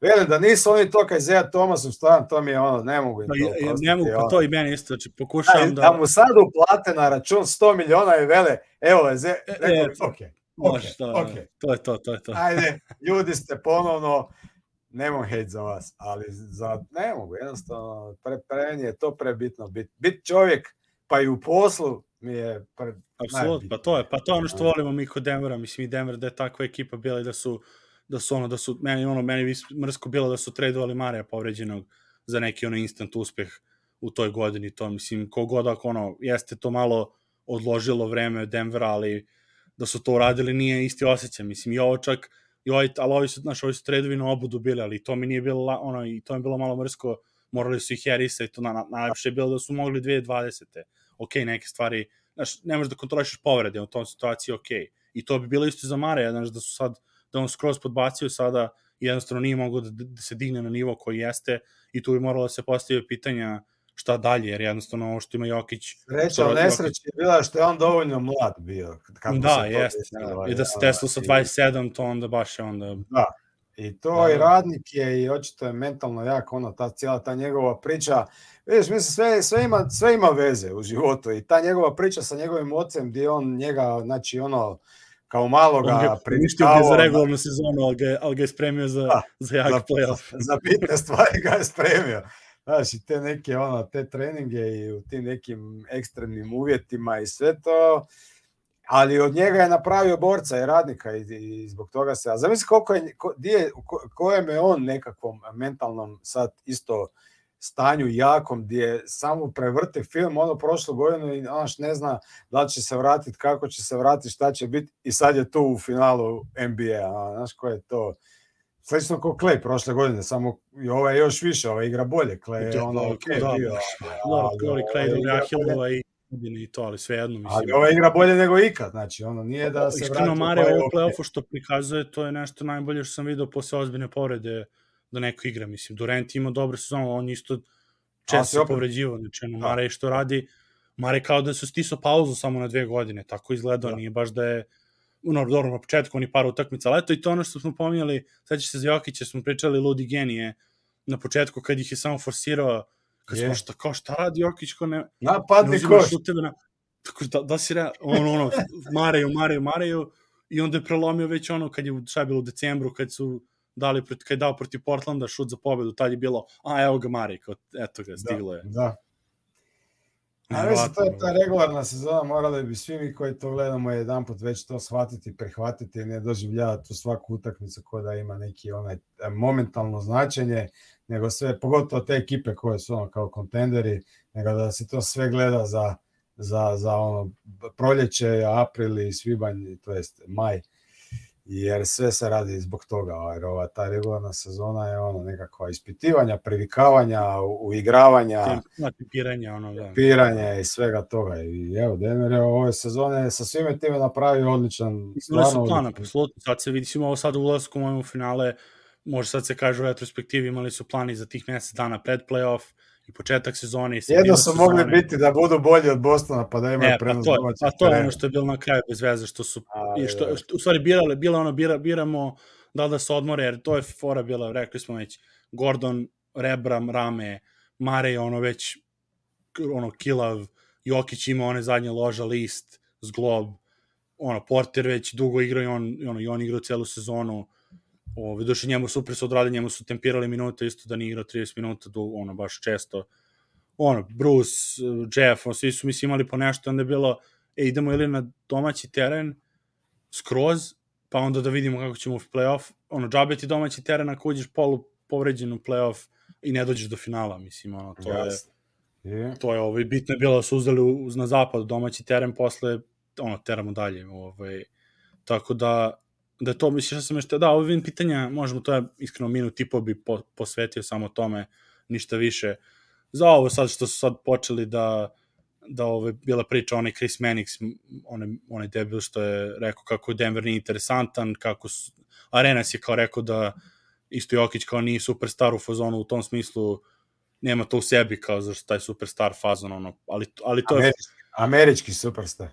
Velim da nisu oni to kaj Zeja Tomasu, stvarno to mi je ono, ne mogu im Pa, to ja- ja- oprostiti, ne mogu, pa to i meni isto, znači pokušavam da da... mu sad uplate na račun 100 miliona i vele, evo je, Ze, E, rekao, e, ok, Može, to, ok. to je to, to je to. ajde, <laughs> ljudi ste ponovno, nemam hejt za vas, ali za, ne mogu, jednostavno, pre, pre je to prebitno, bit, bit čovjek, pa i u poslu mi je pre, Apsolutno, pa to je, pa to je ono što volimo mi kod Denvera, mislim i Denver da je takva ekipa bila i da su da su ono da su meni ono meni vis- mrsko bilo da su tradovali Marija povređenog za neki ono instant uspeh u toj godini, to mislim kogod ako ono jeste to malo odložilo vreme Denvera, ali da su to uradili nije isti osjećaj, mislim i ovo čak i ovaj, ali ovi su, znaš, ovi su tradovi na obudu bili, ali to mi nije bilo, ono, i to mi je bilo malo mrsko, morali su i Harrisa i to na, na, najlepše je bilo da su mogli 2020. Ok, neke stvari, znaš, ne možeš da kontrolišeš povrede u tom situaciji, ok. I to bi bilo isto za Mare, znaš, da su sad, da on skroz podbacio sada i jednostavno nije mogao da, da se digne na nivo koji jeste i tu bi moralo da se postavio pitanja šta dalje, jer jednostavno ovo što ima Jokić, Sreća Jokić- nesreći je bila što je on dovoljno mlad bio. Kako da, jeste, da. i da se Tesla sa i- 27, to onda baš je onda... I to Da. i radnik je i očito je mentalno jak, ono, ta cijela ta njegova priča. Vidiš, mislim, sve, sve, ima, sve ima veze u životu i ta njegova priča sa njegovim ocem gdje on njega, znači ono, kao maloga On ga je uništio ga za regularnu sezonu, ali ga, ali ga je spremio za, Da, za jak za, playoff. za bitne stvari ga je spremio. Znaš, i te neke, ono, te treninge i u tim nekim ekstremnim uvjetima i sve to, ali od njega je napravio borca i radnika i, i zbog toga se, a zamisli koliko je, ko, je, ko, kojem je on nekakvom mentalnom sad isto stanju jakom gdje je samo prevrti film ono prošlu godinu i onaš ne zna da će se vratiti, kako će se vratiti, šta će biti i sad je tu u finalu NBA, a, znaš ko je to slično kao Clay prošle godine, samo i ovaj još više, ovaj igra bolje, Clay je ono ok da, bio, Dobro, Glory Clay, igra Ahilova i i to, ali svejedno, mislim. ali ovaj igra bolje nego ikad, znači ono nije da se Iskreno, vrati u Mare, ovo play-off. play-offu što prikazuje, to je nešto najbolje što sam video posle ozbiljne povrede da neko igra. Mislim, Durant ima dobre sezone, on je isto često se se povređivo. Znači, ono. Mare što radi, Mare kao da su stiso pauzu samo na dve godine, tako izgledao, Da. nije baš da je ono, dobro, na početku oni par utakmica, ali eto i to ono što smo pominjali, sad će se za Jokića, smo pričali Ludi genije na početku kad ih je samo forsirao, kad Je. smo šta, kao šta radi Jokić, ko ne, Napadni ne uzima koš. na... Tako da, da si re, ono, ono, mareju, mareju, mareju, i onda je prelomio već ono, kad je, šta je bilo u decembru, kad su dali, kad je dao protiv Portlanda šut za pobedu, tad je bilo, a evo ga Marik, eto ga, stiglo je. Da, da. A mislim, to je ta regularna sezona, morali bi svi mi koji to gledamo jedan put već to shvatiti, prihvatiti, ne doživljavati u svaku utakmicu koja da ima neki onaj e, momentalno značenje, nego sve, pogotovo te ekipe koje su ono kao kontenderi, nego da se to sve gleda za, za, za ono proljeće, april i svibanj, to jest maj jer sve se radi zbog toga, jer ova ta regularna sezona je ono nekakva ispitivanja, privikavanja, uigravanja, piranja, ono, da. piranja i svega toga. I evo, Denver je ove sezone sa svime time napravio odličan, stvarno plana, apsolutno. Sad se vidimo ovo sad u ulazku u finale, može sad se kaže u retrospektivi, imali su plani za tih mesec dana pred playoff, i početak sezone i Jedno su sezone. mogli biti da budu bolji od Bostona pa da imaju e, prenos pa to, pa to je ono što je bilo na kraju bez veze što su A, i što, što u stvari birale bilo ono bira, biramo da li da se odmore jer to je fora bila rekli smo već Gordon Rebram Rame Mare ono već ono kilav Jokić ima one zadnje loža list zglob ono Porter već dugo igra i on ono i on igra celu sezonu Ove, došli njemu super su odradili, njemu su tempirali minute isto da nije igrao 30 minuta, do, ono, baš često. Ono, Bruce, Jeff, ono, svi su mislim imali po nešto, onda je bilo, e, idemo ili na domaći teren, skroz, pa onda da vidimo kako ćemo u playoff. Ono, džabe ti domaći teren ako uđeš polu povređen u playoff i ne dođeš do finala, mislim, ono, to yes. je... Yeah. To je ovaj, bitno je bilo da su uzeli uz, na zapad domaći teren, posle ono, teramo dalje. Ovaj, tako da, da to misliš da sam još, da, ovo pitanja, možemo to je iskreno minut i po bi po, posvetio samo tome, ništa više. Za ovo sad što su sad počeli da da ove bila priča onaj Chris Mannix, onaj, onaj debil što je rekao kako Denver nije interesantan, kako su, Arenas je kao rekao da isto Jokić kao nije superstar u fazonu u tom smislu nema to u sebi kao zašto taj superstar fazon ono, ali, ali to Američki, je... Američki superstar.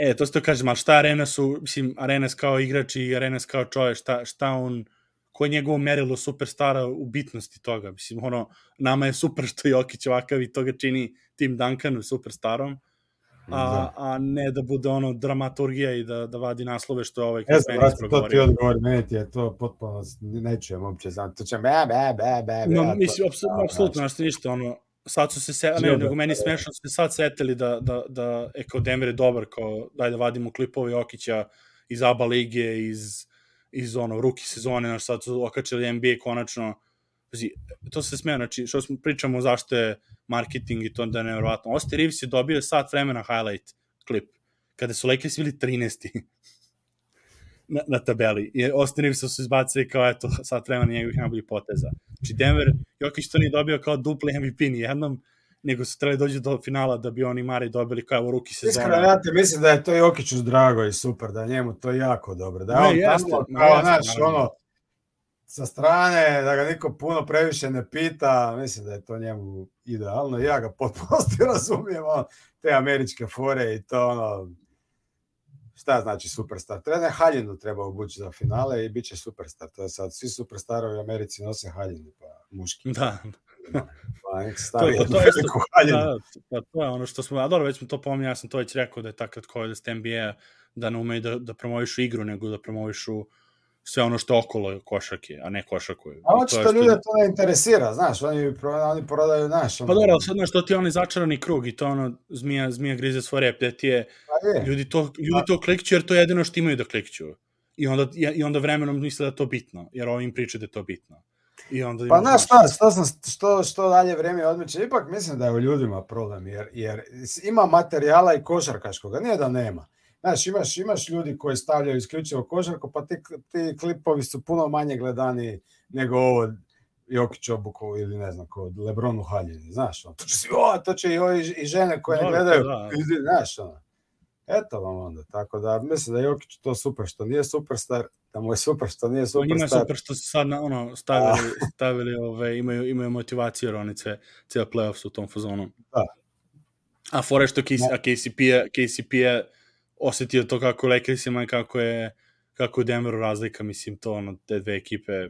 E, to se to kažem, ali šta Arenas su, mislim, Arenas kao igrač i Arenas kao čovjek, šta, šta on, koje je njegovo merilo superstara u bitnosti toga, mislim, ono, nama je super što Jokić ovakav i toga čini Tim Duncanu superstarom, a, da. a ne da bude ono dramaturgija i da, da vadi naslove što je ovaj ja Menis progovorio. To ti odgovor, meni ti je to potpuno, ne čujem uopće, znam, to će be, be, be, be, be. No, mislim, apsolutno, znači ništa, ono, sad su se, se ne, nego meni smešno su se sad setili da, da, da e, kao Denver je dobar, kao daj da vadimo klipove Jokića iz ABA lige, iz, iz ono, ruki sezone, znaš, sad su okačili NBA konačno, Pazi, to se smeja, znači, što smo pričamo zašto je marketing i to da je nevjerovatno. Osti Reeves je dobio sat vremena highlight klip, kada su Lakers bili 13 na, na tabeli. I Austin Reeves su izbacili kao, eto, sat vremena njegovih najboljih poteza. Znači, Denver, Jokić to nije dobio kao dupli MVP ni jednom, nego su trebali dođu do finala da bi oni Mari dobili kao u ruki sezona. Iskreno, ja te mislim da je to Jokiću drago i super, da njemu to jako dobro. Da ne, on jeste, tamo, kao, znaš, ono, sa strane, da ga niko puno previše ne pita, mislim da je to njemu idealno. Ja ga potpuno <laughs> razumijem, ono, te američke fore i to, ono, šta znači superstar? Trener haljinu treba obući za finale i bit će superstar. To je sad, svi superstarovi u Americi nose haljinu, pa muški. Da. Pa nek stavi to, to, to, je, haljinu. Da, pa to je ono što smo, a dobro, već smo to pominjali, ja sam to već rekao da je takrat koja da NBA da ne umeju da, da promovišu igru, nego da promovišu sve ono što je okolo košarke, a ne košarku. A očito što... ljude to ne interesira, znaš, oni, oni prodaju naš. Ono... Pa dobro, sad znaš, to ti je onaj začarani krug i to ono, zmija, zmija grize svoj rep, gde ti je, pa je. ljudi to, ljudi to klikću jer to je jedino što imaju da klikću. I onda, I onda vremenom misle da je to bitno, jer ovim pričaju da je to bitno. I onda pa znaš šta, što, sam, što, što dalje vreme odmiče, ipak mislim da je u ljudima problem, jer, jer ima materijala i košarkaškoga, nije da nema. Znaš, imaš, imaš ljudi koji stavljaju isključivo košarku, pa ti, ti klipovi su puno manje gledani nego ovo Jokić obuku ili ne znam ko, Lebronu haljeni, znaš, on, to će, si, o, to će i, ovi, i žene koje ne gledaju, da. znaš, ono. Eto vam onda, tako da mislim da Jokić to super što nije superstar, da mu je super što nije superstar. Njima je super što su sad na, ono, stavili, stavili ove, imaju, imaju motivaciju, jer oni ce, cijel playoff u tom fazonu. Da. A fore što KCP, a KCP KCP je osetio to kako Lakersima i kako je kako je Denveru razlika, mislim, to ono, te dve ekipe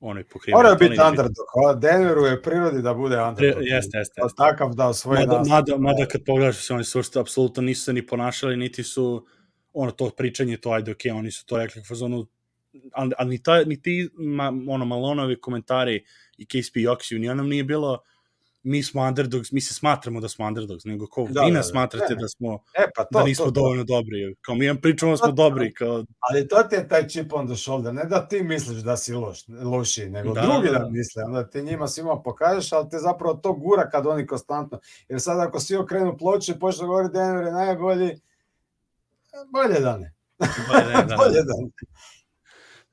ono pokrivaju. Mora biti underdog, Denveru je prirodi da bude underdog. Jeste, jeste. Jeste. Takav da osvoji mada, mada, mada kad pogledaš se oni su apsolutno nisu se ni ponašali, niti su ono to pričanje, to ajde, okay, oni su to rekli u fazonu ali, ali ni, ta, ni ti ma, ono, Malonovi komentari i KSP Joksiju, ni onom nije bilo mi smo underdogs, mi se smatramo da smo underdogs, nego kao Da, vi da, nas da. smatrate Ne. da smo E, pa to, da nismo to, to. dovoljno dobri. Kao mi vam pričamo da smo To- dobri, kao Ali to ti je taj chip on the shoulder, ne da ti misliš da si loš, loši, nego Da, da, drugi da. da misle, onda ti njima svima pokažeš, ali te zapravo to gura kad oni konstantno, jer sad ako svi okrenu ploče i počne govoriti Denver je najbolji, bolje da ne, bolje, ne, da, <laughs> bolje da ne.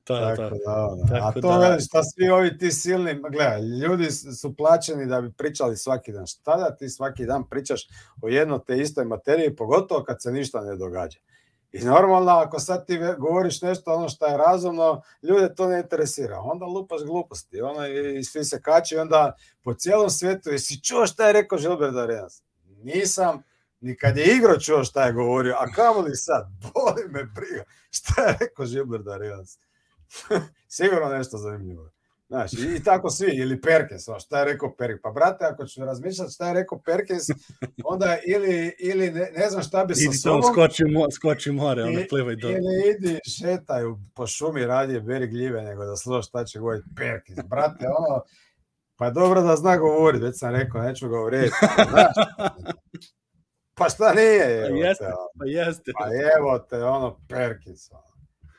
Da, da, Tako da. da, ono. Tako A to da- veliš, šta svi ovi ti silni, gledaj, ljudi su plaćeni da bi pričali svaki dan. Šta da ti svaki dan pričaš o jedno te istoj materiji, pogotovo kad se ništa ne događa. I normalno, ako sad ti govoriš nešto ono što je razumno, ljude to ne interesira. Onda lupaš gluposti. Ono, i, i svi se kači onda po cijelom svijetu. Jesi čuo šta je rekao Žilberto Arenas? Nisam, ni kad je igro čuo šta je govorio, a kamoli sad, boli me briga. Šta je rekao Žilberto Arenas? <laughs> Sigurno nešto zanimljivo. Znaš, i, tako svi, ili Perkins, ono, šta je rekao Perkins? Pa brate, ako ću razmišljati šta je rekao Perkins, <laughs> onda ili, ili ne, ne znam šta bi sa Idi tamo, sobom, skoči, mo, skoči more, ono, I- plivaj do... ili idi šetaj po šumi radije beri gljive nego da slušaš šta će govoriti Perkins. Brate, ono, pa dobro da zna govoriti, već sam rekao, neću govoriti. Znaš, <laughs> pa šta nije? Evo Jeste. te, ono. Pa jeste. Pa evo te, ono, Perkins. ono.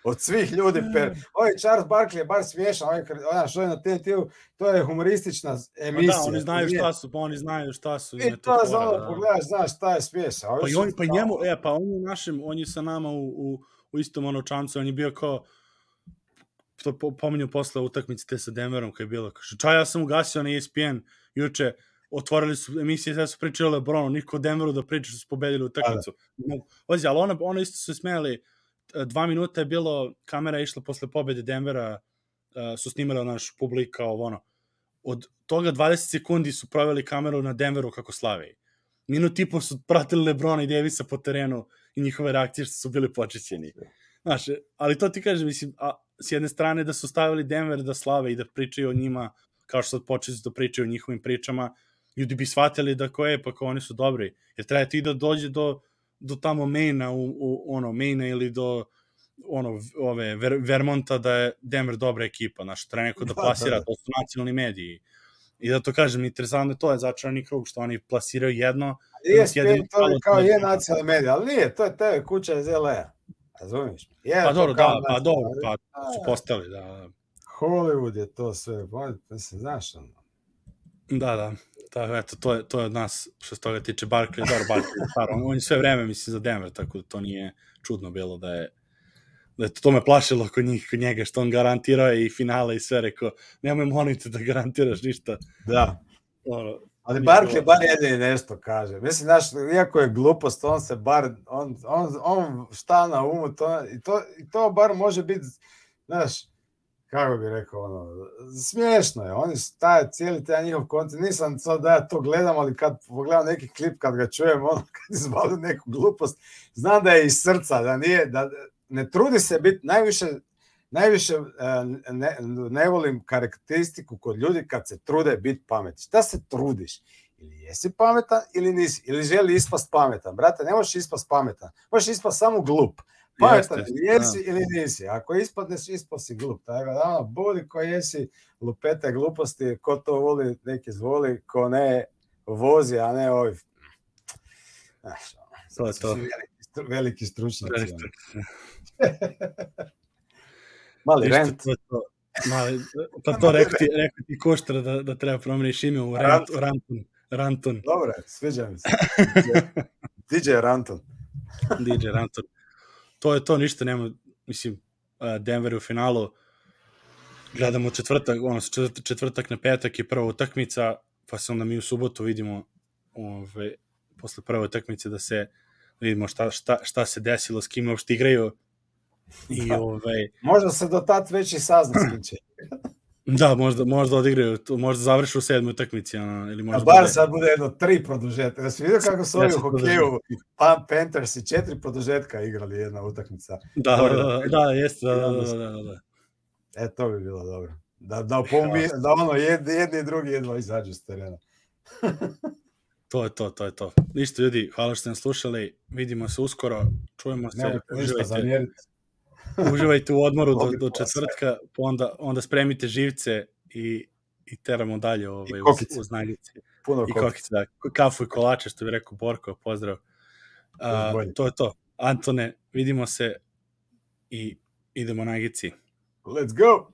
Od svih ljudi, per... ovaj Charles Barkley je bar smiješan, ovaj, ona što je na TNT-u, to je humoristična emisija. da, oni znaju šta su, pa oni znaju šta su. I to za ono, da. pogledaš, znaš šta je smiješan. Ovi Pa i oni, pa njemu, e, pa on je našem, on je sa nama u, u, u istom ono čamcu, on je bio kao, to po, pominju posle utakmice te sa Denverom kad je bilo, kaže, čaj, ja sam ugasio na ESPN juče, otvorili su emisije, sve su pričali o Lebronu, niko Denveru da priča što su pobedili utakmicu. Da, Ozi, ali ono, ono isto su e, dva minuta je bilo, kamera je išla posle pobede Denvera, e, su snimali naš publika, ovo ono. Od toga 20 sekundi su proveli kameru na Denveru kako slave. Minut i po su pratili Lebrona i Davisa po terenu i njihove reakcije što su bili počećeni. Znaš, ali to ti kažem, mislim, a, s jedne strane da su stavili Denver da slave i da pričaju o njima, kao što sad počeli da pričaju o njihovim pričama, ljudi bi shvatili da ko je, pa kao oni su dobri. Jer treba ti da dođe do, do tamo Maina, u, u, ono, Maina ili do ono, ove, Ver, Vermonta da je Denver dobra ekipa, znaš, treba neko da Da, plasira, da, da. to su nacionalni mediji. I zato kažem, interesantno je to je začarani krug, što oni plasiraju jedno, ESPN jedino to je kao to je- nacionalni medij, ali nije, to je TV kuća iz LA. Razumiješ? Je pa to dobro, da, pa dobro, pa ali- su postali, da, da. Hollywood je to sve, pa, mislim, znaš, ono. Da, da. Tako, eto, to je, to je od nas, što se toga tiče Barkley, dobro, Barkley on, on je sve vreme, mislim, za Denver, tako da to nije čudno bilo da je da je to me plašilo kod njih, kod njega, što on garantirao je i finale i sve, rekao, nemoj molim te da garantiraš ništa. Da. Ono, Ali Barkley bar jedini nešto kaže. Mislim, znaš, iako je glupost, on se bar, on, on, on šta na umu, to, i, to, i to bar može biti, znaš, kako bi rekao, ono, smiješno je. Oni su taj, cijeli taj njihov koncept, nisam sad da ja to gledam, ali kad pogledam neki klip, kad ga čujem, ono, <laughs> kad izbalim neku glupost, znam da je iz srca, da nije, da ne trudi se biti, najviše, najviše e, ne, ne volim karakteristiku kod ljudi kad se trude biti pametni. Šta se trudiš? Ili jesi pametan ili nisi, ili želi ispast pametan. Brate, ne možeš ispast pametan, možeš ispast samo glup. Pametan Jeste, ili jesi ili nisi. Ako ispadneš, ispast si glup. Tako da, ono, budi ko jesi, lupete gluposti, ko to voli, neki zvoli, ko ne, vozi, a ne ovi. Znaš, to je to. veliki, veliki stručnjaci. Ono. <laughs> Mali rent. to je to. Mali, pa <laughs> to rekao ti, rekao ti Koštra da, da treba promeniš ime u Rant, Ranton. Ranton. Ranton, Dobro, sviđa mi se. <laughs> DJ Ranton. DJ Ranton. To je to, ništa nema, mislim, Denver je u finalu, gledamo četvrtak, ono, četvrtak, na petak je prva utakmica, pa se onda mi u subotu vidimo ove, posle prve utakmice da se vidimo šta, šta, šta se desilo, s kim uopšte igraju. I Da. ovaj, Možda se do tad već i sazna s kim će. <laughs> da, možda, možda odigraju, možda završe u sedmoj utakmici, ono, ili A možda bar bude- sad bude jedno tri produžetka. Da si vidio kako su ovi u hokeju Pan Panthers i četiri produžetka igrali jedna utakmica. Da, Gore da, da da, da, jeste, da, da, da, se- da, da, da. E, to bi bilo dobro. Da, da, pomi, da ono, jedni, jedni i drugi jedva izađu s terena. <laughs> To je to, to je to. Ništa ljudi, hvala što ste nas slušali, vidimo se uskoro, čujemo se, Nemojte ništa zamjeriti. Uživajte u odmoru do, do četvrtka, pa onda, onda spremite živce i, i teramo dalje ovaj, I kokice. uz nagice. Puno I kokice, da. Kafu i kolače, što bi rekao Borko, pozdrav. A, to je to. Antone, vidimo se i idemo nagici. Let's go!